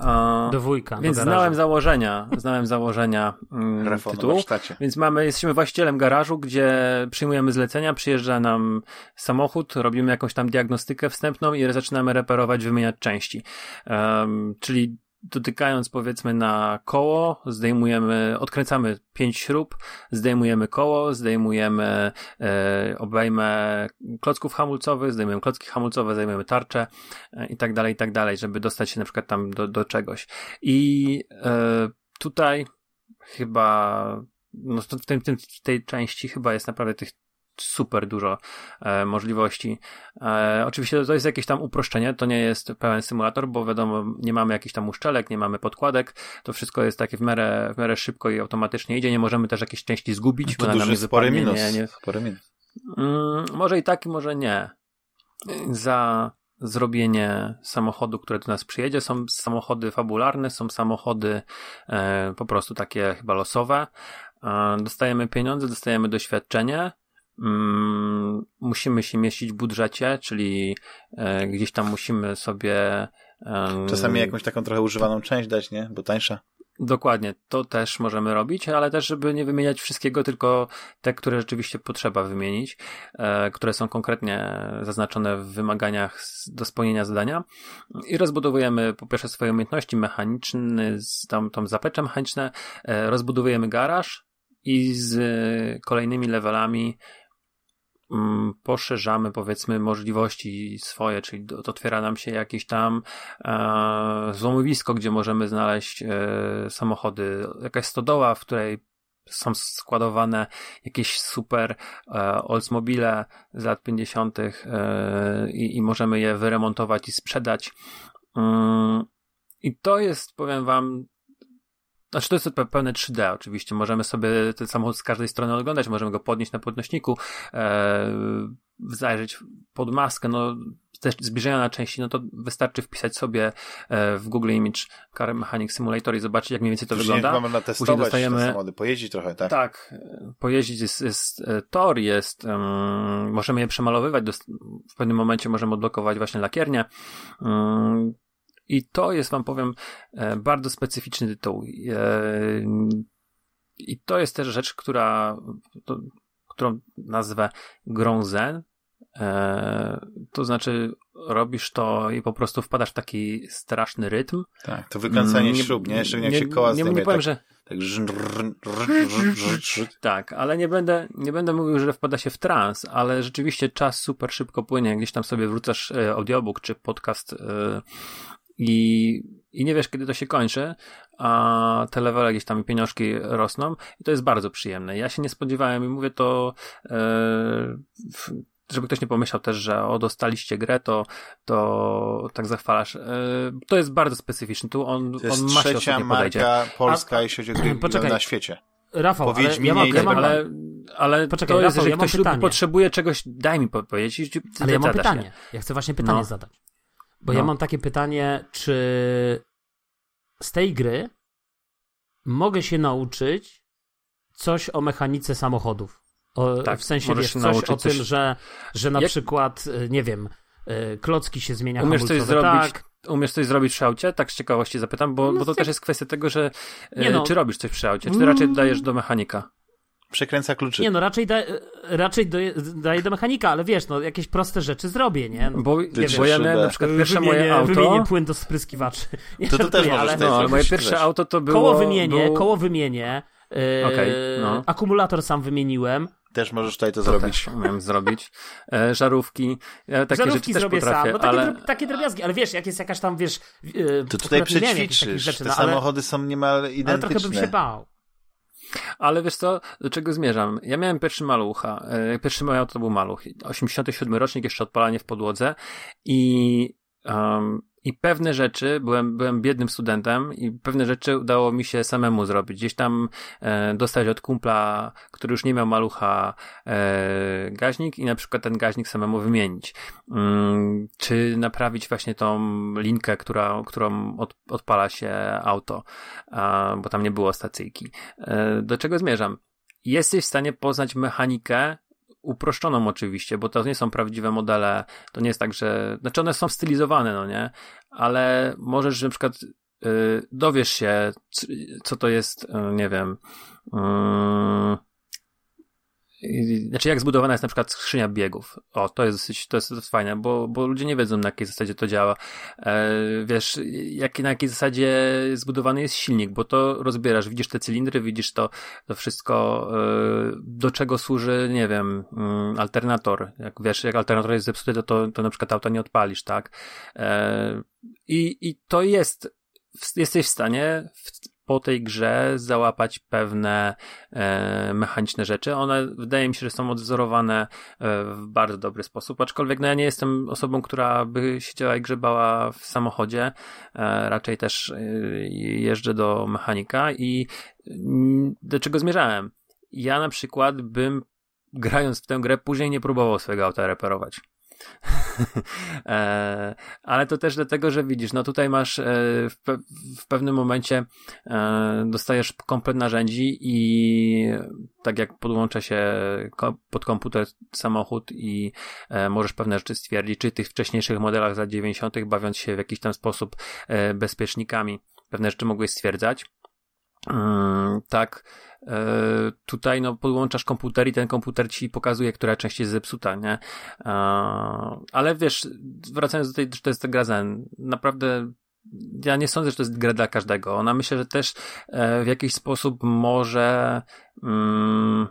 E, Do wujka, Więc do znałem założenia, znałem założenia mm, tytułu. Więc mamy, jesteśmy właścicielem garażu, gdzie przyjmujemy zlecenia, przyjeżdża nam samochód, robimy jakąś tam diagnostykę wstępną i zaczynamy reperować, wymieniać części. Em, czyli dotykając powiedzmy na koło, zdejmujemy, odkręcamy pięć śrub, zdejmujemy koło, zdejmujemy e, obejmę klocków hamulcowych, zdejmujemy klocki hamulcowe, zdejmujemy tarczę e, i tak dalej, i tak dalej, żeby dostać się na przykład tam do, do czegoś. I e, tutaj chyba no w, tym, tym, w tej części chyba jest naprawdę tych super dużo e, możliwości. E, oczywiście to jest jakieś tam uproszczenie, to nie jest pełen symulator, bo wiadomo, nie mamy jakichś tam uszczelek, nie mamy podkładek, to wszystko jest takie w miarę, w miarę szybko i automatycznie idzie, nie możemy też jakieś części zgubić, bo To duży, spory minus. Nie, nie, Spory minus. Mm, może i tak, może nie. Za zrobienie samochodu, które do nas przyjedzie, są samochody fabularne, są samochody e, po prostu takie chyba losowe. E, dostajemy pieniądze, dostajemy doświadczenie. Mm, musimy się mieścić w budżecie, czyli e, gdzieś tam musimy sobie. Czasami jakąś taką trochę używaną część dać, nie? Bo tańsza. Dokładnie, to też możemy robić, ale też, żeby nie wymieniać wszystkiego, tylko te, które rzeczywiście potrzeba wymienić, e, które są konkretnie zaznaczone w wymaganiach do spełnienia zadania. I rozbudowujemy po pierwsze swoje umiejętności mechaniczne, z tam, tą zapecze mechaniczne, e, rozbudowujemy garaż i z kolejnymi levelami poszerzamy powiedzmy możliwości swoje, czyli otwiera nam się jakieś tam e, złomowisko, gdzie możemy znaleźć e, samochody, jakaś stodoła, w której są składowane jakieś super e, Oldsmobile z lat 50. E, i, i możemy je wyremontować i sprzedać. Mm, I to jest, powiem wam, znaczy to jest pełne 3D oczywiście. Możemy sobie ten samochód z każdej strony oglądać, możemy go podnieść na podnośniku, e, zajrzeć pod maskę, no też zbliżenia na części, no to wystarczy wpisać sobie e, w Google Image Car Mechanic Simulator i zobaczyć, jak mniej więcej to Później wygląda. Testować Później dostajemy... te samochody, pojeździć trochę, tak? Tak, pojeździć jest, jest e, tor, jest, um, możemy je przemalowywać, w pewnym momencie możemy odblokować właśnie lakiernię. Um, i to jest, wam powiem, e, bardzo specyficzny tytuł. I to jest też rzecz, która, to, którą nazwę grą zen, E, to znaczy, robisz to i po prostu wpadasz w taki straszny rytm. Tak, to wykręcanie nie, śrub, nie? Szczególnie jak się koła nie, nie, nie powiem, tak, że... Tak, tak, ale nie będę, nie będę mówił, że wpada się w trans, ale rzeczywiście czas super szybko płynie. Gdzieś tam sobie wrzucasz e, audiobook czy podcast e, i, i nie wiesz, kiedy to się kończy, a te levele gdzieś tam i pieniążki rosną i to jest bardzo przyjemne. Ja się nie spodziewałem i mówię to żeby ktoś nie pomyślał też, że o, dostaliście grę, to, to tak zachwalasz. E, to jest bardzo specyficzny. Tu on, to jest on ma się trzecia marka podejdzie. polska, jeśli chodzi o na świecie. Rafał, ale ja mam, ja mam, ale, ale Poczekaj, to jest, Rafał, jeżeli ja ktoś pytanie. potrzebuje czegoś, daj mi powiedzieć. Ale ja mam pytanie. Ja chcę właśnie pytanie no. zadać. Bo no. ja mam takie pytanie, czy z tej gry mogę się nauczyć coś o mechanice samochodów? O, tak, w sensie wiesz, coś o tym, że, że na Jak... przykład, e, nie wiem, e, klocki się zmienia Umiesz coś zrobić, tak. Umiesz coś zrobić przy aucie? Tak z ciekawości zapytam, bo, no, bo to też jest kwestia tego, że e, no. czy robisz coś przy aucie, czy raczej mm. dajesz do mechanika? Przekręca kluczy. Nie no, raczej, da, raczej do, daję do mechanika, ale wiesz, no jakieś proste rzeczy zrobię, nie? No, bo, wiesz, bo ja miałem na przykład pierwsze wymienię, moje auto... Wymienię płyn do spryskiwaczy. Nie to, to też możesz ale, no, ale moje pierwsze auto to było... Koło wymienię, było... koło wymienię. Yy, okay, no. Akumulator sam wymieniłem. Też możesz tutaj to, to zrobić. Też zrobić. E, żarówki. Ja takie żarówki rzeczy zrobię też potrafię, sam. No takie, ale... takie drobiazgi, ale wiesz, jak jest jakaś tam, wiesz... Yy, to tutaj przećwiczysz. Rzeczy, Te no, ale... samochody są niemal identyczne. Ale trochę bym się bał. Ale wiesz co, do czego zmierzam? Ja miałem pierwszy malucha. E, pierwszy moje auto to był maluch. 87 rocznik, jeszcze odpalanie w podłodze i um, i pewne rzeczy, byłem, byłem biednym studentem i pewne rzeczy udało mi się samemu zrobić. Gdzieś tam e, dostać od kumpla, który już nie miał malucha, e, gaźnik i na przykład ten gaźnik samemu wymienić. Mm, czy naprawić właśnie tą linkę, która, którą od, odpala się auto, a, bo tam nie było stacyjki. E, do czego zmierzam? Jesteś w stanie poznać mechanikę uproszczoną oczywiście, bo to nie są prawdziwe modele, to nie jest tak, że, znaczy one są stylizowane, no nie, ale możesz na przykład yy, dowiesz się, co to jest, yy, nie wiem, yy, znaczy, jak zbudowana jest na przykład skrzynia biegów. O, to jest dosyć, to jest, to jest fajne, bo, bo ludzie nie wiedzą, na jakiej zasadzie to działa. E, wiesz, jak, na jakiej zasadzie zbudowany jest silnik, bo to rozbierasz, widzisz te cylindry, widzisz to, to wszystko, e, do czego służy, nie wiem, mm, alternator. Jak wiesz, jak alternator jest zepsuty, to, to, to na przykład auta nie odpalisz, tak? E, i, I to jest, jesteś w stanie w, po tej grze załapać pewne e, mechaniczne rzeczy. One wydaje mi się, że są odwzorowane e, w bardzo dobry sposób, aczkolwiek no ja nie jestem osobą, która by siedziała i grzebała w samochodzie. E, raczej też e, jeżdżę do mechanika i mm, do czego zmierzałem? Ja na przykład bym grając w tę grę później nie próbował swojego auta reperować. e, ale to też dlatego, że widzisz, no tutaj masz e, w, pe w, pewnym momencie e, dostajesz komplet narzędzi i tak jak podłącza się ko pod komputer samochód i możesz pewne rzeczy stwierdzić, czy tych wcześniejszych modelach z lat 90. bawiąc się w jakiś tam sposób bezpiecznikami, pewne rzeczy mogłeś stwierdzać. Mm, tak, e, tutaj no podłączasz komputer i ten komputer ci pokazuje, która część jest zepsuta, nie? E, ale wiesz, wracając do tej, że to jest gra Zen, naprawdę ja nie sądzę, że to jest gra dla każdego. Ona myślę, że też e, w jakiś sposób może mm,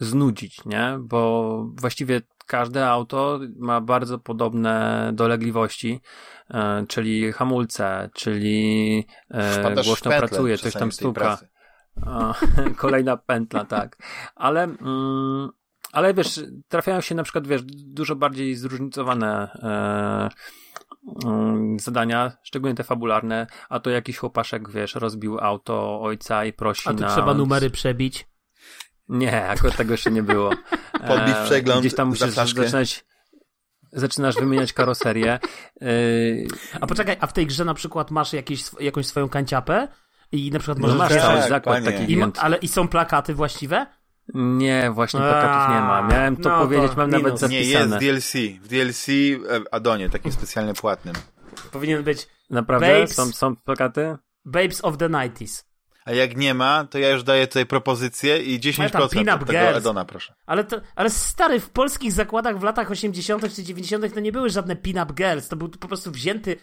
znudzić, nie? Bo właściwie każde auto ma bardzo podobne dolegliwości, e, czyli hamulce, czyli e, głośno pracuje, coś tam stuka. kolejna pętla, tak. Ale, mm, ale wiesz, trafiają się na przykład, wiesz, dużo bardziej zróżnicowane mm, zadania, szczególnie te fabularne, a to jakiś chłopaszek, wiesz, rozbił auto ojca i prosi A tu na... trzeba numery przebić. Nie, akurat tego jeszcze nie było. Podbić E, przegląd Gdzieś tam musisz zaczynać zaczynasz wymieniać karoserię. Yy, A poczekaj, a w tej grze na przykład masz jakieś, jakąś swoją kanciapę i na przykład no możesz... masz tak, cały zakład panie. taki I ma, ale i są plakaty właściwe? Nie, właśnie plakatów nie ma. Miałem to no to powiedzieć, mam nawet minus. Nie, jest zapisane. DLC. W DLC e, Adonie, takim specjalnie płatnym. Powinien być Naprawdę? Babes. Są, są plakaty? Babes of the 90s. A jak nie ma, to ja już daję tutaj propozycję i 10% tam Pin-Up od tego Girls. Adona, proszę. Ale, to, ale stary, w polskich zakładach w latach 80. czy 90. to nie były żadne pin-up girls. To był po prostu wzięty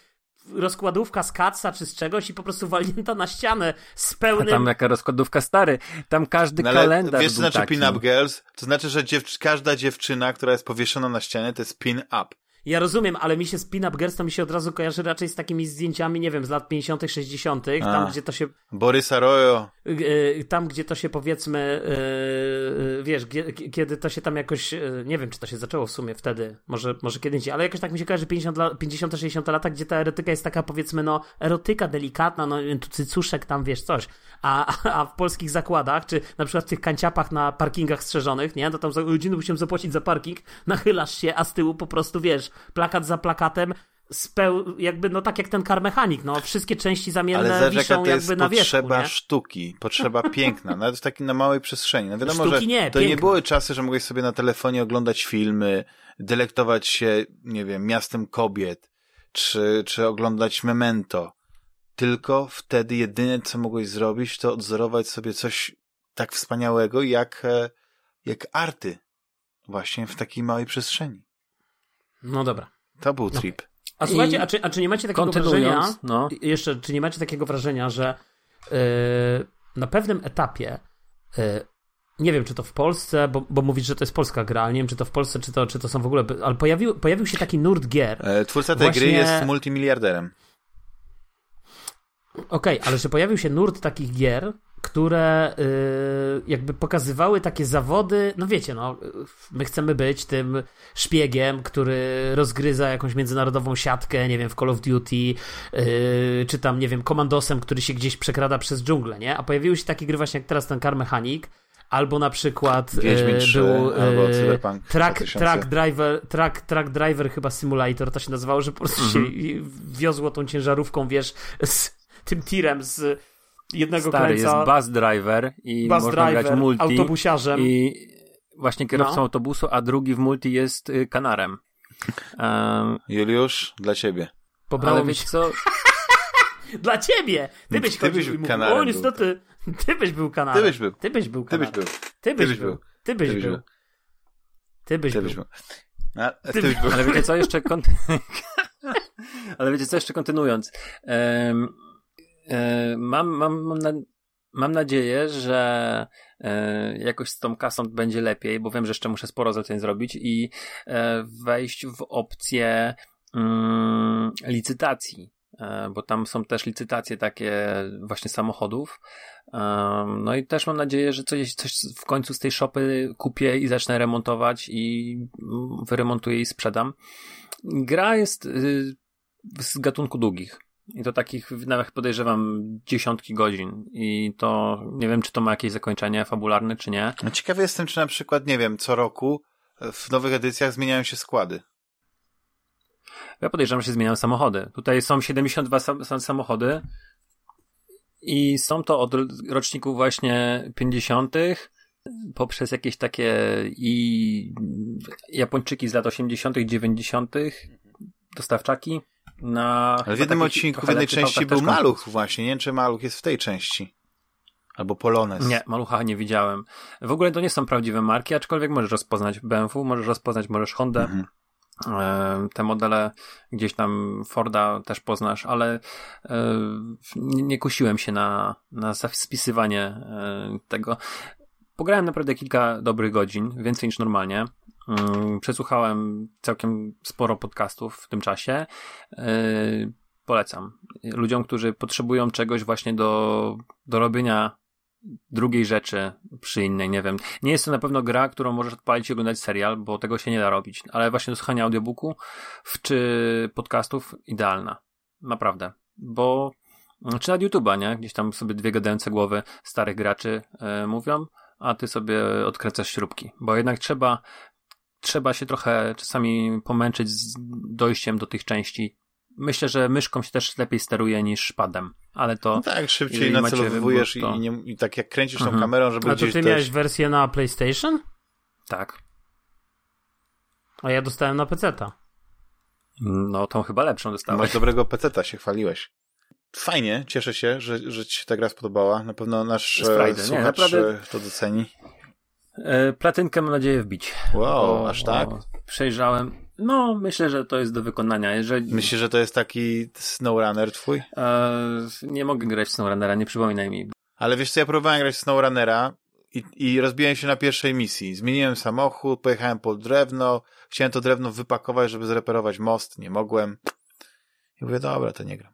rozkładówka z Katsa czy z czegoś i po prostu walnięta na ścianę z A pełnym... tam jaka rozkładówka stary. Tam każdy No ale kalendarz wiesz, co znaczy pin-up girls? To znaczy, że dziew każda dziewczyna, która jest powieszona na ścianie, to jest pin-up. Ja rozumiem, ale mi się z pin-up girls to mi się od razu kojarzy raczej z takimi zdjęciami, nie wiem, z lat 50., 60., tam A. gdzie to się Borysa Royo. y, tam, gdzie to się powiedzmy, y, y, wiesz, kiedy to się tam jakoś, nie wiem, czy to się zaczęło w sumie wtedy, może, może kiedy indziej, ale jakoś tak mi się kojarzy 50, lat- 50 60 lata, gdzie ta erotyka jest taka, powiedzmy, no, erotyka delikatna, no, tu cycuszek tam, wiesz, coś. A, a w polskich zakładach, czy na przykład w tych kanciapach na parkingach strzeżonych, nie, to tam za godzinę musiałem zapłacić za parking, nachylasz się, a z tyłu po prostu, wiesz, plakat za plakatem, speł, jakby, no tak jak ten car mechanik, no, wszystkie części Ale zamienne jaka wiszą to jest jakby na wierzchu, potrzeba nie? sztuki, potrzeba piękna, nawet w takiej na małej przestrzeni. No wiadomo, Sztuki że nie, to nie piękna. były czasy, że mogłeś sobie na telefonie oglądać filmy, delektować się, nie wiem, miastem kobiet, czy, czy oglądać Memento. Tylko wtedy jedyne, co mogłeś zrobić, to odzorować sobie coś tak wspaniałego, jak, e, jak arty. Właśnie w takiej małej przestrzeni. No dobra. To był trip. A I słuchajcie, a czy, a czy nie macie takiego wrażenia, no. jeszcze, czy nie macie takiego wrażenia, że yy, na pewnym etapie, yy, nie wiem, czy to w Polsce, bo, bo mówisz, że to jest polska gra, ale nie wiem, czy to w Polsce, czy to, czy to są w ogóle, ale pojawił, pojawił się taki nurt gier, E, Twórca tej Właśnie- gry jest multimiliarderem. Okej, ale że pojawił się nurt takich gier, które y, jakby pokazywały takie zawody, no wiecie, no, my chcemy być tym szpiegiem, który rozgryza jakąś międzynarodową siatkę, nie wiem, w Call of Duty, y, czy tam, nie wiem, komandosem, który się gdzieś przekrada przez dżunglę, nie? A pojawiły się takie gry właśnie jak teraz ten Car Mechanic, albo na przykład y, Wiedźmin 3, był albo y, Cyberpunk track, 2000. track Driver, track, track Driver chyba Simulator to się nazywało, że po prostu Mhm. się wiozło tą ciężarówką, wiesz, z tym tirem z jednego Stary, jest krańca, bus driver i bus można grać driver, multi. autobusiarzem. I właśnie kierowcą No. autobusu, a drugi w multi jest y, kanarem. Um, Juliusz, dla ciebie. Pobrało ale się. co? Dla ciebie! Ty byś Ty byś mówił, kanarem o był. niestety, ty byś był kanarem. Ty byś był. Ty byś był Ty kanarem. byś był. Ty byś byś był. był. Ty byś Ty byś był. był. Ty byś Ty był. byś był. A, ty byś był. Ale wiecie co jeszcze. Ale wiecie co jeszcze kontynuując. Em, mam, mam, mam, na... mam nadzieję, że e, jakoś z tą kasą będzie lepiej, bo wiem, że jeszcze muszę sporo zleceń zrobić i e, wejść w opcję mm, licytacji. E, Bo tam są też licytacje takie właśnie samochodów. No i też mam nadzieję, że coś, coś w końcu z tej shopy kupię i zacznę remontować i wyremontuję i sprzedam. Gra jest y, z gatunku długich. I to takich nawet podejrzewam dziesiątki godzin. I to nie wiem, czy to ma jakieś zakończenie fabularne, czy nie. No ciekawy jestem, czy na przykład, nie wiem, co roku w nowych edycjach zmieniają się składy. Ja podejrzewam, że się zmieniają samochody. Tutaj są 72 sam, sam, samochody i są to od roczników właśnie 50. poprzez jakieś takie i Japończyki z lat 80., 90., dostawczaki na. Ale w jednym odcinku, w jednej części był Maluch właśnie. Nie wiem, czy Maluch jest w tej części. Albo Polones. Nie, malucha nie widziałem. W ogóle to nie są prawdziwe marki, aczkolwiek możesz rozpoznać BMW, możesz rozpoznać, możesz Hondę. Mhm. Te modele gdzieś tam Forda też poznasz, ale e, nie, nie kusiłem się na, na spisywanie e, tego. Pograłem naprawdę kilka dobrych godzin, więcej niż normalnie. Mm, Przesłuchałem całkiem sporo podcastów w tym czasie. E, Polecam. Ludziom, którzy potrzebują czegoś właśnie do, do robienia drugiej rzeczy przy innej, nie wiem. Nie jest to na pewno gra, którą możesz odpalić i oglądać serial, bo tego się nie da robić, ale właśnie do słuchania audiobooku czy podcastów idealna. Naprawdę. Bo czy nad YouTube'a, nie? Gdzieś tam sobie dwie gadające głowy starych graczy yy, mówią, a ty sobie odkręcasz śrubki. Bo jednak trzeba, trzeba się trochę czasami pomęczyć z dojściem do tych części. Myślę, że myszką się też lepiej steruje niż padem, ale to... No tak, szybciej nacelowujesz to... i, nie, i tak jak kręcisz tą mhm. kamerą, żeby A to ty też... miałeś wersję na PlayStation? Tak. A ja dostałem na PC-ta. No, tą chyba lepszą dostałeś. Masz dobrego PC-ta, się chwaliłeś. Fajnie, cieszę się, że, że ci się ta gra spodobała. Na pewno nasz Frajdę, słuchacz nie, naprawdę... to doceni. E, platynkę mam nadzieję wbić. Wow, aż tak? Przejrzałem. No, myślę, że to jest do wykonania. Jeżeli... Myślisz, że to jest taki SnowRunner twój? E, nie mogę grać w SnowRunnera, nie przypominaj mi. Ale wiesz co, ja próbowałem grać w SnowRunnera i, i rozbiłem się na pierwszej misji. Zmieniłem samochód, pojechałem po drewno, chciałem to drewno wypakować, żeby zreperować most, nie mogłem. I mówię, dobra, to nie gram.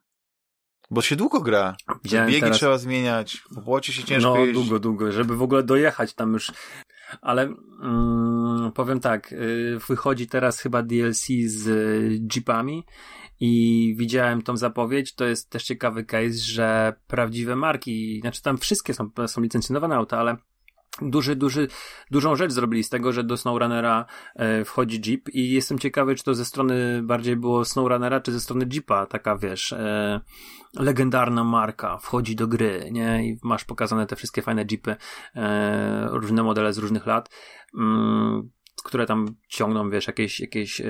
Bo się długo gra. Biegi teraz... trzeba zmieniać, po błocie się ciężko No, jeść. długo, długo, żeby w ogóle dojechać tam już. Ale mm, powiem tak, y, wychodzi teraz chyba DLC z Jeepami i widziałem tą zapowiedź, to jest też ciekawy case, że prawdziwe marki, znaczy tam wszystkie są, są licencjonowane auta, ale duży, duży, dużą rzecz zrobili z tego, że do SnowRunnera e, wchodzi Jeep i jestem ciekawy, czy to ze strony bardziej było SnowRunnera, czy ze strony Jeepa, taka wiesz, e, legendarna marka wchodzi do gry, nie? I masz pokazane te wszystkie fajne Jeepy, e, różne modele z różnych lat, mm, które tam ciągną, wiesz, jakieś, jakieś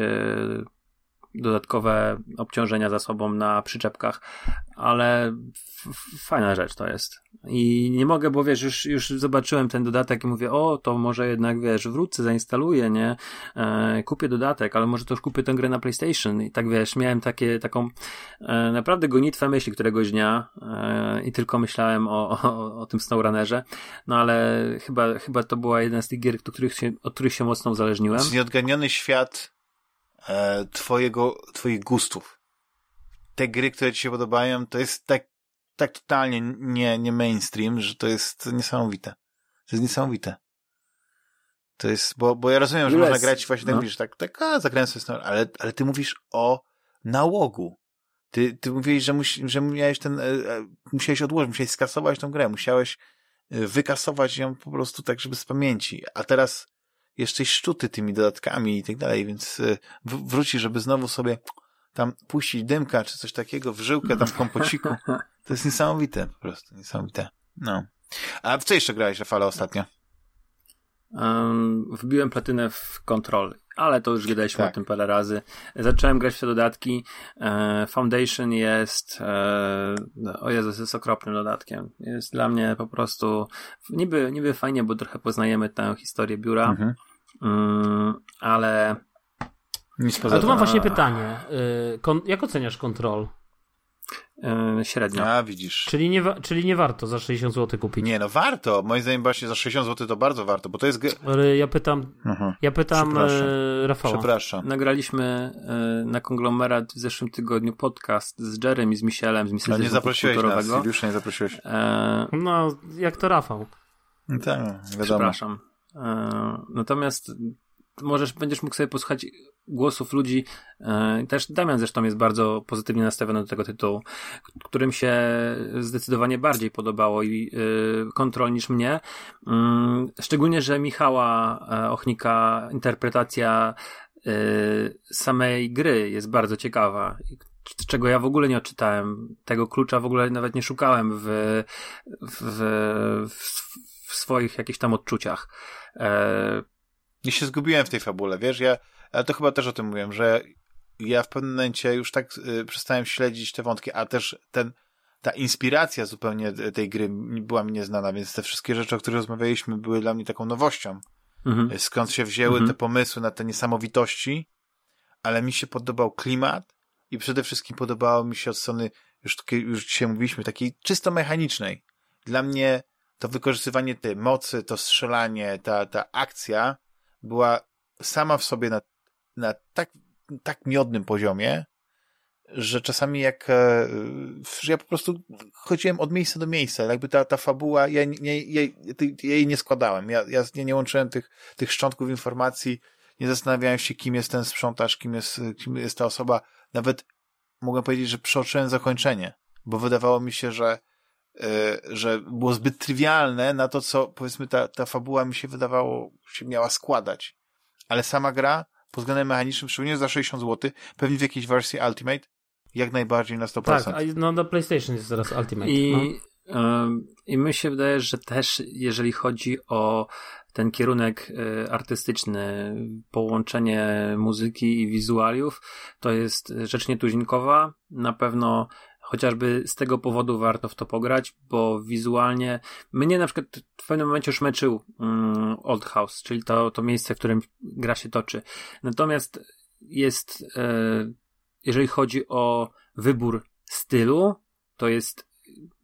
dodatkowe obciążenia za sobą na przyczepkach, ale fajna rzecz to jest. I nie mogę, bo wiesz, już, już zobaczyłem ten dodatek i mówię, o, to może jednak, wiesz, wrócę, zainstaluję, nie? E, kupię dodatek, ale może to już kupię tę grę na PlayStation. I tak, wiesz, miałem takie, taką e, naprawdę gonitwę myśli któregoś dnia e, i tylko myślałem o, o, o tym SnowRunnerze. No ale chyba, chyba to była jedna z tych gier, od których się, od których się mocno uzależniłem. Nieodganiony świat e, twojego, twoich gustów. Te gry, które ci się podobają, to jest tak, tak totalnie nie, nie mainstream, że to jest niesamowite. To jest niesamowite. To jest, bo, bo ja rozumiem, że można grać właśnie tak, no. mówisz, tak, tak, a, zagrałem sobie ale, ale ty mówisz o nałogu. Ty, ty mówiłeś, że, musi, że miałeś ten, e, e, musiałeś odłożyć, musiałeś skasować tą grę, musiałeś e, wykasować ją po prostu tak, żeby z pamięci. A teraz jeszcze szczuty tymi dodatkami i tak dalej, więc y, wróci, żeby znowu sobie tam puścić dymka czy coś takiego w żyłkę tam w kompociku. To jest niesamowite, po prostu niesamowite. No. A w co jeszcze grałeś, Rafale, ostatnio? Um, wbiłem platynę w Control, ale to już gadaliśmy tak. o tym parę razy. Zacząłem grać w te dodatki. E, Foundation jest e, o Jezus, jest okropnym dodatkiem. Jest dla mnie po prostu niby, niby fajnie, bo trochę poznajemy tę historię biura, mhm. um, ale nic poza Ale tu mam właśnie pytanie. Y, jak oceniasz Control? Yy, średnio. A, widzisz. Czyli nie, czyli nie warto za 60 zł kupić. Nie, no warto. Moim zdaniem właśnie za 60 zł to bardzo warto, bo to jest... Ale ja pytam, mhm. ja pytam Przepraszam. E, Rafała. Przepraszam. Nagraliśmy e, na konglomerat w zeszłym tygodniu podcast z Jerem i z Michelem, z Michelem nie zaprosiłeś nas, już nie zaprosiłeś. E... No, jak to Rafał. Tak, wiadomo. Przepraszam. E... Natomiast możesz, będziesz mógł sobie posłuchać głosów ludzi. E, też Damian zresztą jest bardzo pozytywnie nastawiony do tego tytułu, którym się zdecydowanie bardziej podobało i e, kontrol niż mnie. Mm, szczególnie, że Michała e, Ochnika interpretacja samej gry jest bardzo ciekawa czego ja w ogóle nie odczytałem. Tego klucza w ogóle nawet nie szukałem w, w, w, w swoich jakichś tam odczuciach. I się zgubiłem w tej fabule, wiesz, ja, ale to chyba też o tym mówiłem, że ja w pewnym momencie już tak y, przestałem śledzić te wątki, a też ten, ta inspiracja zupełnie tej gry była mi nieznana, więc te wszystkie rzeczy, o których rozmawialiśmy, były dla mnie taką nowością. Mhm. Skąd się wzięły mhm. te pomysły na te niesamowitości, ale mi się podobał klimat i przede wszystkim podobało mi się od strony, już, już dzisiaj mówiliśmy, takiej czysto mechanicznej. Dla mnie to wykorzystywanie tej mocy, to strzelanie, ta, ta akcja była sama w sobie na, na tak, tak miodnym poziomie, że czasami jak, e, że ja po prostu chodziłem od miejsca do miejsca, jakby ta, ta fabuła, ja, nie, ja jej nie składałem, ja, ja nie, nie łączyłem tych, tych szczątków informacji, nie zastanawiałem się, kim jest ten sprzątacz, kim jest, kim jest ta osoba, nawet mogę powiedzieć, że przeoczyłem zakończenie, bo wydawało mi się, że że było zbyt trywialne na to, co powiedzmy ta, ta fabuła mi się wydawało, się miała składać. Ale sama gra pod względem mechanicznym, szczególnie za 60 zł, pewnie w jakiejś wersji Ultimate, jak najbardziej na 100%. Tak, no na PlayStation jest teraz Ultimate. I, no. I my się wydaje, że też jeżeli chodzi o ten kierunek y, artystyczny, połączenie muzyki i wizualiów, to jest rzecz nietuzinkowa. Na pewno chociażby z tego powodu warto w to pograć, bo wizualnie mnie na przykład w pewnym momencie już meczył um, Old House, czyli to, to miejsce, w którym gra się toczy. Natomiast jest, e, jeżeli chodzi o wybór stylu, to jest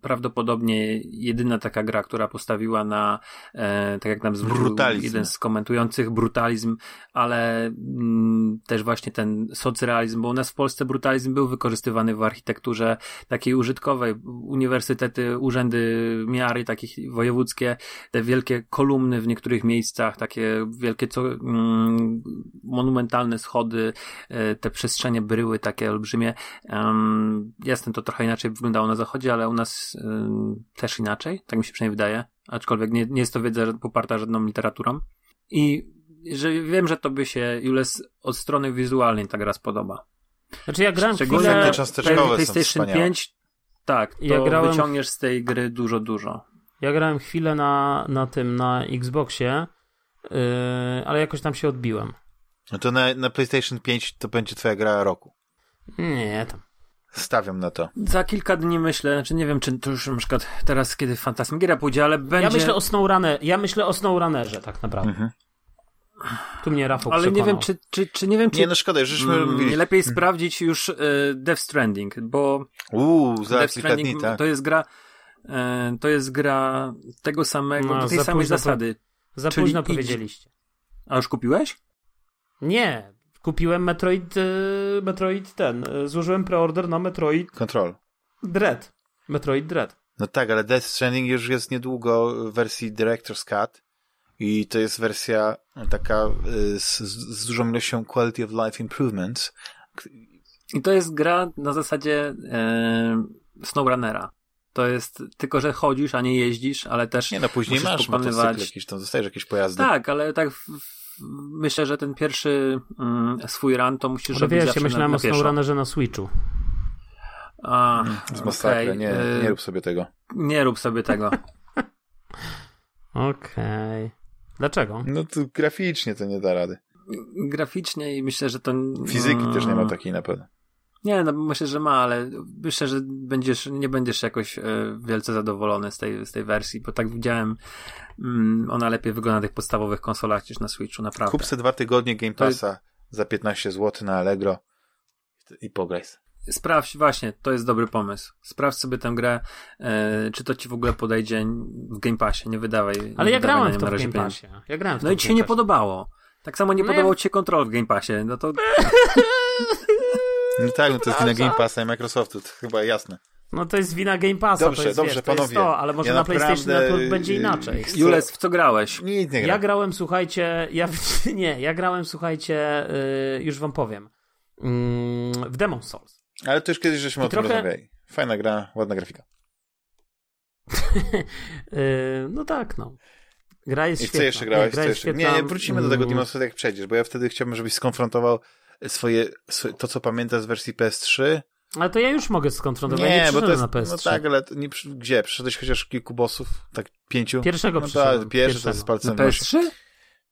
prawdopodobnie jedyna taka gra, która postawiła na, e, tak jak nam zwrócił jeden z komentujących, brutalizm, ale mm, też właśnie ten socrealizm, bo u nas w Polsce brutalizm był wykorzystywany w architekturze takiej użytkowej. Uniwersytety, urzędy miary, takich wojewódzkie, te wielkie kolumny w niektórych miejscach, takie wielkie, co, mm, monumentalne schody, e, te przestrzenie bryły takie olbrzymie. Um, jasne, to trochę inaczej wyglądało na zachodzie, ale u nas też inaczej, tak mi się przynajmniej wydaje, aczkolwiek nie, nie jest to wiedza poparta żadną literaturą. I że wiem, że tobie się, Jules, od strony wizualnej ta gra spodoba. Znaczy ja grałem Szczególnie chwilę... te PlayStation 5, tak, to ja grałem... wyciągniesz z tej gry dużo, dużo. Ja grałem chwilę na, na tym, na Xboxie, yy, ale jakoś tam się odbiłem. No to na, na PlayStation 5 to będzie twoja gra roku. Nie, tam. Stawiam na to. Za kilka dni myślę, znaczy nie wiem, czy to już na przykład teraz, kiedy Fantasmagiera pójdzie, ale będzie... Ja myślę o SnowRunner, ja myślę o SnowRunnerze tak naprawdę. Mhm. Tu mnie Rafał Ale przekonał. nie wiem, czy, czy, czy nie wiem, czy... Nie, no szkoda, żeśmy mm, mówili. Lepiej hmm. sprawdzić już y, Death Stranding, bo... Uuu, za Death Stranding dni, tak. to jest gra... Y, to jest gra tego samego, no, tej samej zasady. Za późno powiedzieliście. A już kupiłeś? Nie, Kupiłem Metroid, e, Metroid ten, e, złożyłem preorder na Metroid... Control. Dread. Metroid Dread. No tak, ale Death Stranding już jest niedługo w wersji Director's Cut i to jest wersja taka e, z, z dużą ilością Quality of Life Improvements. I to jest gra na zasadzie e, SnowRunnera. To jest tylko, że chodzisz, a nie jeździsz, ale też. Nie, no później masz pokonywać... motocykl jakiś, tam dostajesz jakieś pojazdy. Tak, ale tak w, myślę, że ten pierwszy mm, swój run to musisz Ale robić wiesz, ja myślałem na, na o SnowRunnerze na Switchu. A, z masakra, okay. nie, y, nie rób sobie tego. Nie rób sobie tego. Okej. Okay. Dlaczego? No to graficznie to nie da rady. Graficznie i myślę, że to... Fizyki też nie ma takiej na pewno. Nie, no myślę, że ma, ale myślę, że będziesz, nie będziesz jakoś e, wielce zadowolony z tej, z tej wersji, bo tak widziałem, mm, ona lepiej wygląda na tych podstawowych konsolach niż na Switchu, naprawdę. Kup sobie dwa tygodnie Game Passa to... za 15 zł na Allegro i pograj. Sprawdź, właśnie, to jest dobry pomysł. Sprawdź sobie tę grę, e, czy to ci w ogóle podejdzie w Game Passie, nie wydawaj. Ale nie ja grałem w Game Passie. Ja grałem w no i ci się nie podobało. Tak samo nie no podobał ja... ci się kontrol w Game Passie, no to... No tak, no to jest wina Game Passa i Microsoftu, to chyba jasne. No to jest wina Game Passa. Dobrze, to jest, dobrze, wiesz, panowie. To to, ale może ja na PlayStation Network będzie inaczej. Jules, w co grałeś? Nic nie grałem. Ja grałem, słuchajcie, ja, nie, ja grałem, słuchajcie, yy, już wam powiem, yy, w Demon Souls. Ale to już kiedyś żeśmy I o tym trochę... rozmawiali. Fajna gra, ładna grafika. yy, no tak, no. Gra jest I świetna. co jeszcze grałeś? Nie, co jeszcze? nie, nie, wrócimy do tego mm. Demon Souls, jak przejdziesz, bo ja wtedy chciałbym, żebyś skonfrontował swoje, swoje, to, co pamiętasz z wersji PS3. Ale to ja już mogę skonfrontować. Nie, ja nie bo to jest, na PS3. No tak, ale nie, gdzie? Przeszedłeś chociaż kilku bossów? Tak pięciu? Pierwszego no przyszedłem. Pierwszy to jest z palcem na PS3?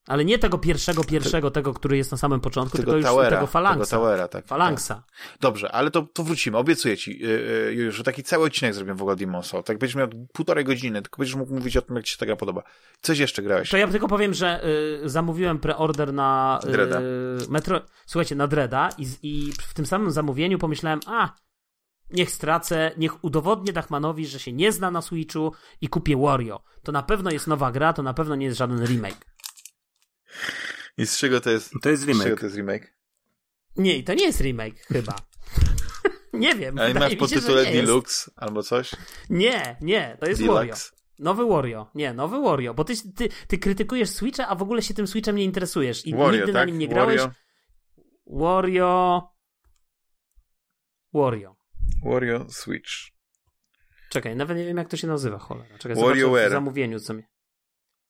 Ale nie tego pierwszego, pierwszego, tego, który jest na samym początku, tego tylko już towera, tego Phalanxa. Tego towera, tak. Phalanxa. Tak. Dobrze, ale to, to wrócimy. Obiecuję ci, yy, że taki cały odcinek zrobię w ogóle Demon Soul. Tak będziesz miał półtorej godziny, tylko będziesz mógł mówić o tym, jak ci się taka podoba. Coś jeszcze grałeś? To ja tylko powiem, że yy, zamówiłem preorder na yy, Metro... Słuchajcie, na Dreda i, i w tym samym zamówieniu pomyślałem, a Niech stracę, niech udowodnię Dachmanowi, że się nie zna na Switchu i kupię Wario. To na pewno jest nowa gra, to na pewno nie jest żaden remake. I z czego to jest? To jest remake. Z czego to jest remake? Nie, to nie jest remake chyba. Nie wiem. Ale masz pod jest. Deluxe albo coś? Nie, nie, to jest Wario. Deluxe? Nowy Wario. Nie, nowy Wario, bo ty, ty, ty krytykujesz Switcha, a w ogóle się tym Switchem nie interesujesz i Wario, nigdy na tak? nim nie grałeś. Wario, Wario. Wario. Wario Switch. Czekaj, nawet nie wiem jak to się nazywa, cholera. Czekaj, WarioWare. zobaczę w zamówieniu co mi...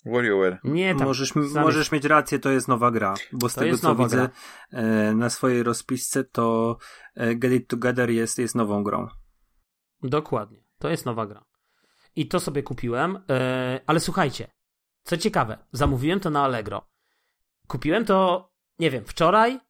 WarioWare. Nie, tam... Możesz, możesz mieć rację, to jest nowa gra, bo z To tego jest co nowa widzę gra. e, na swojej rozpisce, to e, Get It Together jest, jest nową grą. Dokładnie. To jest nowa gra. I to sobie kupiłem, e, ale słuchajcie, co ciekawe, zamówiłem to na Allegro. Kupiłem to, nie wiem, wczoraj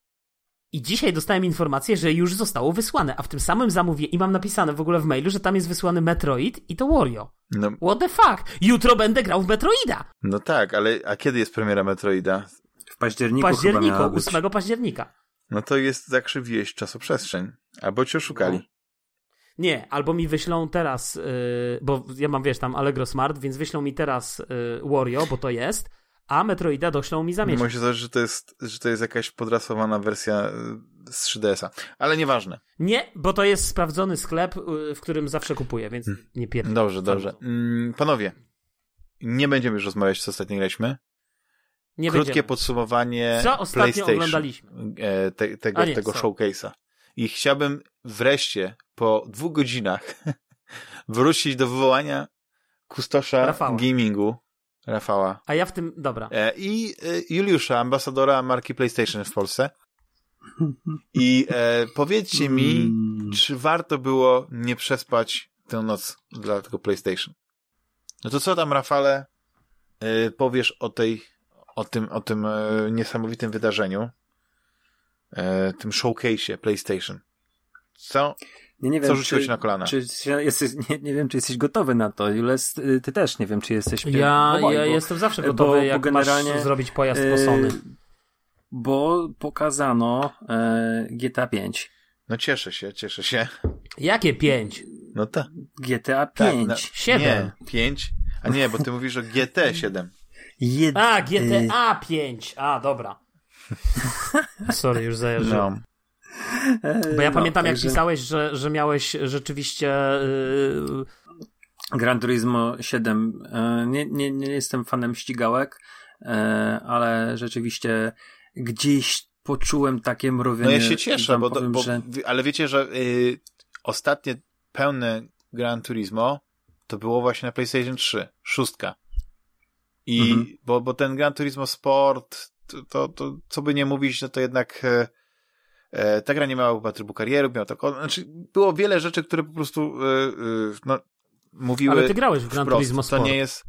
i dzisiaj dostałem informację, że już zostało wysłane, a w tym samym zamówieniu i mam napisane w ogóle w mailu, że tam jest wysłany Metroid i to Wario. No, What the fuck? Jutro będę grał w Metroida! no tak, ale a kiedy jest premiera Metroida? W W październiku, chyba październiku, miała być. 8 października. No to jest zakrzywiłeś czasoprzestrzeń. Albo cię oszukali. Nie, albo mi wyślą teraz, yy, bo ja mam, wiesz, tam Allegro Smart, więc wyślą mi teraz yy, Wario, bo to jest, a Metroida doślą mi za miesiąc. Może się zdać, że to jest, że to jest jakaś podrasowana wersja y, z 3DS-a. Ale nieważne. Nie, bo to jest sprawdzony sklep, yy, w którym zawsze kupuję, więc nie pierdolę. Dobrze, dobrze. Mm, panowie, nie będziemy już rozmawiać, co ostatnio graliśmy. Nie Krótkie będziemy. podsumowanie Co ostatnio PlayStation. oglądaliśmy? E, te, tego, nie, tego showcase'a. I chciałbym wreszcie po dwóch godzinach wrócić do wywołania kustosza Rafała. gamingu Rafała A ja w tym, dobra. e, i e, Juliusza, ambasadora marki PlayStation w Polsce. I e, powiedzcie mi, Mm. czy warto było nie przespać tę noc dla tego PlayStation? No to co tam, Rafale, e, powiesz o tej, o tym, o tym e, niesamowitym wydarzeniu, e, tym showcase'ie PlayStation? Co, Nie, nie wiem, co rzuciło czy, ci na kolana? Czy się- jesteś, nie, nie wiem, czy jesteś gotowy na to. Jules, y, ty też nie wiem, czy jesteś. Ja, obaj, ja bo- jestem zawsze bo- gotowy, bo jak generalnie, masz zrobić pojazd y, po Sony. Bo pokazano e, GTA 5. No cieszę się, cieszę się. Jakie pięć? No tak. GTA Tak, 5. no, Siedem. Nie, 5. A nie, bo ty mówisz o GT 7. Jed... A, y, GTA 5. A, dobra. Sorry, już zajarzyłem. No. E, Bo ja no, pamiętam, jak także pisałeś, że, że miałeś rzeczywiście. Yy, Gran Turismo 7. E, nie, nie, nie jestem fanem ścigałek, e, ale rzeczywiście gdzieś poczułem takie mrowienie. No ja się cieszę, bo, powiem, bo że... ale wiecie, że y, ostatnie pełne Gran Turismo to było właśnie na PlayStation 3, szóstka. I Mhm. bo, bo ten Gran Turismo Sport, to, to, to co by nie mówić, no to jednak e, ta gra nie miała chyba trybu kariery, miała tak, znaczy było wiele rzeczy, które po prostu e, e, no, mówiły ale ty grałeś w Gran Turismo to Sport. nie jest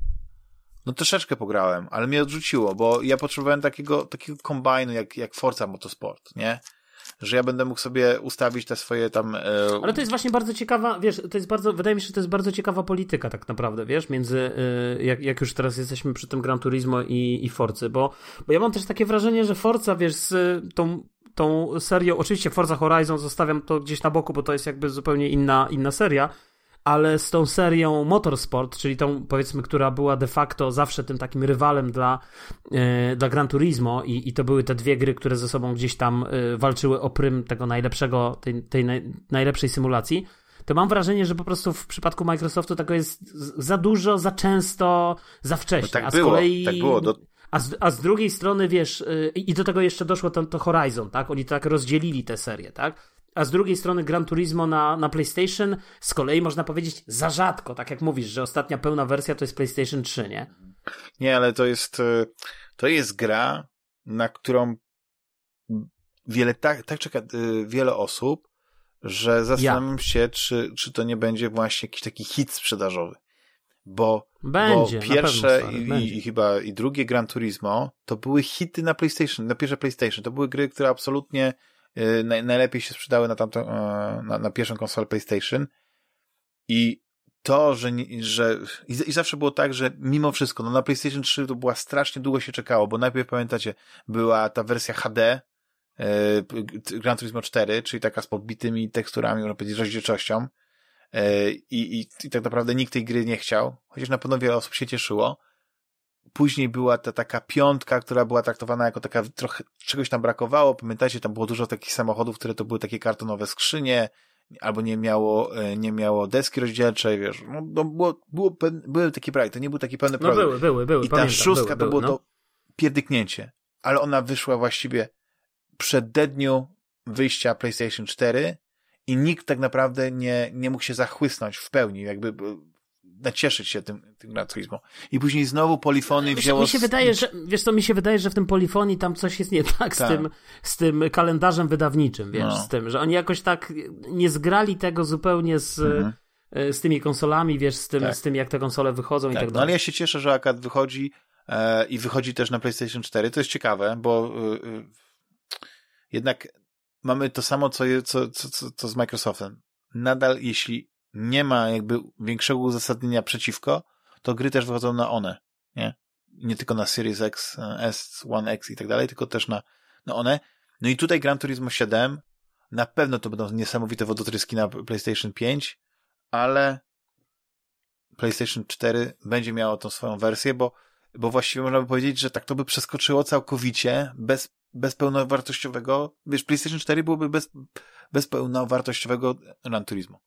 no troszeczkę pograłem, ale mnie odrzuciło, bo ja potrzebowałem takiego, takiego kombajnu jak, jak Forza Motorsport, nie? Że ja będę mógł sobie ustawić te swoje tam... E, Ale to jest właśnie bardzo ciekawa, wiesz, to jest bardzo, wydaje mi się, że to jest bardzo ciekawa polityka tak naprawdę, wiesz, między, y, jak, jak już teraz jesteśmy przy tym Gran Turismo i, i Forcy, bo, bo ja mam też takie wrażenie, że Forza, wiesz, z tą, tą serią, oczywiście Forza Horizon zostawiam to gdzieś na boku, bo to jest jakby zupełnie inna, inna seria, ale z tą serią Motorsport, czyli tą powiedzmy, która była de facto zawsze tym takim rywalem dla, e, dla Gran Turismo i, i to były te dwie gry, które ze sobą gdzieś tam e, walczyły o prym tego najlepszego, tej, tej naj, najlepszej symulacji, to mam wrażenie, że po prostu w przypadku Microsoftu tego jest za dużo, za często, za wcześnie. No tak a z było, kolei... tak było, do- A z, a z drugiej strony, wiesz, y, i do tego jeszcze doszło to, to Horizon, tak? Oni tak rozdzielili tę serię, tak? A z drugiej strony Gran Turismo na, na PlayStation z kolei można powiedzieć za rzadko, tak jak mówisz, że ostatnia pełna wersja to jest PlayStation 3, nie? Nie, ale to jest, e, to jest gra, na którą wiele, tak, tak czeka e, wiele osób, że zastanawiam się, czy, czy to nie będzie właśnie jakiś taki hit sprzedażowy. Bo, Będzie, bo pierwsze pewno, stary, i, i, chyba i drugie Gran Turismo to były hity na PlayStation, na pierwsze PlayStation. To były gry, które absolutnie e, naj, najlepiej się sprzedały na, tamtą, e, na, na pierwszą konsolę PlayStation. I to, że, że i, zawsze było tak, że mimo wszystko, no na PlayStation 3 to była strasznie długo się czekało, bo najpierw pamiętacie, była ta wersja HD g- Gran Turismo 4, czyli taka z podbitymi teksturami, można powiedzieć, rozdzielczością i, i, i tak naprawdę nikt tej gry nie chciał, chociaż na pewno wiele osób się cieszyło. Później była ta taka piątka, która była traktowana jako taka trochę, czegoś tam brakowało, pamiętacie, tam było dużo takich samochodów, które to były takie kartonowe skrzynie, albo nie miało, e, nie miało deski rozdzielczej, wiesz, no, no było, było, były takie projekty, to nie był taki pełny No projekt. były, były, były. I ta pamiętam, szóstka były, to było no. to pierdyknięcie, ale ona wyszła właściwie przed dniu wyjścia PlayStation 4 i nikt tak naprawdę nie, nie mógł się zachłysnąć w pełni, jakby e, nacieszyć się tym, tym Turismo. I później znowu Polifony wzięło... mi się wydaje, że, wiesz co, mi się wydaje, że w tym polifonii tam coś jest nie tak z, Tak. tym, z tym kalendarzem wydawniczym, wiesz, No. z tym, że oni jakoś tak nie zgrali tego zupełnie z, Mhm. e, z tymi konsolami, wiesz, z tym, Tak. z tym jak te konsole wychodzą i Tak, tak no dalej. ale ja się cieszę, że akad wychodzi e, i wychodzi też na PlayStation 4. To jest ciekawe, bo y, jednak mamy to samo, co, co, co, co, co z Microsoftem. Nadal, jeśli nie ma jakby większego uzasadnienia przeciwko, to gry też wychodzą na one, nie? Nie tylko na Series X, S, One X i tak dalej, tylko też na, na one. No i tutaj Gran Turismo 7, na pewno to będą niesamowite wodotryski na PlayStation 5, ale PlayStation 4 będzie miało tą swoją wersję, bo, bo właściwie można by powiedzieć, że tak to by przeskoczyło całkowicie bez, bez pełnowartościowego, wiesz, PlayStation 4 byłoby bez, bez pełnowartościowego Gran Turismo.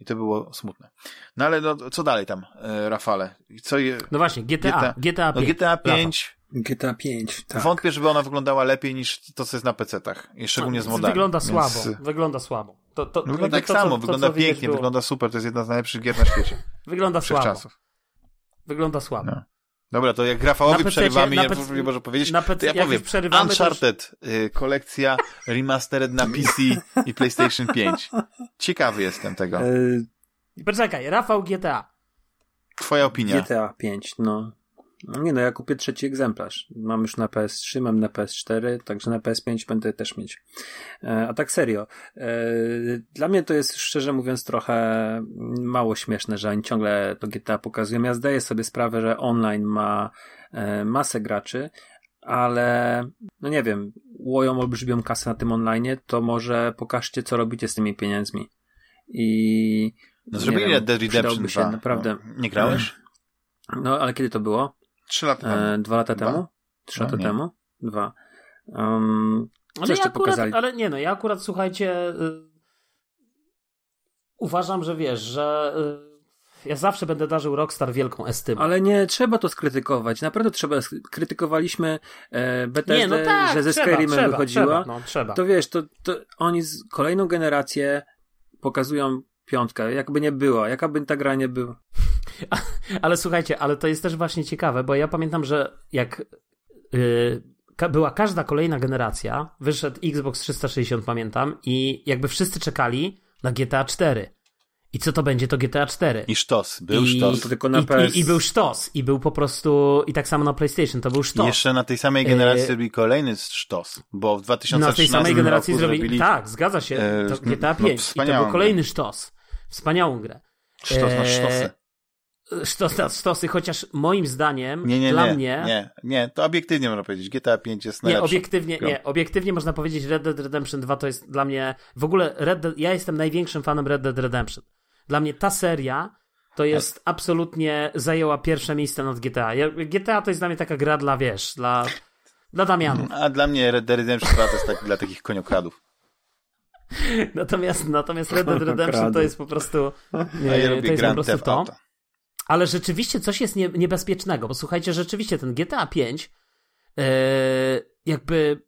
I to było smutne. No ale no, co dalej tam, e, Rafale? Co je, No właśnie, GTA, GTA, no, 5. GTA 5, GTA 5, tak. wątpię, żeby ona wyglądała lepiej niż to, co jest na PC-tach. I szczególnie z modami. Wygląda Więc- słabo, wygląda słabo. To, to, Wygląda tak to, samo, to, wygląda pięknie, wygląda super, to jest jedna z najlepszych gier na świecie. Wygląda słabo. Wszechczasów. Wygląda słabo. No. Dobra, to jak Rafałowi przerywamy, na nie, PC nie może powiedzieć, na PC to ja jak już powiem, przerywamy, to Uncharted, y, kolekcja remastered na PC i PlayStation 5. Ciekawy jestem tego. E, Poczekaj, Rafał GTA. Twoja opinia. GTA 5, no. No Nie no, ja kupię trzeci egzemplarz. Mam już na PS3, mam na PS4, także na PS5 będę też mieć. E, A tak serio. e, Dla mnie to jest szczerze mówiąc trochę mało śmieszne, że oni ciągle to GTA pokazują. Ja zdaję sobie sprawę, że online ma e, masę graczy, ale no nie wiem, łoją olbrzymią kasę na tym online, to może pokażcie, co robicie z tymi pieniędzmi. I No, zrobili wiem, Red Dead Redemption przydałby się 2. naprawdę. No, nie grałeś? No, ale kiedy to było? Trzy lata temu. E, dwa lata Dwa? temu? Trzy No, lata nie. temu? Dwa. Um, Ale ja akurat, pokazali? ale nie no, ja akurat słuchajcie, y, uważam, że wiesz, że y, ja zawsze będę darzył Rockstar wielką estymą. Ale nie trzeba to skrytykować. Naprawdę trzeba. Krytykowaliśmy e, Bethesdę, nie, no tak, że ze Skyrimem wychodziła. Trzeba, no, trzeba. To wiesz, to, to oni z kolejną generację pokazują piątkę, jakby nie była, jaka by ta gra nie była. Ale słuchajcie, ale to jest też właśnie ciekawe, bo ja pamiętam, że jak yy, ka- była każda kolejna generacja, wyszedł Xbox 360, pamiętam, i jakby wszyscy czekali na GTA 4. I co to będzie, to GTA 4. I sztos, był I, sztos. To tylko na i, PS. i, I był sztos. I był po prostu, i tak samo na PlayStation, to był I sztos. jeszcze na tej samej generacji E, zrobili kolejny sztos, bo w na 2013 tej samej generacji roku zrobili, zrobili tak, zgadza się, e, to GTA no, 5. I to był kolejny sztos. Wspaniałą grę. sztos na e, sztosy. Sztos na sztosy, chociaż moim zdaniem, Nie, nie, dla nie, mnie, nie, nie, to obiektywnie można powiedzieć. GTA 5 jest Nie, najlepszy. obiektywnie, grą. nie, obiektywnie można powiedzieć Red Dead Redemption 2 to jest dla mnie, w ogóle Red Dead, ja jestem największym fanem Red Dead Redemption. Dla mnie ta seria to jest absolutnie, zajęła pierwsze miejsce nad GTA. GTA to jest dla mnie taka gra dla, wiesz, dla, dla Damianów. A dla mnie Red Dead Redemption 2 to jest tak dla takich koniokradów. Natomiast, natomiast Red Dead Redemption to jest po prostu, A ja nie, to lubię jest po Grand prostu Theft to. Ale rzeczywiście coś jest nie, niebezpiecznego, bo słuchajcie, rzeczywiście ten GTA 5 e, jakby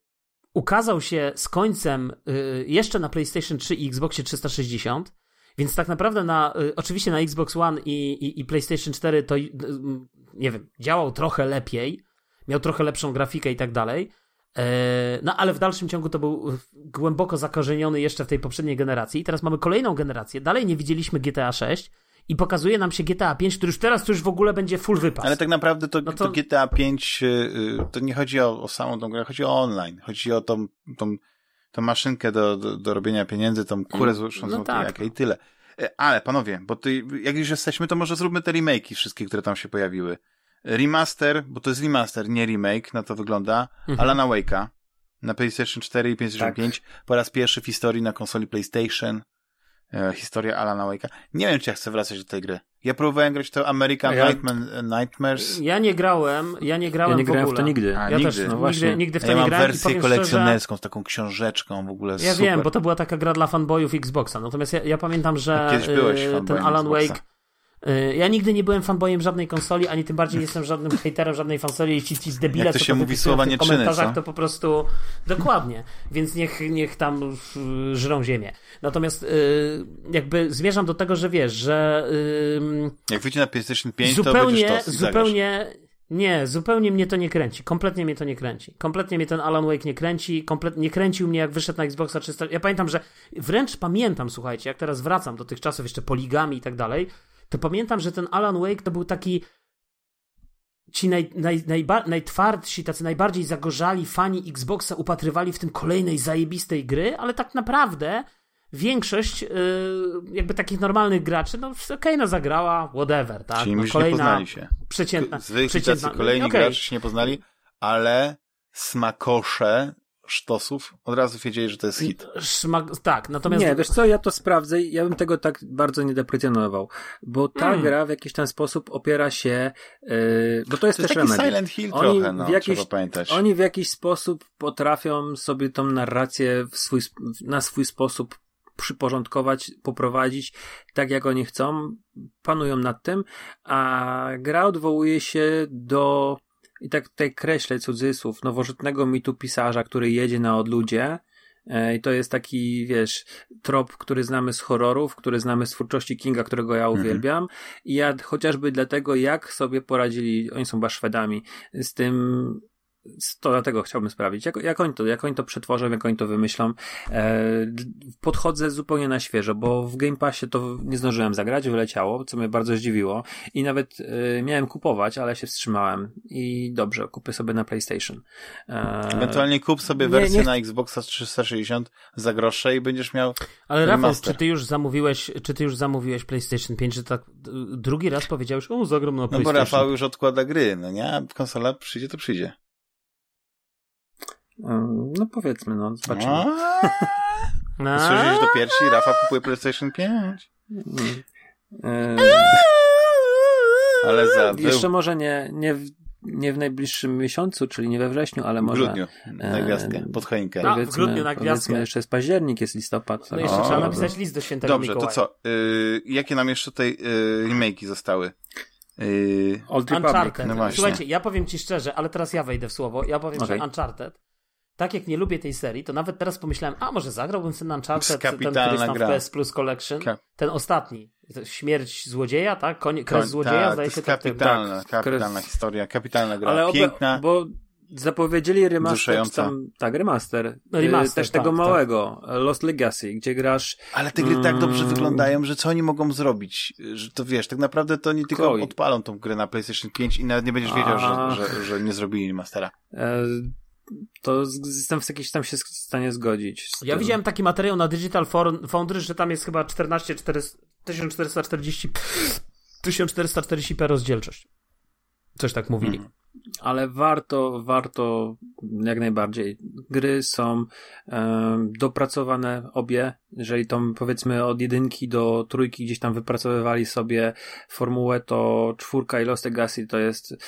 ukazał się z końcem e, jeszcze na PlayStation 3 i Xboxie 360, więc tak naprawdę na, e, oczywiście na Xbox One i, i, i PlayStation 4 to, nie wiem, działał trochę lepiej, miał trochę lepszą grafikę i tak dalej, no ale w dalszym ciągu to był głęboko zakorzeniony jeszcze w tej poprzedniej generacji. I teraz mamy kolejną generację, dalej nie widzieliśmy GTA 6 i pokazuje nam się GTA 5, który już teraz to już w ogóle będzie full wypas. Ale tak naprawdę to, No to... to- GTA 5 y, y, to nie chodzi o, o samą tą grę, chodzi o online. Chodzi o tą, tą, tą maszynkę do, do, do robienia pieniędzy, tą kurę złożoną no no tak. i tyle. E, Ale panowie, bo ty, jak już jesteśmy, to może zróbmy te remake'i wszystkie, które tam się pojawiły. Remaster, bo to jest remaster, nie remake, na to wygląda. Mhm. Alana Wake'a na PlayStation 4 i PlayStation Tak. 5 po raz pierwszy w historii na konsoli PlayStation. E, historia Alana Wake'a. Nie wiem, czy ja chcę wracać do tej gry. Ja próbowałem grać to American Ja- Nightmare, Nightmares. Ja nie grałem, ja nie grałem Ja nie w grałem w ogóle. to nigdy. A, Ja nigdy. też No nigdy, właśnie. nigdy w to ja nie mam grałem wersję kolekcjonerską z taką książeczką w ogóle. Ja super. wiem, bo to była taka gra dla fanboyów Xboxa. Natomiast ja, ja pamiętam, że Kiedyś byłeś y, ten Alan Xboxa. Wake. Y, Ja nigdy nie byłem fanboyem żadnej konsoli, ani tym bardziej nie jestem żadnym hejterem żadnej konsoli. Jeśli ci debile, Jak to się mówi, słowa w nie czyny, komentarzach, co? to po prostu dokładnie. Więc niech, niech tam y, żrą ziemię. Natomiast y, jakby zmierzam do tego, że wiesz, że Jak wyjdzie na PlayStation 5, to zupełnie, to zupełnie, nie, zupełnie mnie to nie kręci. Kompletnie mnie to nie kręci. Kompletnie mnie ten Alan Wake nie kręci. Komplet, nie kręcił mnie, jak wyszedł na Xboxa 300. Ja pamiętam, że wręcz pamiętam, słuchajcie, jak teraz wracam do tych czasów jeszcze poligami i tak dalej, to pamiętam, że ten Alan Wake to był taki ci naj, naj, najba, najtwardsi, tacy najbardziej zagorzali fani Xboxa upatrywali w tym kolejnej zajebistej gry, ale tak naprawdę większość yy, jakby takich normalnych graczy, no okej, no zagrała, whatever, tak? Czyli no, już nie poznali się. przeciętna, Zwykli przeciętna, tacy kolejni okej. gracze się nie poznali, ale smakosze sztosów od razu wiedzieli, że to jest hit. Szmak, tak, natomiast Nie, wiesz co, ja to sprawdzę i ja bym tego tak bardzo nie deprecjonował, bo ta Mm. gra w jakiś ten sposób opiera się, yy, bo to jest To jest też taki Remedy. Silent Hill Oni trochę, no, w jakiś- trzeba pamiętać. Oni w jakiś sposób potrafią sobie tą narrację w swój, na swój sposób przyporządkować, poprowadzić tak jak oni chcą, panują nad tym, a gra odwołuje się do i tak tutaj kreślę cudzysłów, nowożytnego mitu pisarza, który jedzie na odludzie E, I to jest taki, wiesz, trop, który znamy z horrorów, który znamy z twórczości Kinga, którego ja Mhm. uwielbiam. I ja chociażby dlatego, jak sobie poradzili, oni są chyba Szwedami, z tym, to dlatego chciałbym sprawdzić, jak, jak, oni to, jak oni to przetworzą, jak oni to wymyślą. E, podchodzę zupełnie na świeżo, bo w Game Passie to nie zdążyłem zagrać, wyleciało, co mnie bardzo zdziwiło. I nawet e, miałem kupować, ale się wstrzymałem. I dobrze, kupię sobie na PlayStation. E, Ewentualnie kup sobie nie- wersję nie- na Xboxa 360 za grosze i będziesz miał Ale Rafał, czy ty już zamówiłeś, czy ty już zamówiłeś PlayStation 5, że tak drugi raz powiedziałeś, o zagram na No bo PlayStation. Rafał już odkłada gry, no nie? A konsola przyjdzie, to przyjdzie. No powiedzmy, no, zobaczymy. No. Słyszysz to pierwsi? Rafał kupuje PlayStation 5. Mm. E, Ale za Jeszcze może nie, nie, w, nie w najbliższym miesiącu, czyli nie we wrześniu, ale w może. grudniu na gwiazdkę, pod choinkę. No, w grudniu na gwiazdkę. Powiedzmy, jeszcze jest październik, jest listopad. No jeszcze O, trzeba napisać list do świętego Dobrze, to co? Y, jakie nam jeszcze tutaj y, remake'i zostały? Y, Old Republic. Uncharted. No. Słuchajcie, ja powiem ci szczerze, ale teraz ja wejdę w słowo. Ja powiem, Okej. że Uncharted, tak jak nie lubię tej serii, to nawet teraz pomyślałem, a może zagrałbym sobie na Uncharted, ten, który jest tam gra. w PS Plus Collection, Ka- ten ostatni. Śmierć złodzieja, tak? Koń, kres koń- złodzieja, tak, zdaje to się tak. tak. kapitalna, kapitalna Kres- historia, kapitalna gra, Ale obe- piękna. bo zapowiedzieli remaster, tam, tak, remaster, Remaster, y, też tak, tego tak. małego, Lost Legacy, gdzie grasz Ale te gry tak dobrze Mm. wyglądają, że co oni mogą zrobić? Że to wiesz, tak naprawdę to nie tylko Koi. odpalą tą grę na PlayStation 5 i nawet nie będziesz wiedział, że, że, że nie zrobili remastera. e, to jestem w jakiś tam się w stanie zgodzić. Ja widziałem taki materiał na Digital Foundry, że tam jest chyba 14 400, 1440 1440p rozdzielczość. Coś tak mówili. Mhm. ale warto, warto jak najbardziej. Gry są em, dopracowane obie. Jeżeli tą powiedzmy od jedynki do trójki gdzieś tam wypracowywali sobie formułę, to czwórka i Lost Legacy to jest e,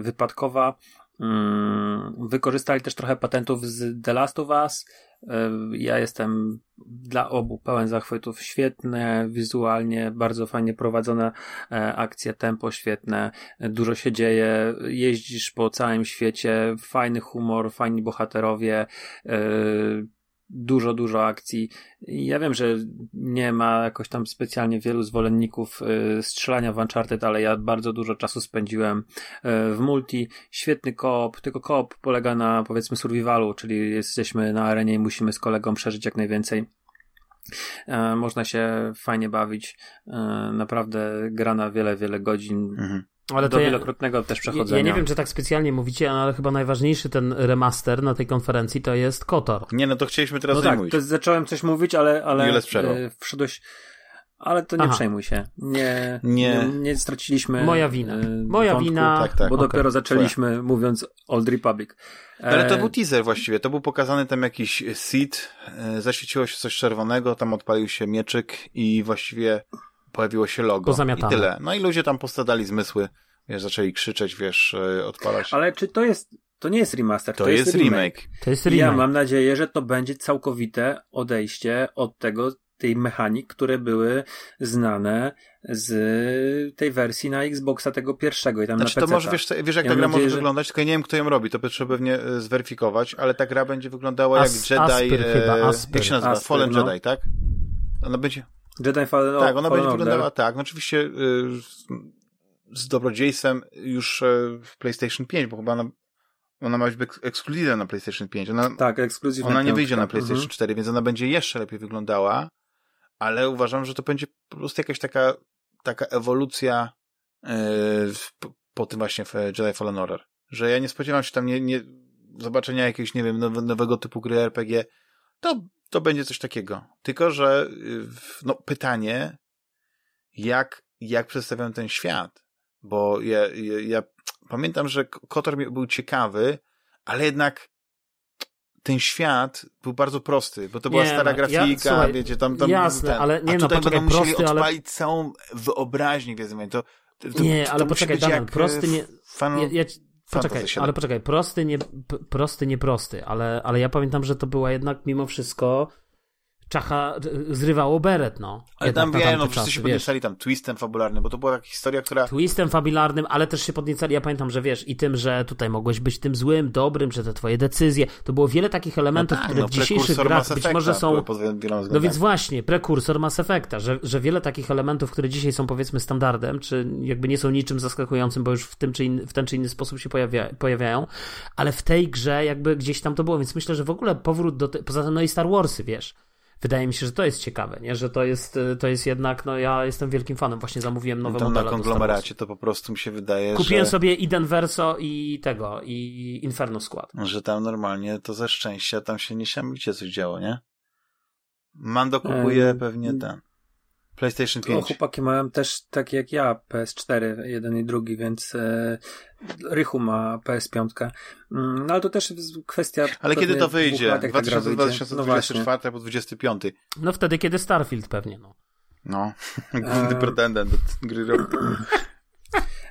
wypadkowa. Mm, Wykorzystali też trochę patentów z The Last of Us. E, Ja jestem dla obu pełen zachwytów. Świetne, wizualnie, bardzo fajnie prowadzone e, akcje, tempo świetne, dużo się dzieje, jeździsz po całym świecie, fajny humor, fajni bohaterowie, e, dużo, dużo akcji. Ja wiem, że nie ma jakoś tam specjalnie wielu zwolenników e, strzelania w Uncharted, ale ja bardzo dużo czasu spędziłem e, w multi. Świetny koop, tylko koop polega na powiedzmy survivalu, czyli jesteśmy na arenie i musimy z kolegą przeżyć jak najwięcej. E, Można się fajnie bawić. E, Naprawdę gra na wiele, wiele godzin. Mhm. Ale do to ja, wielokrotnego też przechodzenia. ja nie wiem, czy tak specjalnie mówicie, ale chyba najważniejszy ten remaster na tej konferencji to jest Kotor. Nie, no to chcieliśmy teraz No nie tak, mówić. to zacząłem coś mówić, ale, ale e, wszedłeś. ale to nie Aha. przejmuj się. Nie, nie. nie, nie straciliśmy. Moja wina. E, Moja wątku, wina. Tak, tak. Bo okay. dopiero zaczęliśmy Twoja. mówiąc Old Republic. Ale to e, był teaser właściwie. To był pokazany tam jakiś seed. E, zaświeciło się coś czerwonego, tam odpalił się mieczyk i właściwie pojawiło się logo. I tyle. No i ludzie tam postradali zmysły. Wiesz, zaczęli krzyczeć, wiesz, odpalać. Ale czy to jest to nie jest remaster, to, to jest, jest remake. remake. To jest remake. Ja mam nadzieję, że to będzie całkowite odejście od tego, tej mechanik, które były znane z tej wersji na Xboxa tego pierwszego i tam znaczy, na to może wiesz, wiesz jak ja ta gra może że... wyglądać, tylko ja nie wiem kto ją robi, to trzeba pewnie e, zweryfikować, ale ta gra będzie wyglądała As, jak Jedi, Aspyr, e, chyba, Aspyr. jak się nazywa? Aspyr, Fallen no. Jedi, tak? Ona będzie... Jedi Fallen Tak, ona Fallen będzie wyglądała tak, no oczywiście y, z dobrodziejstwem już y, w PlayStation 5, bo chyba ona ona ma być ekskluzywna na PlayStation 5. Ona, tak, ekskluzywna. Ona nie wyjdzie na PlayStation mhm. 4, więc ona będzie jeszcze lepiej wyglądała, ale uważam, że to będzie po prostu jakaś taka, taka ewolucja yy, po, po, tym właśnie w Jedi Fallen Order. Że ja nie spodziewam się tam nie, nie, zobaczenia jakiegoś, nie wiem, nowe, nowego typu gry RPG. To, to będzie coś takiego. Tylko, że yy, no, pytanie, jak, jak przedstawiam ten świat? Bo ja, ja, ja pamiętam, że Kotor był ciekawy, ale jednak ten świat był bardzo prosty, bo to była stara no, grafika, ja, słuchaj, wiecie, tam, tam jasne, ten, ale nie a no, tutaj poczekaj, będą prosty, musieli odpalić ale... całą wyobraźnię, wiedzą, to, to, to Nie, ale poczekaj, Damian, prosty nie... Fan... Ja, ja, poczekaj, ale poczekaj, prosty nie, prosty, nie prosty, ale, ale ja pamiętam, że to była jednak mimo wszystko Czacha zrywało beret, no. Ale tam wiem, no wszyscy się podniecali tam twistem fabularnym, bo to była taka historia, która... Twistem fabularnym, ale też się podniecali, ja pamiętam, że wiesz, i tym, że tutaj mogłeś być tym złym, dobrym, że te twoje decyzje, to było wiele takich elementów, no tak, które no, w dzisiejszych grach być może są... No więc właśnie, prekursor Mass Effecta, że, że wiele takich elementów, które dzisiaj są powiedzmy standardem, czy jakby nie są niczym zaskakującym, bo już w tym czy in, w ten czy inny sposób się pojawia, pojawiają, ale w tej grze jakby gdzieś tam to było, więc myślę, że w ogóle powrót do... Te... Poza tym, no i Star Warsy, wiesz, wydaje mi się, że to jest ciekawe, nie? że to jest, to jest jednak, no ja jestem wielkim fanem, właśnie zamówiłem nowe no modele. na konglomeracie to po prostu mi się wydaje, Kupiłem że... sobie i Denverso i tego, i Inferno Skład. Że tam normalnie to ze szczęścia tam się niesamowicie coś działo, nie? Mando kupuje um, pewnie ten. PlayStation 5. O, chłopaki mają też tak jak ja PS4, jeden i drugi, więc e, Rychu ma PS5. Mm, no ale to też jest kwestia. Ale kiedy to wyjdzie? Lat, 2024 no albo 25. No wtedy, kiedy Starfield pewnie, no. No, główny pretendent do gry roku.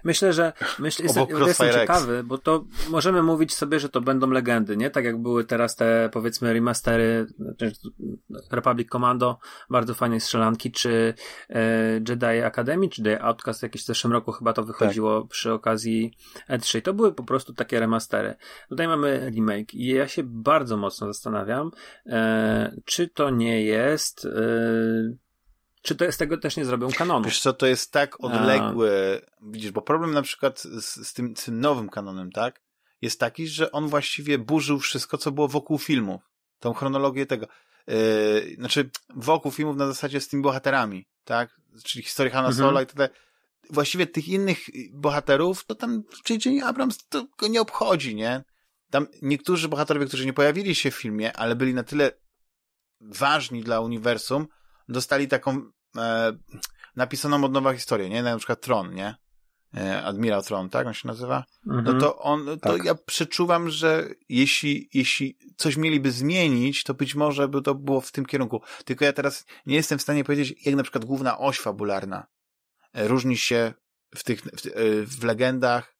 Myślę, że myślę, jestem, jestem ciekawy, bo to możemy mówić sobie, że to będą legendy, nie? Tak jak były teraz te, powiedzmy, remastery znaczy, Republic Commando, bardzo fajnej strzelanki, czy e, Jedi Academy, czy Jedi Outcast, jakieś w zeszłym roku chyba to wychodziło tak. przy okazji E3. To były po prostu takie remastery. Tutaj mamy remake i ja się bardzo mocno zastanawiam, e, czy to nie jest e, czy to z tego też nie zrobią kanonu? Wiesz co, to jest tak odległe, A. widzisz, bo problem na przykład z, z, tym, z tym nowym kanonem, tak, jest taki, że on właściwie burzył wszystko, co było wokół filmów. Tą chronologię tego. Yy, znaczy, wokół filmów na zasadzie z tymi bohaterami, tak? Czyli historię Hanna mhm. Sola i tak Właściwie tych innych bohaterów, to tam J.J. Abrams to go nie obchodzi, nie? Tam niektórzy bohaterowie, którzy nie pojawili się w filmie, ale byli na tyle ważni dla uniwersum, dostali taką e, napisaną od nowa historię, nie? Na przykład Tron, nie? E, Admiral Tron, tak on się nazywa? No mhm. to on, to tak. ja przeczuwam, że jeśli, jeśli coś mieliby zmienić, to być może by to było w tym kierunku. Tylko ja teraz nie jestem w stanie powiedzieć, jak na przykład główna oś fabularna e, różni się w tych, w, e, w legendach,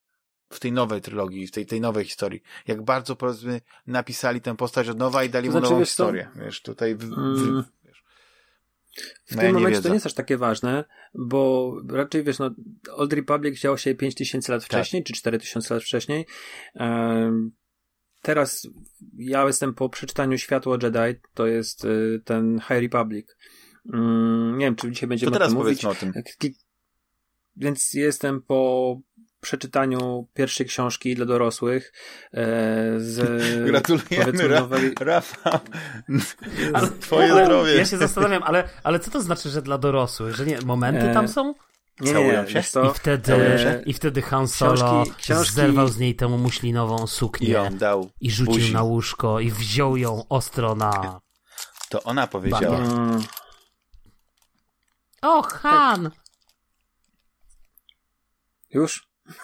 w tej nowej trylogii, w tej, tej nowej historii. Jak bardzo, powiedzmy, napisali tę postać od nowa i dali to mu znaczy, nową historię. Wiesz, tutaj w, w, mm. W no tym ja momencie to nie jest aż takie ważne, bo raczej wiesz, no, Old Republic działo się 5000 lat tak. wcześniej, tak. czy 4000 lat wcześniej. Um, teraz ja jestem po przeczytaniu Światło Jedi, to jest y, ten High Republic. Um, nie wiem, czy dzisiaj będziemy to teraz o tym mówić. O tym. Więc jestem po przeczytaniu pierwszej książki dla dorosłych e, z Gratulujemy, Ra nowej... Rafa. Ale, Twoje ale, zdrowie. Ja się zastanawiam, ale, ale co to znaczy, że dla dorosłych? Że nie, momenty tam są? Nie, nie, się? To, I wtedy, i wtedy Han Solo książki, książki... zerwał z niej tę muślinową suknię I, dał i rzucił buzi. na łóżko i wziął ją ostro na... To ona powiedziała. O, Han! Już?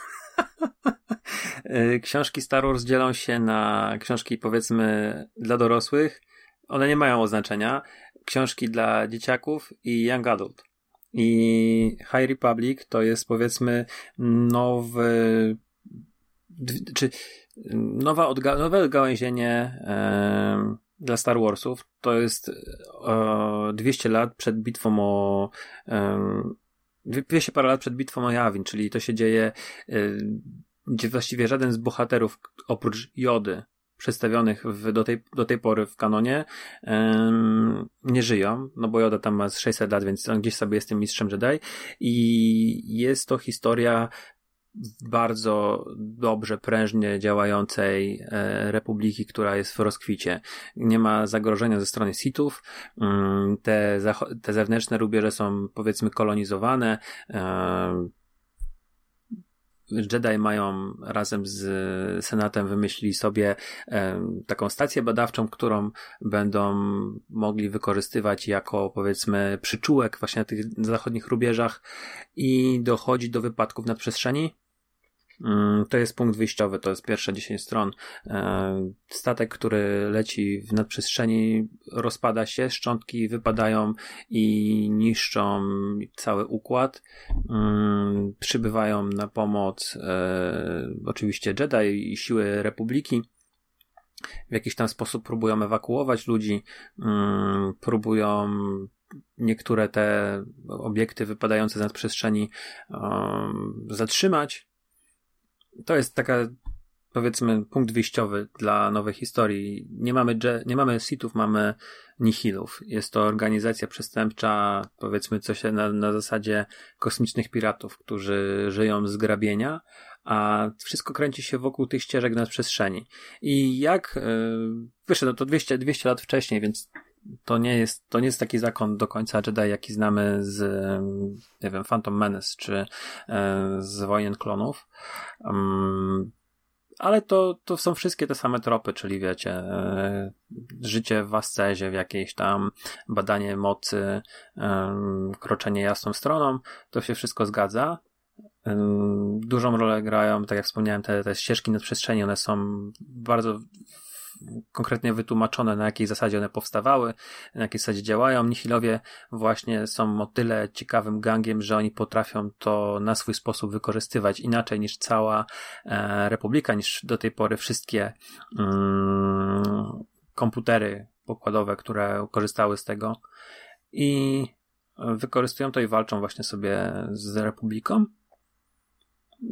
Y, książki Star Wars dzielą się na książki powiedzmy dla dorosłych. One nie mają oznaczenia. Książki dla dzieciaków i young adult. I High Republic to jest powiedzmy nowy czy nowa odga nowe odgałęzienie e, dla Star Warsów. To jest e, 200 lat przed bitwą o e, 200 parę lat przed bitwą o Jawin, czyli to się dzieje, y, gdzie właściwie żaden z bohaterów oprócz Jody przedstawionych w, do, tej, do tej pory w kanonie nie żyją, no bo Joda tam ma 600 lat, więc on gdzieś sobie jest tym mistrzem Jedi. I jest to historia bardzo dobrze, prężnie działającej e, republiki, która jest w rozkwicie. Nie ma zagrożenia ze strony Sithów. Mm, te, te zewnętrzne rubieże są powiedzmy kolonizowane. E, Jedi mają razem z Senatem wymyślili sobie e, taką stację badawczą, którą będą mogli wykorzystywać jako powiedzmy przyczółek właśnie na tych zachodnich rubieżach i dochodzi do wypadków nad przestrzeni Mm, to jest punkt wyjściowy, to jest pierwsze 10 stron. E, statek, który leci w nadprzestrzeni, rozpada się, szczątki wypadają i niszczą cały układ. Mm, przybywają na pomoc e, oczywiście Jedi i siły Republiki w jakiś tam sposób próbują ewakuować ludzi, mm, próbują niektóre te obiekty wypadające z nadprzestrzeni zatrzymać, to jest taka powiedzmy punkt wyjściowy dla nowej historii. Nie mamy, nie mamy Sithów, mamy Nihilów. Jest to organizacja przestępcza, powiedzmy coś na, na zasadzie kosmicznych piratów, którzy żyją z grabienia, a wszystko kręci się wokół tych ścieżek nad przestrzeni. I jak, yy, wyszedł to 200, 200 lat wcześniej, więc to nie jest, to nie jest taki zakon do końca Jedi, jaki znamy z, nie wiem, Phantom Menace, czy e, z Wojen Klonów. Um, ale to, to są wszystkie te same tropy, czyli wiecie, e, życie w ascezie, w jakiejś tam badanie mocy, e, kroczenie jasną stroną, to się wszystko zgadza. Dużą rolę grają, tak jak wspomniałem, te, te ścieżki nad przestrzeni, one są bardzo konkretnie wytłumaczone, na jakiej zasadzie one powstawały, na jakiej zasadzie działają. Nihilowie właśnie są o tyle ciekawym gangiem, że oni potrafią to na swój sposób wykorzystywać inaczej niż cała e, Republika, niż do tej pory wszystkie mm, komputery pokładowe, które korzystały z tego. I wykorzystują to i walczą właśnie sobie z Republiką.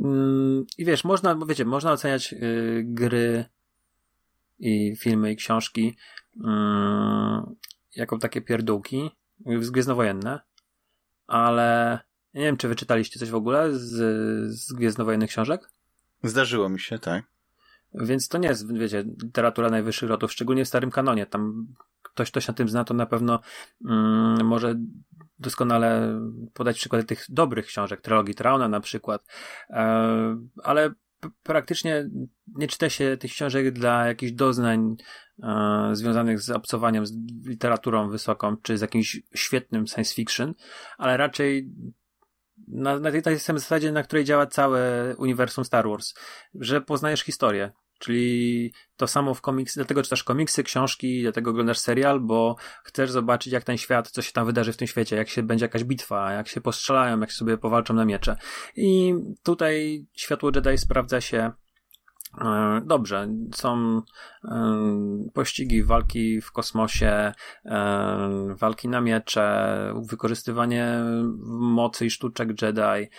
Mm, I wiesz, można, wiecie, można oceniać y, gry i filmy i książki mm, jako takie pierdółki gwiezdnowojenne, ale nie wiem, czy wyczytaliście coś w ogóle z, z gwiezdnowojennych książek? Zdarzyło mi się, tak. Więc to nie jest, wiecie, literatura najwyższych lotów, szczególnie w starym kanonie. Tam ktoś, kto się na tym zna, to na pewno mm, może doskonale podać przykłady tych dobrych książek, trylogii Trauna na przykład. E, ale praktycznie nie czyta się tych książek dla jakichś doznań e, związanych z obcowaniem z literaturą wysoką, czy z jakimś świetnym science fiction, ale raczej na, na tej, samej zasadzie, na której działa całe uniwersum Star Wars, że poznajesz historię. Czyli to samo w komiksy, dlatego czytasz komiksy, książki, dlatego oglądasz serial, bo chcesz zobaczyć, jak ten świat, co się tam wydarzy w tym świecie, jak się będzie jakaś bitwa, jak się postrzelają, jak sobie powalczą na miecze. I tutaj światło Jedi sprawdza się e, Dobrze, są e, pościgi, walki w kosmosie, e, walki na miecze, wykorzystywanie mocy i sztuczek Jedi,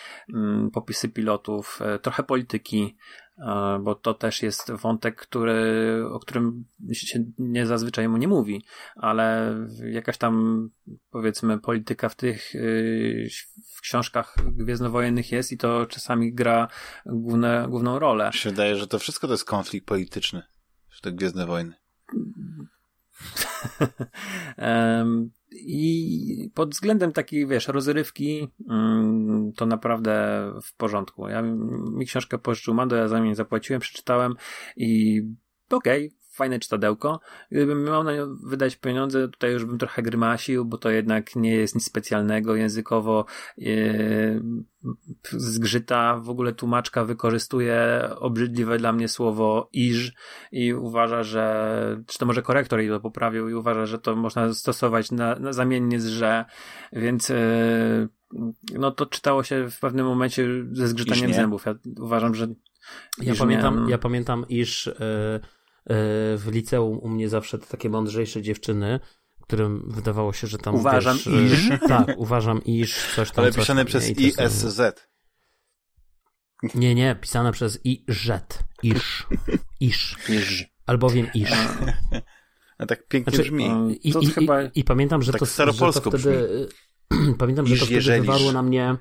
popisy pilotów, trochę polityki, bo to też jest wątek, który, o którym się nie zazwyczaj mu nie mówi, ale jakaś tam powiedzmy polityka w tych y, w książkach gwiezdnowojennych jest i to czasami gra główne, główną rolę. Mi się wydaje, że to wszystko to jest konflikt polityczny, te Gwiezdne Wojny. I pod względem takiej, wiesz, rozrywki, mm, to naprawdę w porządku. Ja mi książkę pożyczył Mando, ja za mnie zapłaciłem, przeczytałem i okej, okay, fajne czytadełko. Gdybym miał na nią wydać pieniądze, tutaj już bym trochę grymasił, bo to jednak nie jest nic specjalnego językowo. Yy, zgrzyta, w ogóle tłumaczka wykorzystuje obrzydliwe dla mnie słowo iż i uważa, że, czy to może korektor jej to poprawił i uważa, że to można stosować na, na zamiennie z że, więc yy, no to czytało się w pewnym momencie ze zgrzytaniem zębów. Ja uważam, że ja pamiętam, ja pamiętam, iż yy, w liceum u mnie zawsze te takie mądrzejsze dziewczyny, którym wydawało się, że tam Uważam wiesz, iż. Tak, uważam iż, coś tam. Ale coś pisane tam, przez ISZ. Nie, nie, pisane przez i żet. Iż. Iż. Iż. Albowiem iż. A tak pięknie Znaczy, brzmi. I, To i, chyba- i, I pamiętam, że Tak to, że to staropolsko wtedy. Pamiętam, że Iż to wtedy jeżelisz. wywarło na mnie.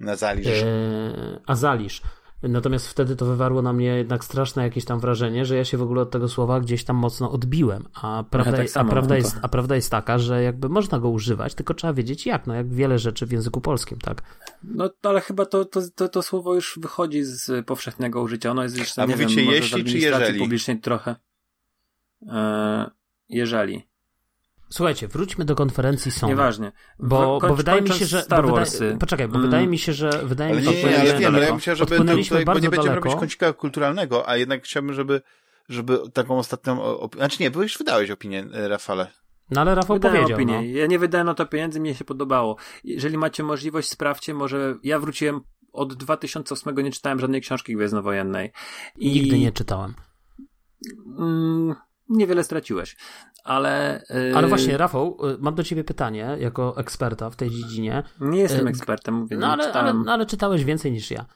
Na zaliż. E, Azalisz. Natomiast wtedy to wywarło na mnie jednak straszne jakieś tam wrażenie, że ja się w ogóle od tego słowa gdzieś tam mocno odbiłem. A prawda, tak jest, samo a, prawda jest, a prawda jest taka, że jakby można go używać, tylko trzeba wiedzieć jak, no jak wiele rzeczy w języku polskim, tak? No ale chyba to, to, to, to słowo już wychodzi z powszechnego użycia. Ono jest jeszcze, A nie mówicie wiem, może jeśli czy jeżeli? publicznej trochę. E, jeżeli. Słuchajcie, wróćmy do konferencji Sony. Nieważnie. Bo, bo wydaje mi się, że. Star bo Warsy. wydaje, poczekaj, bo Mm. wydaje mi się, że. Wydaje Ale mi nie, się, nie, że ja odpłynęliśmy wiem, ale ja myślałem, żeby tutaj, bo nie będziemy daleko. robić kącika kulturalnego, a jednak chciałbym, żeby, żeby taką ostatnią opinię, znaczy nie, bo już wydałeś opinię, e, Rafale. No ale Rafał Wydałem powiedział. opinię. No. Ja nie wydałem na to pieniędzy, mi się podobało. Jeżeli macie możliwość, sprawdźcie, może ja wróciłem od 2008 nie czytałem żadnej książki gwiezdnowojennej. I Nigdy nie czytałem. Mm, niewiele straciłeś. Ale. Ale właśnie, Rafał, y, mam do ciebie pytanie, jako eksperta w tej dziedzinie. Nie jestem y, ekspertem, mówię, No ale, ale, no, ale czytałeś więcej niż ja.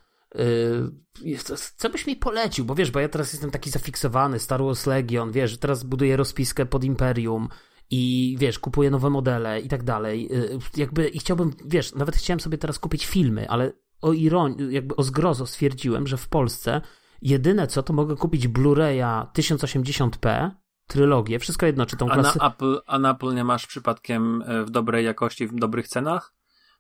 Co byś mi polecił? Bo wiesz, bo ja teraz jestem taki zafiksowany, Star Wars Legion, wiesz, teraz buduję rozpiskę pod Imperium i wiesz, kupuję nowe modele i tak dalej. Jakby i chciałbym, wiesz, nawet chciałem sobie teraz kupić filmy, ale o ironii, jakby o zgrozo stwierdziłem, że w Polsce jedyne co, to mogę kupić Blu-raya 1080p, trylogię, wszystko jedno, czy tą A na. Apple, a na Apple nie masz przypadkiem e, w dobrej jakości, w dobrych cenach?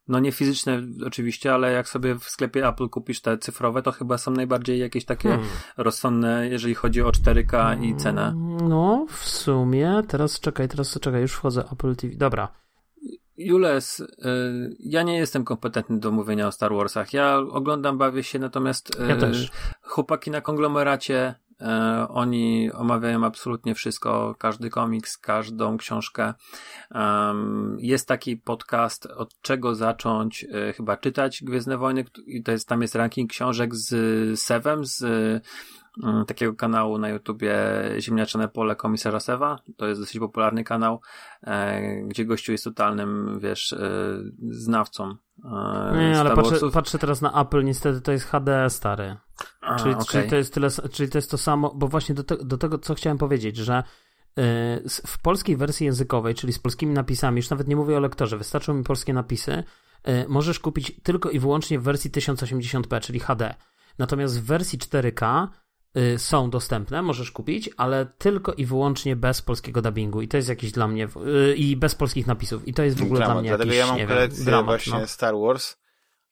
No nie fizyczne oczywiście, ale jak sobie w sklepie Apple kupisz te cyfrowe, to chyba są najbardziej jakieś takie Hmm. rozsądne, jeżeli chodzi o 4K i cenę. No, w sumie, teraz czekaj, teraz czekaj, już wchodzę Apple TV. Dobra. Jules, y, ja nie jestem kompetentny do mówienia o Star Warsach. Ja oglądam, bawię się, natomiast Ja y, też. chłopaki na konglomeracie, y, oni omawiają absolutnie wszystko, każdy komiks, każdą książkę. Jest taki podcast, od czego zacząć y, chyba czytać Gwiezdne Wojny i to jest, tam jest ranking książek z Sewem, z takiego kanału na YouTubie Ziemniaczane Pole Komisarza Sewa. To jest dosyć popularny kanał, e, gdzie gościu jest totalnym, wiesz, e, znawcą e, Nie, ale patrzę, patrzę teraz na Apple, niestety to jest HD stary. A, Czyli, okej. czyli, to jest tyle, czyli to jest to samo, bo właśnie do, te, do tego, co chciałem powiedzieć, że w polskiej wersji językowej, czyli z polskimi napisami, już nawet nie mówię o lektorze, wystarczą mi polskie napisy, możesz kupić tylko i wyłącznie w wersji 1080p, czyli HD. Natomiast w wersji 4K y, są dostępne, możesz kupić, ale tylko i wyłącznie bez polskiego dubbingu i to jest jakiś dla mnie, y, i bez polskich napisów i to jest w ogóle Dramat. dla mnie Dlatego jakiś, ja mam kolekcję dramat, właśnie no. Star Wars,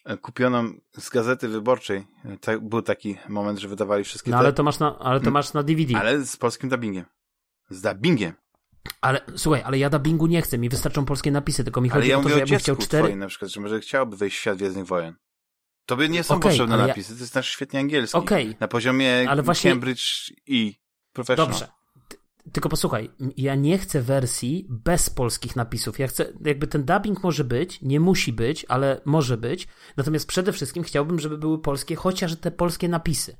e, kupioną z Gazety Wyborczej. Tak, był taki moment, że wydawali wszystkie No te, ale to masz na, ale to Mm. masz na DVD. ale z polskim dubbingiem. Z dubbingiem. Ale słuchaj, ale ja dubbingu nie chcę, mi wystarczą polskie napisy, tylko mi Ale chodzi ja o to, że ja bym chciał cztery. twoim na przykład, że może chciałoby wejść w świat Gwiezdnych Wojen. Tobie nie są Okej, potrzebne ja- napisy, to jest nasz świetnie angielski. Okej, Na poziomie Ale właśnie- Cambridge i Professional. dobrze. Ty- Tylko posłuchaj, ja nie chcę wersji bez polskich napisów. Ja chcę, jakby ten dubbing może być, nie musi być, ale może być. Natomiast przede wszystkim chciałbym, żeby były polskie, chociaż te polskie napisy.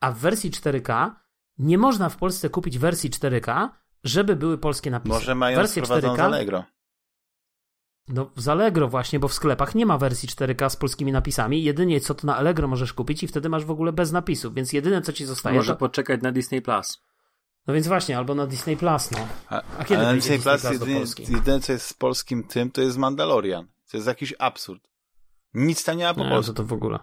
A w wersji 4K nie można w Polsce kupić wersji 4K, żeby były polskie napisy. Może mają Wersję sprowadzoną z 4K Allegro. No, z Allegro właśnie, bo w sklepach nie ma wersji 4K z polskimi napisami. Jedynie co to na Allegro możesz kupić i wtedy masz w ogóle bez napisów, więc jedyne co ci zostaje Może to... poczekać na Disney Plus. No więc właśnie, albo na Disney Plus, no. A, A kiedy na Disney Disney Plus Plus Polski? jedyne, co jest z polskim tym, to jest Mandalorian. To jest jakiś absurd. Nic tam nie ma po Nie, polsku. to, w ogóle.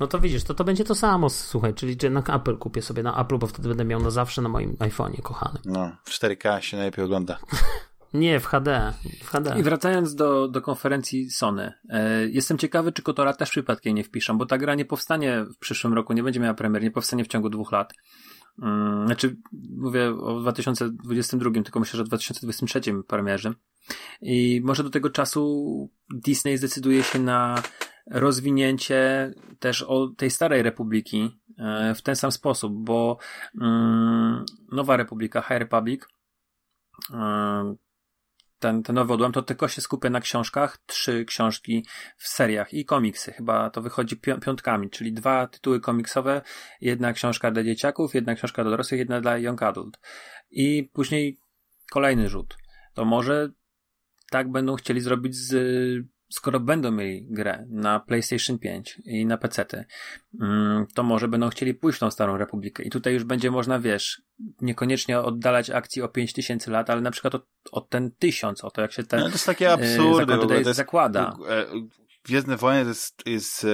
No to widzisz, to, to będzie to samo, słuchaj, czyli że na Apple kupię sobie na Apple, bo wtedy będę miał na zawsze na moim iPhone'ie, kochanym. No, w 4K się najlepiej ogląda. Nie, w HD, w HD. I wracając do, do konferencji Sony. E, jestem ciekawy, czy Kotora też przypadkiem nie wpiszą, bo ta gra nie powstanie w przyszłym roku, nie będzie miała premier, nie powstanie w ciągu dwóch lat. Mm, znaczy, mówię o 2022, tylko myślę, że w 2023 premierze. I może do tego czasu Disney zdecyduje się na rozwinięcie też o tej starej republiki e, w ten sam sposób, bo mm, nowa republika, High Republic, e, ten, ten nowy odłam, to tylko się skupia na książkach, trzy książki w seriach i komiksy. Chyba to wychodzi piątkami, czyli dwa tytuły komiksowe, jedna książka dla dzieciaków, jedna książka dla dorosłych, jedna dla young adult. I później kolejny rzut. To może tak będą chcieli zrobić z skoro będą mieli grę na PlayStation 5 i na PC, mm, to może będą chcieli pójść w tą Starą Republikę. I tutaj już będzie można, wiesz, niekoniecznie oddalać akcji o 5000 lat, ale na przykład od, od ten 1000, o to jak się ten. No, to jest takie absurdy. To jest, zakłada. E, Gwiezdne Wojny to jest, jest e,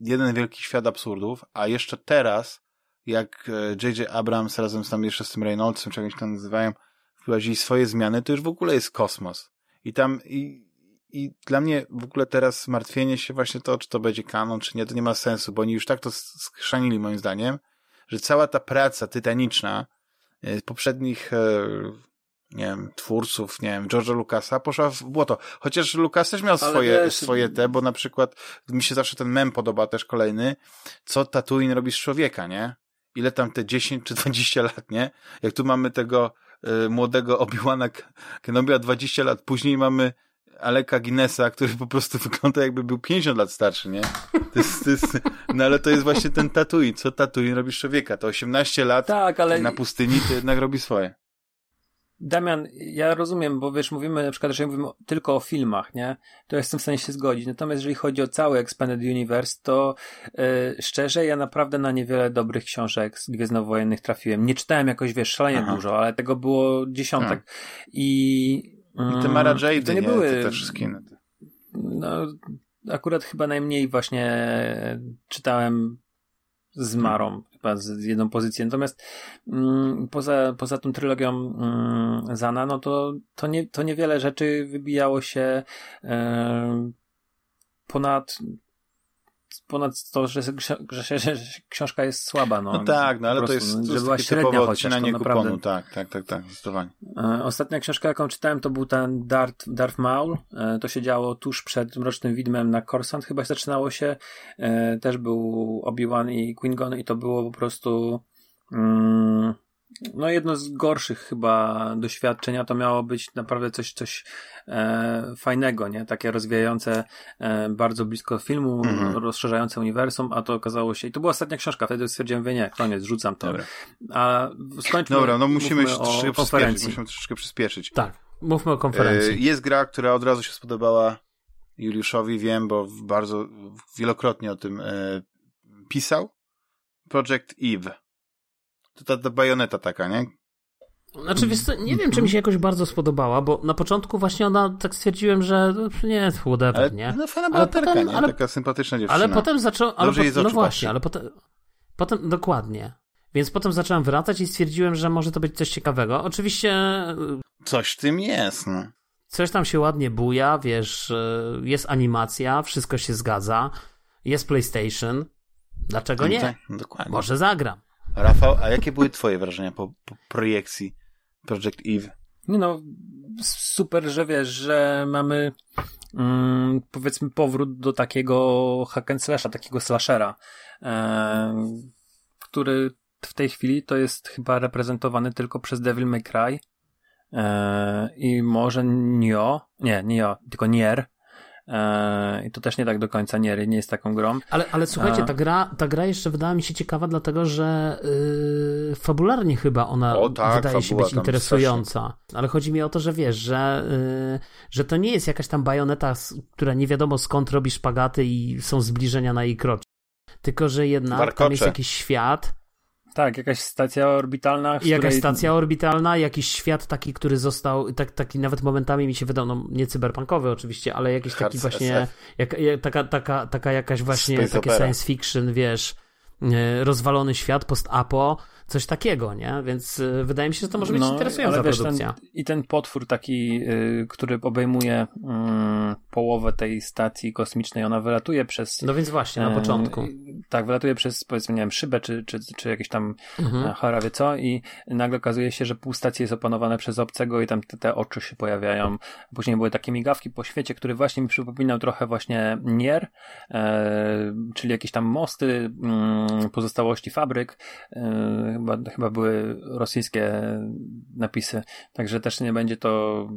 jeden wielki świat absurdów, a jeszcze teraz, jak J.J. E, Abrams razem z tam jeszcze z tym Reynoldsem, czegoś tam nazywają, wprowadzili swoje zmiany, to już w ogóle jest kosmos. I tam, i i dla mnie w ogóle teraz martwienie się właśnie to, czy to będzie kanon, czy nie, to nie ma sensu, bo oni już tak to skrzanili moim zdaniem, że cała ta praca tytaniczna e, poprzednich, e, nie wiem, twórców, nie wiem, George'a Lucasa poszła w błoto. Chociaż Lucas też miał swoje, swoje te, bo na przykład mi się zawsze ten mem podoba też kolejny, co Tatooine robi z człowieka, nie? Ile tam te 10 czy 20 lat, nie? Jak tu mamy tego y, młodego Obi-Wana Kenobia 20 lat, później mamy Aleka Guinnessa, który po prostu wygląda jakby był 50 lat starszy, nie? To jest, to jest, no ale to jest właśnie ten tatuin. Co tatuin robi człowieka? To 18 lat tak, ale... na pustyni to jednak robi swoje. Damian, ja rozumiem, bo wiesz, mówimy na przykład, że mówimy tylko o filmach, nie? To jestem w stanie się zgodzić. Natomiast jeżeli chodzi o cały Expanded Universe, to yy, szczerze, ja naprawdę na niewiele dobrych książek z Gwiezdnowojennych trafiłem. Nie czytałem jakoś, wiesz, szalenie Aha. dużo, ale tego było dziesiątek. A. I i te Mara mm, Jade, to nie, nie były te wszystkie. No, akurat chyba najmniej właśnie czytałem z hmm. Marą, chyba z jedną pozycję. Natomiast mm, poza, poza tą trylogią mm, Zana, no to, to, nie, to niewiele rzeczy wybijało się e, ponad ponad to, że, że, że, książka jest słaba. No, no tak, no ale prostu, to jest, to jest była średnia chociaż, to naprawdę... Tak, tak, tak, tak, zdecydowanie. E, ostatnia książka, jaką czytałem, to był ten Darth, Darth Maul. E, to się działo tuż przed Mrocznym Widmem na Coruscant. Chyba zaczynało się. E, też był Obi-Wan i Qui-Gon i to było po prostu... Mm, no jedno z gorszych chyba doświadczenia to miało być naprawdę coś, coś e, fajnego, nie? Takie rozwijające e, bardzo blisko filmu, mm-hmm. rozszerzające uniwersum, a to okazało się, i to była ostatnia książka, wtedy stwierdziłem, że nie, koniec, rzucam to. Dobra. A skończmy Dobra, no musimy troszeczkę konferencji. Musimy troszeczkę przyspieszyć. Tak, mówmy o konferencji. E, jest gra, która od razu się spodobała Juliuszowi, wiem, bo bardzo wielokrotnie o tym e, pisał. Project Eve. To ta, ta bajoneta taka, nie? Znaczy, wiesz co, nie wiem, czy mi się jakoś bardzo spodobała, bo na początku właśnie ona, tak stwierdziłem, że nie, whatever, ale, nie? No fajna bohaterka, nie? Ale, Taka sympatyczna dziewczyna. Ale potem zaczął, ale po, no właśnie, ale potem, potem, dokładnie. Więc potem zacząłem wracać i stwierdziłem, że może to być coś ciekawego. Oczywiście... Coś w tym jest, no. Coś tam się ładnie buja, wiesz, jest animacja, wszystko się zgadza, jest PlayStation. Dlaczego nie? Tak, dokładnie. Może zagram. Rafał, a jakie były twoje wrażenia po, po projekcji Project Eve? Nie no, super, że wiesz, że mamy mm, powiedzmy powrót do takiego hack and slasha, takiego slashera, e, który w tej chwili to jest chyba reprezentowany tylko przez Devil May Cry e, i może Nio, nie, Nio, tylko Nier, I to też nie tak do końca nie, nie jest taką grą. Ale, ale słuchajcie, ta gra, ta gra jeszcze wydała mi się ciekawa, dlatego że yy, fabularnie chyba ona o, tak, wydaje się być interesująca. Strasznie. Ale chodzi mi o to, że wiesz, że, yy, że to nie jest jakaś tam bajoneta, która nie wiadomo skąd robi szpagaty i są zbliżenia na jej kroczy. Tylko, że jednak Warkocze. tam jest jakiś świat, tak, jakaś stacja orbitalna. Jakaś której... stacja orbitalna, jakiś świat taki, który został, tak, taki nawet momentami mi się wydał, no nie cyberpunkowy oczywiście, ale jakiś taki właśnie, jak, jak, taka, taka, taka jakaś właśnie, Space takie opera. science fiction, wiesz, e, rozwalony świat, post-apo, coś takiego, nie? Więc e, wydaje mi się, że to może być no, interesująca wiesz, produkcja. Ten, I ten potwór taki, yy, który obejmuje yy, połowę tej stacji kosmicznej ona wylatuje przez... No więc właśnie, na początku. Tak, wylatuje przez, powiedzmy, nie wiem, szybę, czy, czy, czy jakieś tam mhm. cholera wie co i nagle okazuje się, że pół stacji jest opanowane przez obcego i tam te, te oczy się pojawiają. Później były takie migawki po świecie, który właśnie mi przypominał trochę właśnie Nier, e, czyli jakieś tam mosty, mm, pozostałości fabryk, e, chyba, chyba były rosyjskie napisy, także też nie będzie to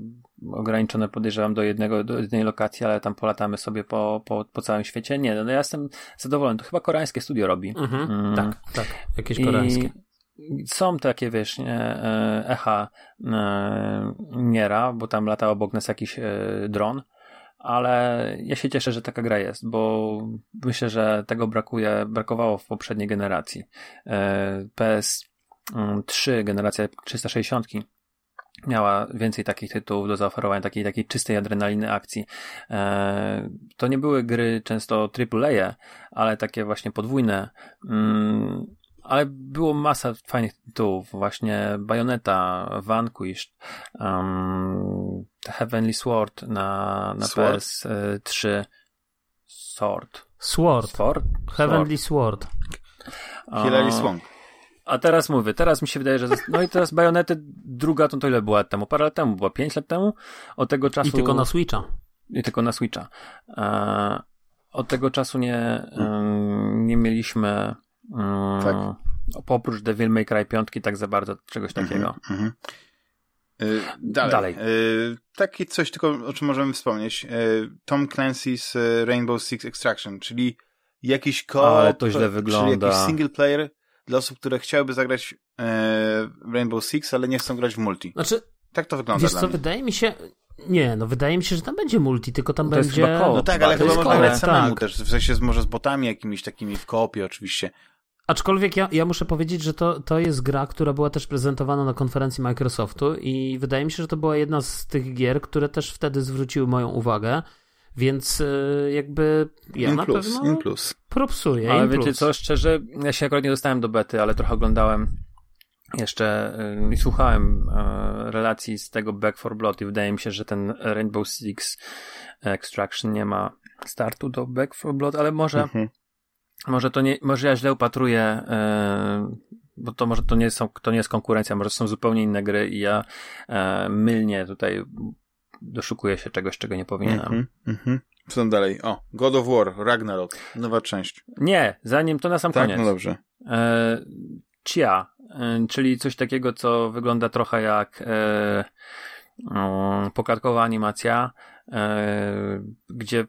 ograniczone podejrzewam do jednego, do jednej lokacji, ale tam polatamy sobie po, po, po całym świecie. Nie, no ja jestem zadowolony. To chyba koreańskie studio robi. Mhm, mm. Tak, tak. Jakieś koreańskie. I są takie, wiesz, nie, e, echa e, Niera, bo tam lata obok nas jakiś e, dron, ale ja się cieszę, że taka gra jest, bo myślę, że tego brakuje, brakowało w poprzedniej generacji. PS3, generacja 360 miała więcej takich tytułów do zaoferowania, takiej, takiej czystej adrenaliny akcji. E, to nie były gry często AAA, ale takie właśnie podwójne. Mm, ale było masa fajnych tytułów, właśnie Bayonetta, Vanquish, um, Heavenly Sword na, na Sword? PS3. Sword. Sword. Sword? Heavenly Sword. Hilary Swank. A teraz mówię, teraz mi się wydaje, że. No i teraz bajonety druga to, to ile była temu? Parę lat temu, była 5 lat temu. Od tego czasu. I tylko na Switcha. I tylko na Switcha. E, od tego czasu nie, nie mieliśmy. tak. Oprócz Devil May Cry 5 tak za bardzo czegoś mhm, takiego. Mm -hmm. Dalej. Dalej. Y, takie coś tylko, o czym możemy wspomnieć. Y, Tom Clancy's Rainbow Six Extraction, czyli jakiś co Ale to źle wygląda. Czyli jakiś single player dla osób, które chciałyby zagrać Rainbow Six, ale nie chcą grać w multi. Znaczy, tak to wygląda wiesz dla co, mnie. wydaje mi się, nie, no wydaje mi się, że tam będzie multi, tylko tam to będzie... No tak, ale chyba można grać samemu tak. też, w sensie może z botami jakimiś takimi w koopie oczywiście. Aczkolwiek ja, ja muszę powiedzieć, że to, to jest gra, która była też prezentowana na konferencji Microsoftu i wydaje mi się, że to była jedna z tych gier, które też wtedy zwróciły moją uwagę. Więc e, jakby ja in na plus, pewno in plus. propsuję. Ale wiecie plus. co, szczerze, ja się akurat nie dostałem do bety, ale trochę oglądałem jeszcze e, i słuchałem e, relacji z tego Back for Blood i wydaje mi się, że ten Rainbow Six Extraction nie ma startu do Back for Blood, ale może mhm. Może to nie, może ja źle upatruję bo to może to nie, są, to nie jest konkurencja, może to są zupełnie inne gry i ja mylnie tutaj doszukuję się czegoś, czego nie powinienem. Mm -hmm, Co tam dalej? O, God of War, Ragnarok, nowa część. Nie, zanim to na sam tak, koniec. no dobrze. E, Chia, e, czyli coś takiego, co wygląda trochę jak e, e, poklatkowa animacja, e, gdzie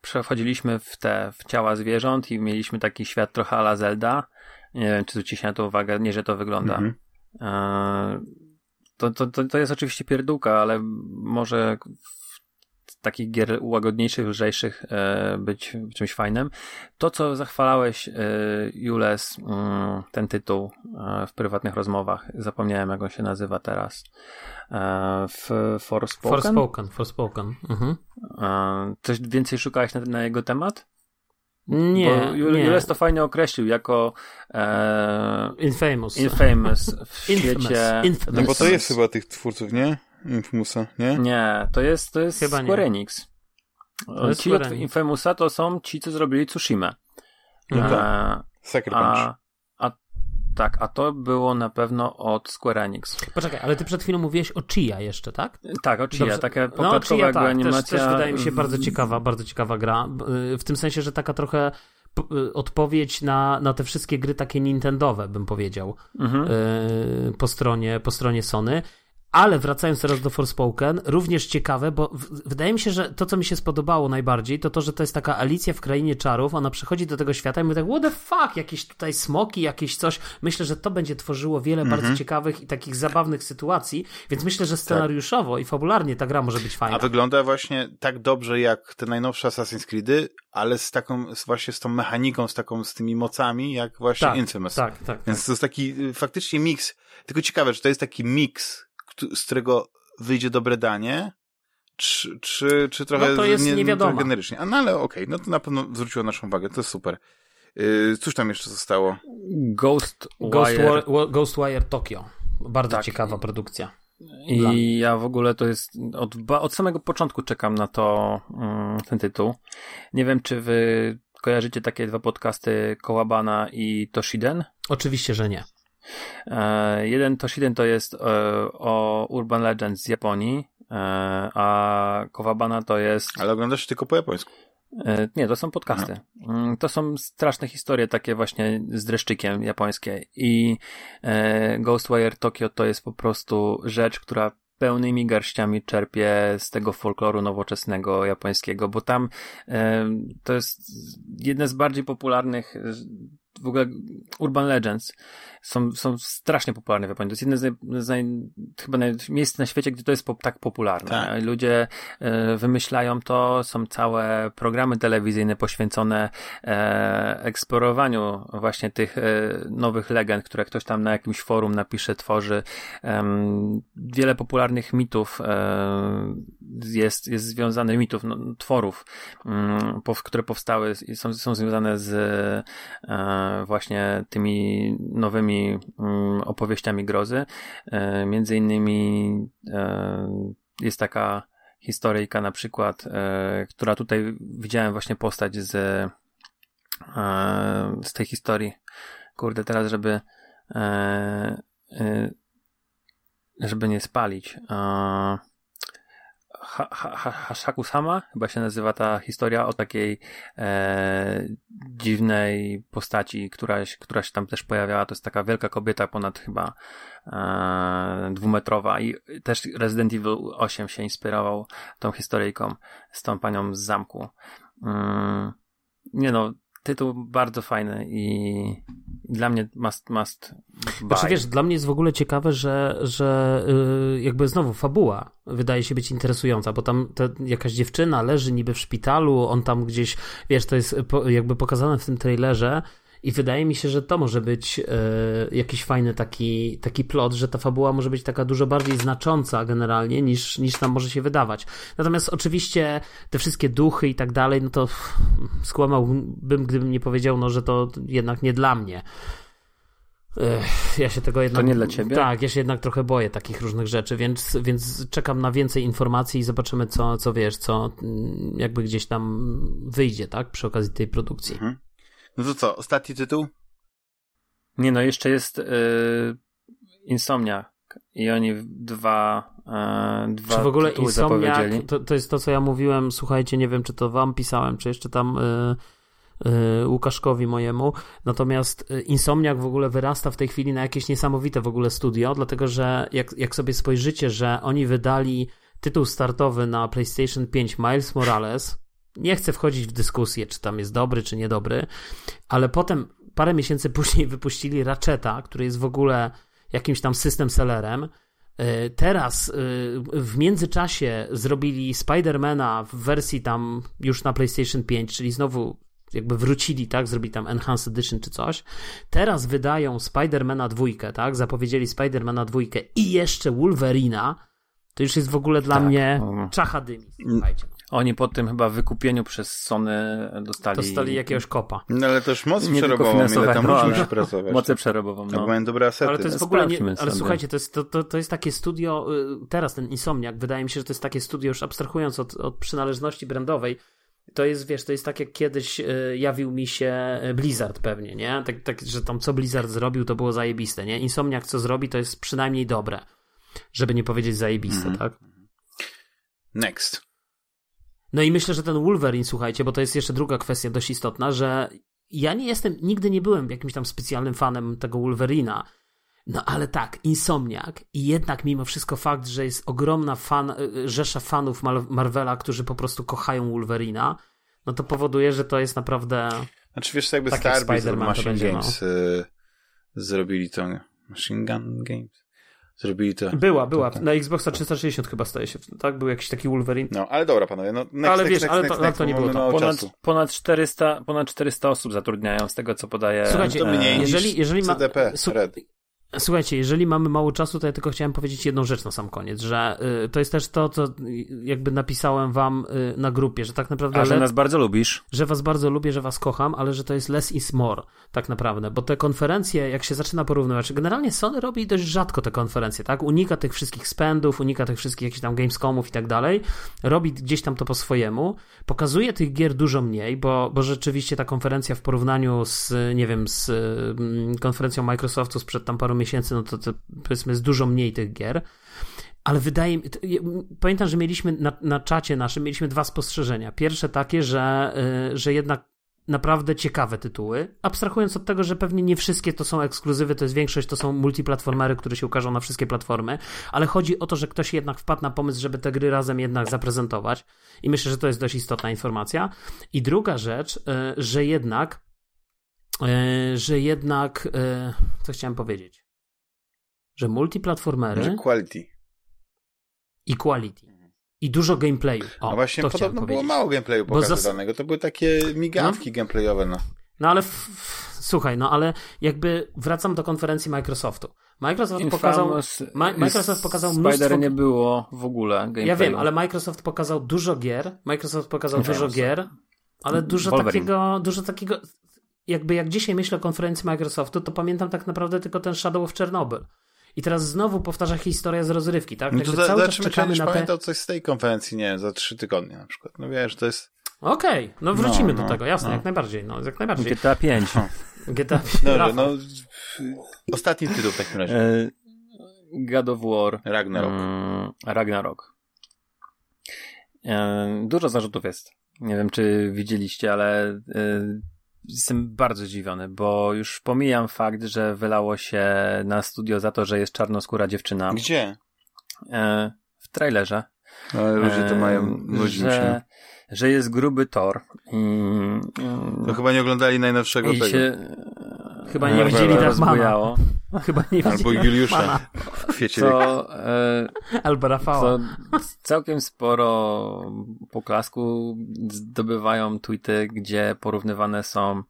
przechodziliśmy w te w ciała zwierząt i mieliśmy taki świat trochę ala Zelda. Nie wiem, czy zwrócicie na to uwagę, nie, że to wygląda. Mm -hmm. To, to, to, to jest oczywiście pierdółka, ale może takich gier łagodniejszych, lżejszych e, być czymś fajnym. To, co zachwalałeś, e, Jules, mm, ten tytuł e, w prywatnych rozmowach, zapomniałem jak on się nazywa teraz. W Forspoken? Forspoken, Forspoken. Mhm. Coś więcej szukałeś na, na jego temat? Nie, Bo Jules to fajnie określił jako e, Infamous. Infamous w świecie... Infamous. No bo to jest chyba tych twórców, nie? Infamousa, nie? Nie, to jest, to jest chyba Square nie. Enix. Ci od Infamousa to są ci, co zrobili Tsushima. No tak. E, Sucker Punch. A, tak, a to było na pewno od Square Enix. Poczekaj, ale ty przed chwilą mówiłeś o Chia jeszcze, tak? Tak, o Chia, Dobrze. taka no, Chia, tak, animacja. Też, też wydaje mi się bardzo ciekawa, bardzo ciekawa gra. Y, w tym sensie, że taka trochę y, odpowiedź na, na te wszystkie gry takie nintendowe, bym powiedział, mhm. Y, po, stronie, po stronie Sony. Ale wracając teraz do Forspoken, również ciekawe, bo w, wydaje mi się, że to, co mi się spodobało najbardziej, to to, że to jest taka Alicja w Krainie Czarów, ona przychodzi do tego świata i mówi tak, what the fuck, jakieś tutaj smoki, jakieś coś. Myślę, że to będzie tworzyło wiele -hmm. bardzo ciekawych i takich zabawnych sytuacji, więc myślę, że scenariuszowo tak. i fabularnie ta gra może być fajna. A wygląda właśnie tak dobrze jak te najnowsze Assassin's Creedy, ale z taką, z właśnie z tą mechaniką, z taką, z tymi mocami, jak właśnie tak, Infamous. Tak, tak. Więc tak. to jest taki y, faktycznie miks, tylko ciekawe, że to jest taki miks z którego wyjdzie dobre danie, czy, czy, czy trochę no to jest nie, wiadomo. generycznie. A, no ale okej, okay, no to na pewno zwróciło naszą uwagę, to jest super. Yy, cóż tam jeszcze zostało? Ghost Ghostwire Ghost Tokyo. Bardzo tak. ciekawa produkcja. I ja w ogóle to jest od, od samego początku czekam na to, mm, ten tytuł. Nie wiem, czy wy kojarzycie takie dwa podcasty Kołabana i Toshiden? Oczywiście, że nie. E, jeden Toshiden to jest e, o Urban Legends z Japonii, e, a Kowabana to jest... Ale oglądasz tylko po japońsku. Nie, to są podcasty. No. To są straszne historie, takie właśnie z dreszczykiem japońskie. I Ghostwire Tokyo to jest po prostu rzecz, która pełnymi garściami czerpie z tego folkloru nowoczesnego japońskiego, bo tam to jest jedne z bardziej popularnych w ogóle Urban Legends są, są strasznie popularne w Japonii. To jest jedno z, naj, z naj, chyba naj, miejsc na świecie, gdzie to jest tak popularne. Tak. Ludzie e, wymyślają to, są całe programy telewizyjne poświęcone e, eksplorowaniu właśnie tych e, nowych legend, które ktoś tam na jakimś forum napisze, tworzy. wiele popularnych mitów e, jest, jest związanych, mitów, no, tworów, mm, które powstały, są, są związane z e, właśnie tymi nowymi Mm, opowieściami grozy. E, między innymi e, jest taka historyjka na przykład, e, która tutaj widziałem właśnie postać z, z tej historii. Kurde, teraz, żeby żeby nie spalić. Hashaku-sama chyba się nazywa ta historia o takiej e, dziwnej postaci, która, która się tam też pojawiała. To jest taka wielka kobieta, ponad chyba e, dwumetrowa i też Resident Evil 8 się inspirował tą historyjką z tą panią z zamku. Mm, nie no, tytuł bardzo fajny i dla mnie must, must buy. Znaczy wiesz, dla mnie jest w ogóle ciekawe, że, że yy, jakby znowu fabuła wydaje się być interesująca, bo tam ta, jakaś dziewczyna leży niby w szpitalu, on tam gdzieś, wiesz, to jest jakby pokazane w tym trailerze, i wydaje mi się, że to może być e, jakiś fajny taki, taki plot, że ta fabuła może być taka dużo bardziej znacząca generalnie niż, niż nam może się wydawać. Natomiast oczywiście te wszystkie duchy i tak dalej, no to skłamałbym, gdybym nie powiedział, no, że to jednak nie dla mnie. Ja się tego jednak. To nie dla ciebie? Tak, ja się jednak trochę boję takich różnych rzeczy, więc, więc czekam na więcej informacji i zobaczymy, co, co wiesz, co mm, jakby gdzieś tam wyjdzie, tak, przy okazji tej produkcji. Mhm. No to co, ostatni tytuł? Nie no, jeszcze jest yy, Insomnia. I oni dwa, yy, dwa czy w ogóle Insomnia to, to jest to, co ja mówiłem, słuchajcie, nie wiem, czy to wam pisałem, czy jeszcze tam yy, yy, Łukaszkowi mojemu, natomiast Insomniak w ogóle wyrasta w tej chwili na jakieś niesamowite w ogóle studio, dlatego, że jak, jak sobie spojrzycie, że oni wydali tytuł startowy na PlayStation 5 Miles Morales, nie chcę wchodzić w dyskusję, czy tam jest dobry, czy niedobry, ale potem parę miesięcy później wypuścili Ratcheta, który jest w ogóle jakimś tam system sellerem. E, teraz e, w międzyczasie zrobili Spidermana w wersji tam już na PlayStation 5, czyli znowu jakby wrócili, tak, zrobili tam Enhanced Edition czy coś. Teraz wydają Spidermana dwójkę, tak, zapowiedzieli Spidermana dwójkę i jeszcze Wolverina. To już jest w ogóle dla tak. mnie czacha dymi, słuchajcie. Oni po tym chyba wykupieniu przez Sony dostali... Dostali jakiegoś kopa. No ale też moc nie przerobową, ile tam no, musi pracować. Mocę przerobową, no. no. mają dobre asety. Ale to jest w ogóle, nie, ale słuchajcie, to jest, to, to, to jest takie studio, y, teraz ten Insomniak, wydaje mi się, że to jest takie studio, już abstrahując od, od przynależności brandowej, to jest, wiesz, to jest tak jak kiedyś y, jawił mi się Blizzard pewnie, nie? Tak, tak, że tam co Blizzard zrobił, to było zajebiste, nie? Insomniak co zrobi, to jest przynajmniej dobre. Żeby nie powiedzieć zajebiste, mm tak? Next. No i myślę, że ten Wolverine, słuchajcie, bo to jest jeszcze druga kwestia dość istotna, że ja nie jestem, nigdy nie byłem jakimś tam specjalnym fanem tego Wolverina. No ale tak, Insomniak i jednak mimo wszystko fakt, że jest ogromna fan, y, rzesza fanów Marvela, którzy po prostu kochają Wolverina, no to powoduje, że to jest naprawdę... Znaczy wiesz, jakby tak Starbase Machine Games no. y, zrobili to Machine Gun Games zrobili to. Była, była. Na Xboxa 360 chyba staje się, tak? Był jakiś taki Wolverine. No, ale dobra, panowie. No, next, ale next, wiesz, next, ale, to, to nie było to. Ponad, ponad, 400, ponad 400 osób zatrudniają z tego, co podaje. Słuchajcie, to mniej jeżeli, jeżeli ma, CDP, Red. Słuchajcie, jeżeli mamy mało czasu, to ja tylko chciałem powiedzieć jedną rzecz na sam koniec, że y, to jest też to, co jakby napisałem wam y, na grupie, że tak naprawdę... A że nas bardzo lubisz. Że was bardzo lubię, że was kocham, ale że to jest less is more, tak naprawdę, bo te konferencje, jak się zaczyna porównywać, generalnie Sony robi dość rzadko te konferencje, tak? Unika tych wszystkich spendów, unika tych wszystkich jakichś tam Gamescomów i tak dalej, robi gdzieś tam to po swojemu, pokazuje tych gier dużo mniej, bo, bo rzeczywiście ta konferencja w porównaniu z, nie wiem, z mm, konferencją Microsoftu sprzed tam paru miesięcy, no to, to powiedzmy jest dużo mniej tych gier. Ale wydaje mi pamiętam, że mieliśmy na, na czacie naszym mieliśmy dwa spostrzeżenia. Pierwsze takie, że, y, że jednak naprawdę ciekawe tytuły. Abstrahując od tego, że pewnie nie wszystkie to są ekskluzywy, to jest większość to są multiplatformery, które się ukażą na wszystkie platformy, ale chodzi o to, że ktoś jednak wpadł na pomysł, żeby te gry razem jednak zaprezentować i myślę, że to jest dość istotna informacja. I druga rzecz, y, że jednak y, że jednak co chciałem powiedzieć? Że multiplatformery. Że quality. I quality. I dużo gameplayu. O, no właśnie, to podobno było mało gameplayu pokazywanego. Zas... To były takie migawki no? gameplayowe, no. No ale w, słuchaj, no ale jakby wracam do konferencji Microsoftu. Microsoft Infamous pokazał. Ma, Microsoft pokazał Spider mnóstwo... nie było w ogóle. Gameplayu. Ja wiem, ale Microsoft pokazał dużo gier. Microsoft pokazał Infamous. dużo gier, ale dużo Wolverine. takiego, dużo takiego. Jakby jak dzisiaj myślę o konferencji Microsoftu, to pamiętam tak naprawdę tylko ten Shadow of Chernobyl. I teraz znowu powtarza historia z rozrywki, tak? No to za, cały czas czekamy na te... pamiętał coś z tej konferencji, nie za trzy tygodnie na przykład. No wiesz, to jest... Okej, okay, no wrócimy no, do no, tego, jasne, no. jak najbardziej, no, jak najbardziej. GTA 5. GTA 5. Dobrze, no ostatni tytuł w takim razie. E, God of War. Ragnarok. Mm, Ragnarok. E, dużo zarzutów jest. Nie wiem, czy widzieliście, ale e, jestem bardzo zdziwiony, bo już pomijam fakt, że wylało się na studio za to, że jest czarnoskóra dziewczyna. Gdzie? E, w trailerze. Ale ludzie to mają ludzi że, że jest gruby Thor. I, to chyba nie oglądali najnowszego tego. Się, chyba nie widzieli Dachmana. Chyba nie Albo Juliusza w kwiecie. To, e, Albo Rafała. To całkiem sporo poklasku zdobywają tweety, gdzie porównywane są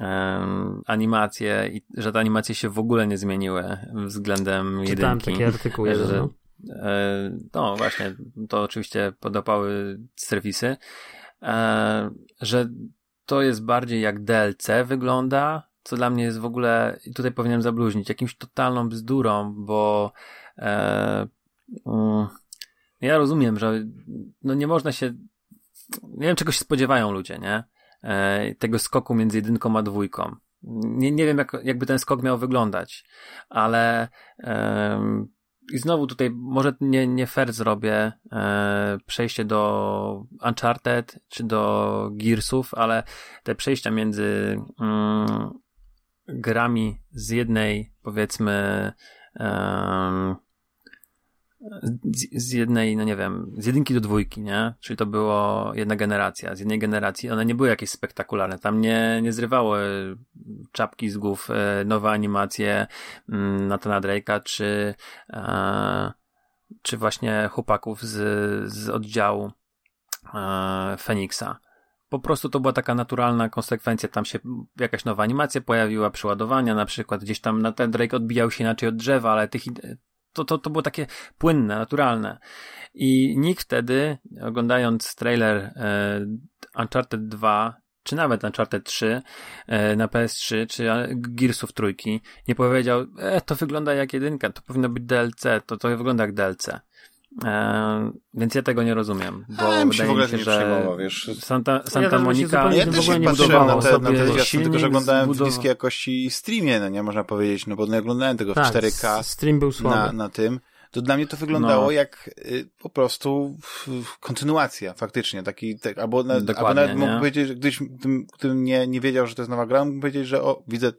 um, animacje i że te animacje się w ogóle nie zmieniły względem Czytałem jedynki. takie artykuły. Że, no. E, no właśnie, to oczywiście podapały serwisy, e, że to jest bardziej jak DLC wygląda, co dla mnie jest w ogóle, i tutaj powinienem zabluźnić, jakimś totalną bzdurą, bo e, mm, ja rozumiem, że no nie można się, nie wiem czego się spodziewają ludzie, nie? E, tego skoku między jedynką a dwójką. Nie, nie wiem, jak, jakby ten skok miał wyglądać, ale e, i znowu tutaj może nie, nie fair zrobię e, przejście do Uncharted czy do Gearsów, ale te przejścia między mm, grami z jednej, powiedzmy, um, z, z, jednej, no nie wiem, z jedynki do dwójki, nie? Czyli to było jedna generacja. Z jednej generacji one nie były jakieś spektakularne. Tam nie, nie zrywały czapki z głów e, nowe animacje mm, Natana Drake'a, czy, e, czy właśnie chłopaków z, z oddziału e, Feniksa po prostu to była taka naturalna konsekwencja, tam się jakaś nowa animacja pojawiła, przeładowania na przykład, gdzieś tam na ten Drake odbijał się inaczej od drzewa, ale tych, to, to, to było takie płynne, naturalne. I nikt wtedy, oglądając trailer e, Uncharted 2, czy nawet Uncharted 3 e, na PS3, czy Gearsów trójki, nie powiedział, e, to wygląda jak jedynka, to powinno być DLC, to, to wygląda jak DLC. E, więc ja tego nie rozumiem, bo A, wydaje mi się, że wiesz. Santa, Santa ja Monica ja też się patrzyłem na te, na te zwiastun, tylko że oglądałem w niskiej jakości streamie, no nie można powiedzieć, no bo nie oglądałem tego tak, w 4K stream był słaby. Na, na tym. To dla mnie to wyglądało no. jak y, po prostu kontynuacja faktycznie, taki, tak, albo, na, albo nawet mógł powiedzieć, że gdybyś, gdybym, gdybym nie, nie wiedział, że to jest nowa gra, mógłbym powiedzieć, że o, widzę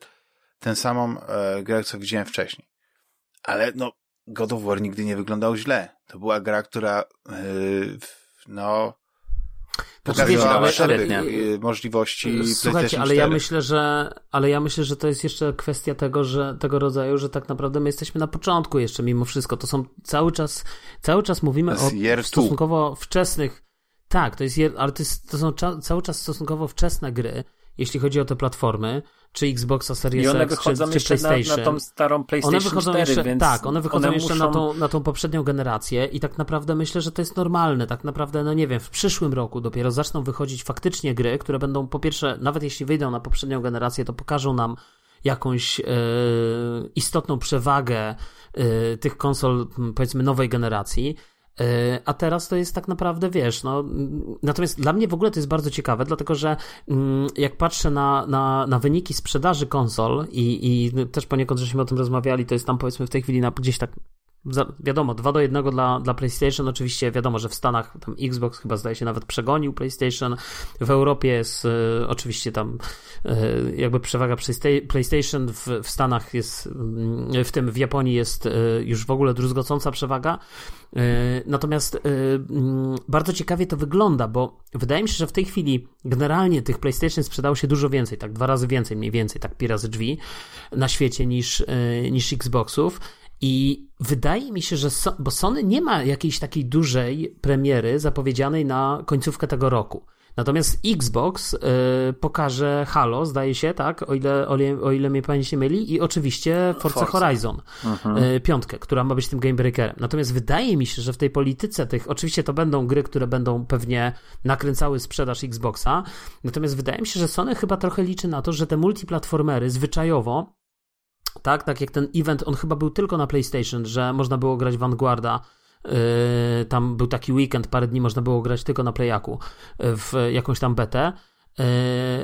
tę samą e, grę, co widziałem wcześniej. Ale no, God of War nigdy nie wyglądał źle. To była gra, która yy, no pokazywała szereg y, możliwości Słuchajcie, ale ja myślę, że ale ja myślę, że to jest jeszcze kwestia tego, że tego rodzaju, że tak naprawdę my jesteśmy na początku jeszcze mimo wszystko. To są cały czas cały czas mówimy o stosunkowo wczesnych tak, to jest, ale to, jest, to są cały czas stosunkowo wczesne gry jeśli chodzi o te platformy, czy Xboxa Series I one X, wychodzą czy, czy jeszcze PlayStation. Na, na tą starą PlayStation one wychodzą 4, jeszcze, więc tak, one wychodzą one jeszcze muszą... na, tą, na tą poprzednią generację i tak naprawdę myślę, że to jest normalne. Tak naprawdę, no nie wiem, w przyszłym roku dopiero zaczną wychodzić faktycznie gry, które będą po pierwsze, nawet jeśli wyjdą na poprzednią generację, to pokażą nam jakąś e, istotną przewagę e, tych konsol, powiedzmy, nowej generacji. E, a teraz to jest tak naprawdę, wiesz, no. Natomiast dla mnie w ogóle to jest bardzo ciekawe, dlatego że mm, jak patrzę na, na, na wyniki sprzedaży konsol i, i też poniekąd żeśmy o tym rozmawiali, to jest tam powiedzmy w tej chwili na, gdzieś tak wiadomo, 2 do 1 dla, dla PlayStation. Oczywiście wiadomo, że w Stanach tam Xbox chyba zdaje się nawet przegonił PlayStation. W Europie jest e, oczywiście tam e, jakby przewaga PlayStation. W, w Stanach jest, mm, w tym w Japonii jest e, już w ogóle druzgocąca przewaga. Natomiast mm, bardzo ciekawie to wygląda, bo wydaje mi się, że w tej chwili generalnie tych PlayStation sprzedało się dużo więcej, tak dwa razy więcej mniej więcej, tak pi razy drzwi na świecie niż, niż Xboxów. I wydaje mi się, że so, bo Sony nie ma jakiejś takiej dużej premiery zapowiedzianej na końcówkę tego roku. Natomiast Xbox y, pokaże Halo, zdaje się, tak? O ile, o, ile, o ile mnie pamięć nie myli. I oczywiście Forza, Forza. Horizon, mhm. y, piątkę, która ma być tym game breakerem. Natomiast wydaje mi się, że w tej polityce tych, oczywiście to będą gry, które będą pewnie nakręcały sprzedaż Xboxa. Natomiast wydaje mi się, że Sony chyba trochę liczy na to, że te multiplatformery zwyczajowo tak? Tak jak ten event, on chyba był tylko na PlayStation, że można było grać Vanguarda. Yy, tam był taki weekend, parę dni można było grać tylko na Playaku yy, w jakąś tam betę. Yy,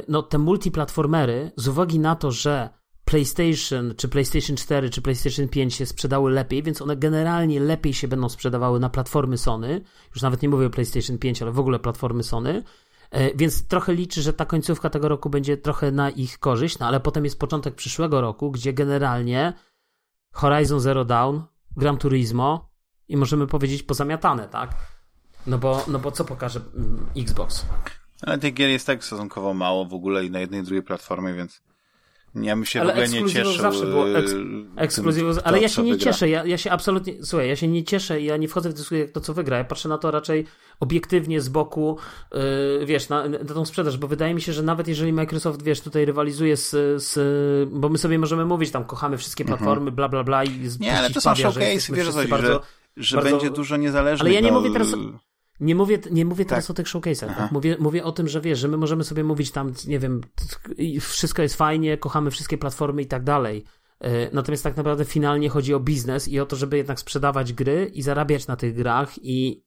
no, te multiplatformery, z uwagi na to, że PlayStation, czy PlayStation 4, czy PlayStation 5 się sprzedały lepiej, więc one generalnie lepiej się będą sprzedawały na platformy Sony. Już nawet nie mówię o PlayStation 5, ale w ogóle platformy Sony. E, więc trochę liczy, że ta końcówka tego roku będzie trochę na ich korzyść, no ale potem jest początek przyszłego roku, gdzie generalnie Horizon Zero Dawn, Gran Turismo i możemy powiedzieć pozamiatane, tak? No bo, no bo co pokaże mm, Xbox? Ale tych gier jest tak stosunkowo mało w ogóle i na jednej i drugiej platformie, więc ja bym się ale w ogóle nie cieszył. zawsze było eks ekskluzywów, ale ja się nie wygra. cieszę, ja, ja się absolutnie, słuchaj, ja się nie cieszę, ja nie wchodzę w dyskusję, jak to co wygra, ja patrzę na to raczej obiektywnie z boku, yy, wiesz, na, na tą sprzedaż, bo wydaje mi się, że nawet jeżeli Microsoft, wiesz, tutaj rywalizuje z, z bo my sobie możemy mówić, tam kochamy wszystkie mhm. platformy, bla, bla, bla i Nie, ale to są showcase, wiesz, coś, bardzo, że, że bardzo... będzie dużo niezależnych. Ale ja nie no... mówię teraz... Nie mówię, nie mówię teraz tak. o tych showcase'ach. Tak? Mówię, mówię o tym, że wiesz, że my możemy sobie mówić tam, nie wiem, wszystko jest fajnie, kochamy wszystkie platformy i tak dalej. E, natomiast tak naprawdę finalnie chodzi o biznes i o to, żeby jednak sprzedawać gry i zarabiać na tych grach i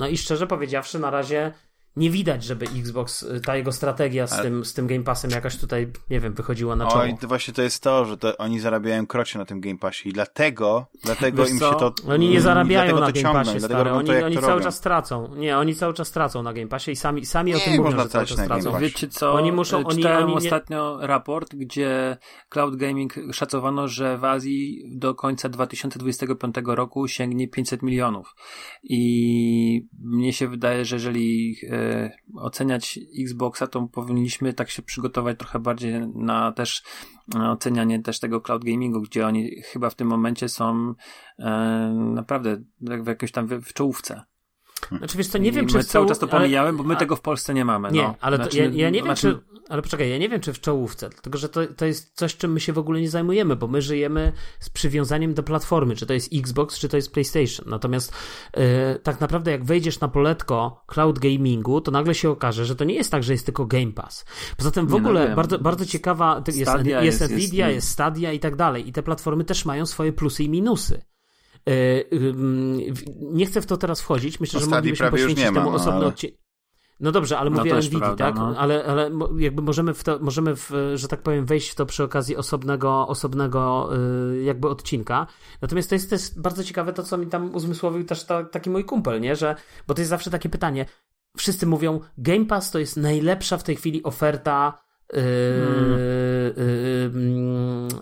no i szczerze powiedziawszy, na razie nie widać, żeby Xbox, y, ta jego strategia z, Ale... tym, z tym Game Passem jakaś tutaj, nie wiem, wychodziła na czoło. Oj, to właśnie to jest to, że to oni zarabiają krocie na tym Game Passie i dlatego, dlatego im co? się to Oni nie zarabiają na Game Passie, stary. Oni, to, oni cały robią. czas tracą. Nie, oni cały czas tracą na Game Passie i sami, sami nie, o tym mówią, że cały czas tracą. Wiecie co, oni muszą, oni, czytałem oni nie... ostatnio raport, gdzie Cloud Gaming szacowano, że w Azji do końca 2025 roku sięgnie 500 milionów. I mnie się wydaje, że jeżeli e, oceniać Xboxa, to powinniśmy tak się przygotować trochę bardziej na też ocenianie też tego cloud gamingu, gdzie oni chyba w tym momencie są e, naprawdę w jakiejś tam w, czołówce. Znaczy wiesz co, nie wiem, czy my cały czas to pomijałem, bo my a... tego w Polsce nie mamy. Nie, no. ale znaczy, ja, ja, nie znaczy... wiem, czy... Ale poczekaj, ja nie wiem, czy w czołówce, dlatego że to, to jest coś, czym my się w ogóle nie zajmujemy, bo my żyjemy z przywiązaniem do platformy, czy to jest Xbox, czy to jest PlayStation. Natomiast yy, tak naprawdę jak wejdziesz na poletko cloud gamingu, to nagle się okaże, że to nie jest tak, że jest tylko Game Pass. Poza tym w nie no ogóle no, bardzo, bardzo ciekawa jest, jest, jest Nvidia, jest, Stadia i tak dalej. I te platformy też mają swoje plusy i minusy. E, nie chcę w to teraz wchodzić. Myślę, że moglibyśmy poświęcić temu no, osobny ale... odcinek. No dobrze, ale no mówię o Nvidia, prawda, tak? No. Ale, ale jakby możemy, w to, możemy w, że tak powiem, wejść w to przy okazji osobnego, osobnego y, jakby odcinka. Natomiast to jest też bardzo ciekawe to, co mi tam uzmysłowił też ta, taki mój kumpel, nie? Że, bo to jest zawsze takie pytanie. Wszyscy mówią, Game Pass to jest najlepsza w tej chwili oferta Hmm.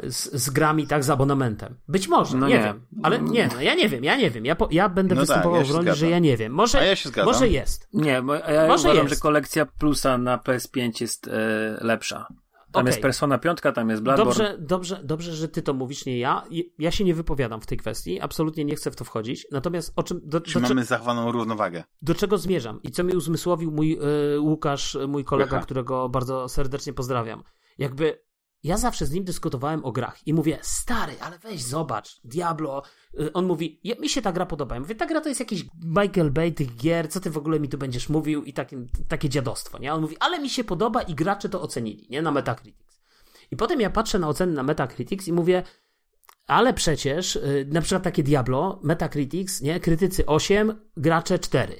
z, z, grami, tak, z abonamentem. Być może, no nie, nie, wiem. Ale nie, no ja nie wiem, ja nie wiem. Ja, po, ja będę no występował tak, ja w roli, że ja nie wiem. Może, ja może jest. Nie, bo ja może uważam, jest. że kolekcja plusa na PS5 jest e, lepsza. Tam Okej. jest Persona 5, tam jest Bloodborne. Dobrze, dobrze, dobrze, że ty to mówisz, nie ja. Ja się nie wypowiadam w tej kwestii, absolutnie nie chcę w to wchodzić. Natomiast o czym, do, do, cze- Trzymamy zachowaną równowagę. do czego zmierzam i co mi uzmysłowił mój e, Łukasz, mój kolega, Łycha. którego bardzo serdecznie pozdrawiam. Jakby ja zawsze z nim dyskutowałem o grach i mówię, stary, ale weź zobacz, Diablo. Y, On mówi, mi się ta gra podoba. Ja mówię, ta gra to jest jakiś Michael Bay tych gier, co ty w ogóle mi tu będziesz mówił i takie, takie dziadostwo, nie? On mówi, ale mi się podoba i gracze to ocenili, nie? Na Metacritics. I potem ja patrzę na oceny na Metacritics i mówię, ale przecież, y, na przykład takie Diablo, Metacritics, nie? Krytycy 8, gracze 4.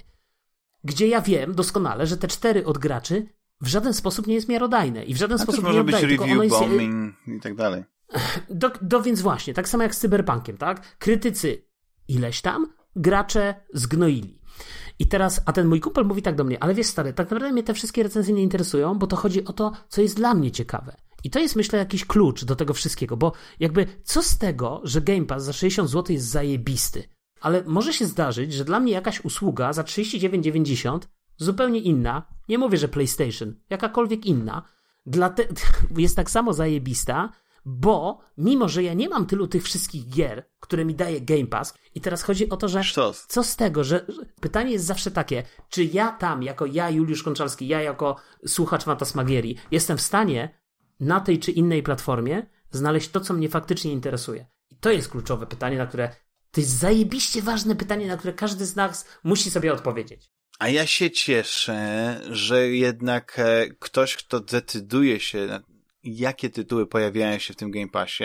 Gdzie ja wiem doskonale, że te 4 od graczy w żaden sposób nie jest miarodajne i w żaden A sposób może nie być oddaje, review jest, y, bombing i tak dalej. do, do, więc właśnie, tak samo jak z Cyberpunkiem, tak? Krytycy ileś tam, gracze zgnoili. I teraz, a ten mój kumpel mówi tak do mnie, ale wiesz stary, tak naprawdę mnie te wszystkie recenzje nie interesują, bo to chodzi o to, co jest dla mnie ciekawe. I to jest myślę jakiś klucz do tego wszystkiego, bo jakby co z tego, że Game Pass za 60 zł jest zajebisty, ale może się zdarzyć, że dla mnie jakaś usługa za 39,90 zupełnie inna, nie mówię, że PlayStation, jakakolwiek inna, dla te, jest tak samo zajebista, bo mimo, że ja nie mam tylu tych wszystkich gier, które mi daje Game Pass, i teraz chodzi o to, że Sztos. co z tego, że że pytanie jest zawsze takie, czy ja tam, jako ja, Juliusz Konczalski, ja jako słuchacz Fantasmagierii, jestem w stanie na tej czy innej platformie znaleźć to, co mnie faktycznie interesuje. I to jest kluczowe pytanie, na które to jest zajebiście ważne pytanie, na które każdy z nas musi sobie odpowiedzieć. A ja się cieszę, że jednak e, ktoś, kto decyduje się, jakie tytuły pojawiają się w tym Game Passie,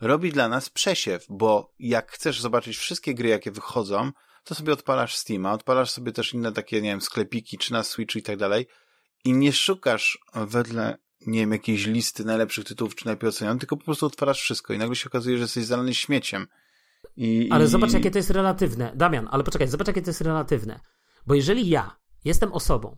robi dla nas przesiew, bo jak chcesz zobaczyć wszystkie gry, jakie wychodzą, to sobie odpalasz Steama, odpalasz sobie też inne takie, nie wiem, sklepiki, czy na Switchu i tak dalej i nie szukasz wedle, nie wiem, jakiejś listy najlepszych tytułów, czy najlepiej ocenionych, tylko po prostu odpalasz wszystko i nagle się okazuje, że jesteś zalany śmieciem. I, Ale i... zobacz, jakie to jest relatywne. Damian, ale poczekaj, zobacz, jakie to jest relatywne. Bo jeżeli ja jestem osobą,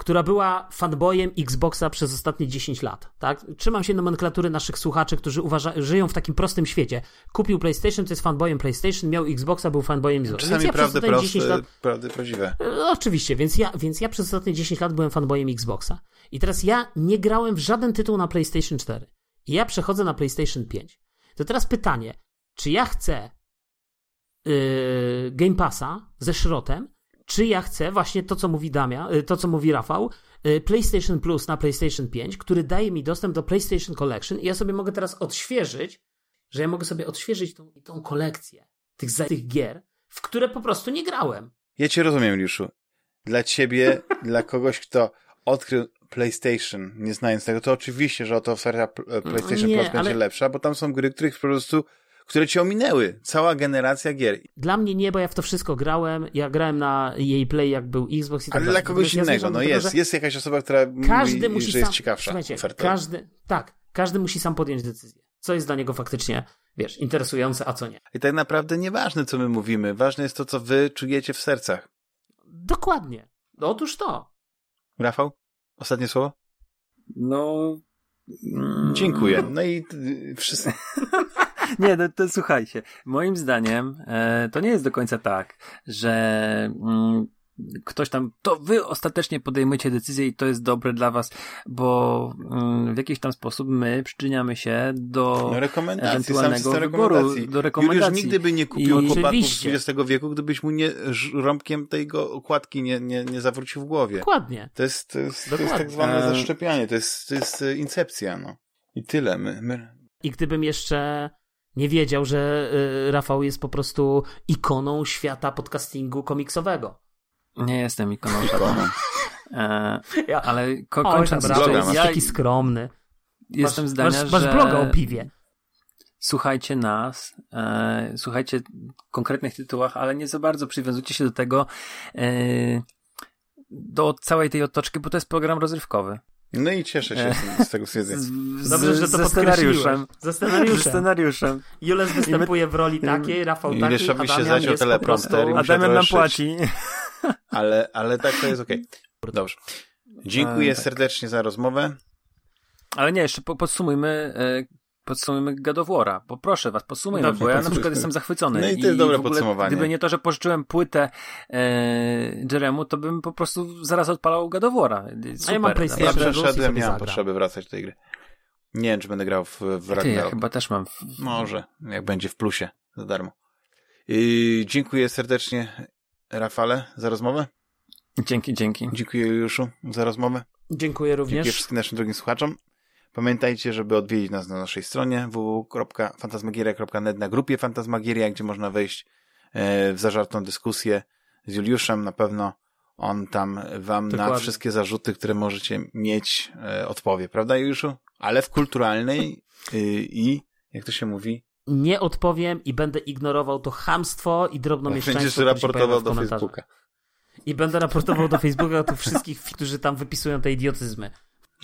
która była fanboyem Xboxa przez ostatnie 10 lat, tak? Trzymam się nomenklatury naszych słuchaczy, którzy uważa, żyją w takim prostym świecie. Kupił PlayStation, to jest fanboyem PlayStation, miał Xboxa, był fanboyem Xboxa. Czasami ja prawdy ostatnie 10 proste, lat prawdy prawdziwe. E, Oczywiście, więc ja, więc ja przez ostatnie 10 lat byłem fanboyem Xboxa. I teraz ja nie grałem w żaden tytuł na PlayStation 4. I ja przechodzę na PlayStation 5. To teraz pytanie, czy ja chcę yy, Game Passa ze szrotem, czy ja chcę właśnie to, co mówi Damia, yy, to, co mówi Rafał, yy, PlayStation Plus na PlayStation 5, który daje mi dostęp do PlayStation Collection i ja sobie mogę teraz odświeżyć, że ja mogę sobie odświeżyć tą, tą kolekcję tych, tych gier, w które po prostu nie grałem. Ja cię rozumiem, Liuszu. Dla ciebie, dla kogoś, kto odkrył PlayStation, nie znając tego, to oczywiście, że oto oferta pl- PlayStation Nie, Plus będzie ale- lepsza, bo tam są gry, których po prostu, które cię ominęły. Cała generacja gier. Dla mnie nie, bo ja w to wszystko grałem. Ja grałem na jej Play, jak był Xbox i tak Ale dalej. dla kogoś Natomiast ja innego, zmierzam no tego, jest, że jest jakaś osoba, która Każdy mówi, musi że jest sam, ciekawsza Słuchajcie, oferta. każdy, tak, każdy musi sam podjąć decyzję. Co jest dla niego faktycznie, wiesz, interesujące, a co nie. I tak naprawdę nieważne, co my mówimy, ważne jest to, co wy czujecie w sercach. Dokładnie. No, otóż to. Rafał? Ostatnie słowo? No. mm, Dziękuję. No i wszyscy... Nie, no to słuchajcie. Moim zdaniem e, to nie jest do końca tak, że mm, ktoś tam, to wy ostatecznie podejmujecie decyzję i to jest dobre dla was, bo mm, w jakiś tam sposób my przyczyniamy się do No rekomendacje, sam ewentualnego system wyboru, rekomendacji. do rekomendacji. Juliusz nigdy by nie kupił I- chłopaków z. XX wieku, gdybyś mu nie rąbkiem tego okładki nie, nie, nie zawrócił w głowie. Dokładnie. To jest, to jest, to jest Dokładnie. tak zwane E, zaszczepianie, to jest, to jest e, incepcja, no. I tyle. My, my... I gdybym jeszcze nie wiedział, że y, Rafał jest po prostu ikoną świata podcastingu komiksowego. Nie jestem ikoną Ikoną. żadną. E, Ja, ale ko- Oj, kończąc dobra, bloga ja taki skromny. jestem masz, zdania, masz, masz że bloga o piwie. słuchajcie nas, e, słuchajcie konkretnych tytułach, ale nie za bardzo przywiązujcie się do tego, e, do całej tej otoczki, bo to jest program rozrywkowy. No i cieszę się E. z, z tego stwierdzenia. Dobrze, że to ze scenariuszem. Ze Ze scenariuszem. scenariuszem. Jules występuje w roli takiej, Rafał takiej, Leszowi a się Damian zaciął teleprompter i A muszę Damian nam płaci. Ale, ale tak to jest okej. Dobrze. Dziękuję E, tak. serdecznie za rozmowę. Ale nie, jeszcze po, podsumujmy, e, podsumujmy God of War'a. Poproszę was, podsumujmy, Dobrze, bo ja na przykład jestem zachwycony. No i to jest dobre w ogóle, podsumowanie. Gdyby nie to, że pożyczyłem płytę e, Jeremu, to bym po prostu zaraz odpalał God of War'a. Super, A ja mam PlayStation. Ja i przeszedłem, sobie nie mam zagram. potrzeby wracać do tej gry. Nie wiem, czy będę grał w, w Ty, ja Ragnarok. chyba też mam. W... Może, jak będzie w plusie, za darmo. Yy, dziękuję serdecznie, Rafale, za rozmowę. Dzięki, dzięki. Dziękuję, Juliuszu, za rozmowę. Dziękuję Dziękuję również. wszystkim naszym drugim słuchaczom. Pamiętajcie, żeby odwiedzić nas na naszej stronie www.fantasmagieria.net na grupie Fantasmagieria, gdzie można wejść e, w zażartą dyskusję z Juliuszem. Na pewno on tam wam na Dokładnie. wszystkie zarzuty, które możecie mieć, e, odpowie. Prawda, Juliuszu? Ale w kulturalnej y, i, jak to się mówi, Nie odpowiem i będę ignorował to chamstwo i drobnomieszczaństwo. będziesz raportował do. Facebooka. I będę raportował do Facebooka tych wszystkich, którzy tam wypisują te idiotyzmy.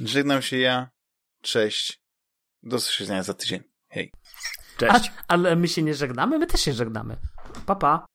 Żegnam się ja. Cześć. Do usłyszenia za tydzień. Hej. Cześć. A, ale my się nie żegnamy? My też się żegnamy. Pa, pa.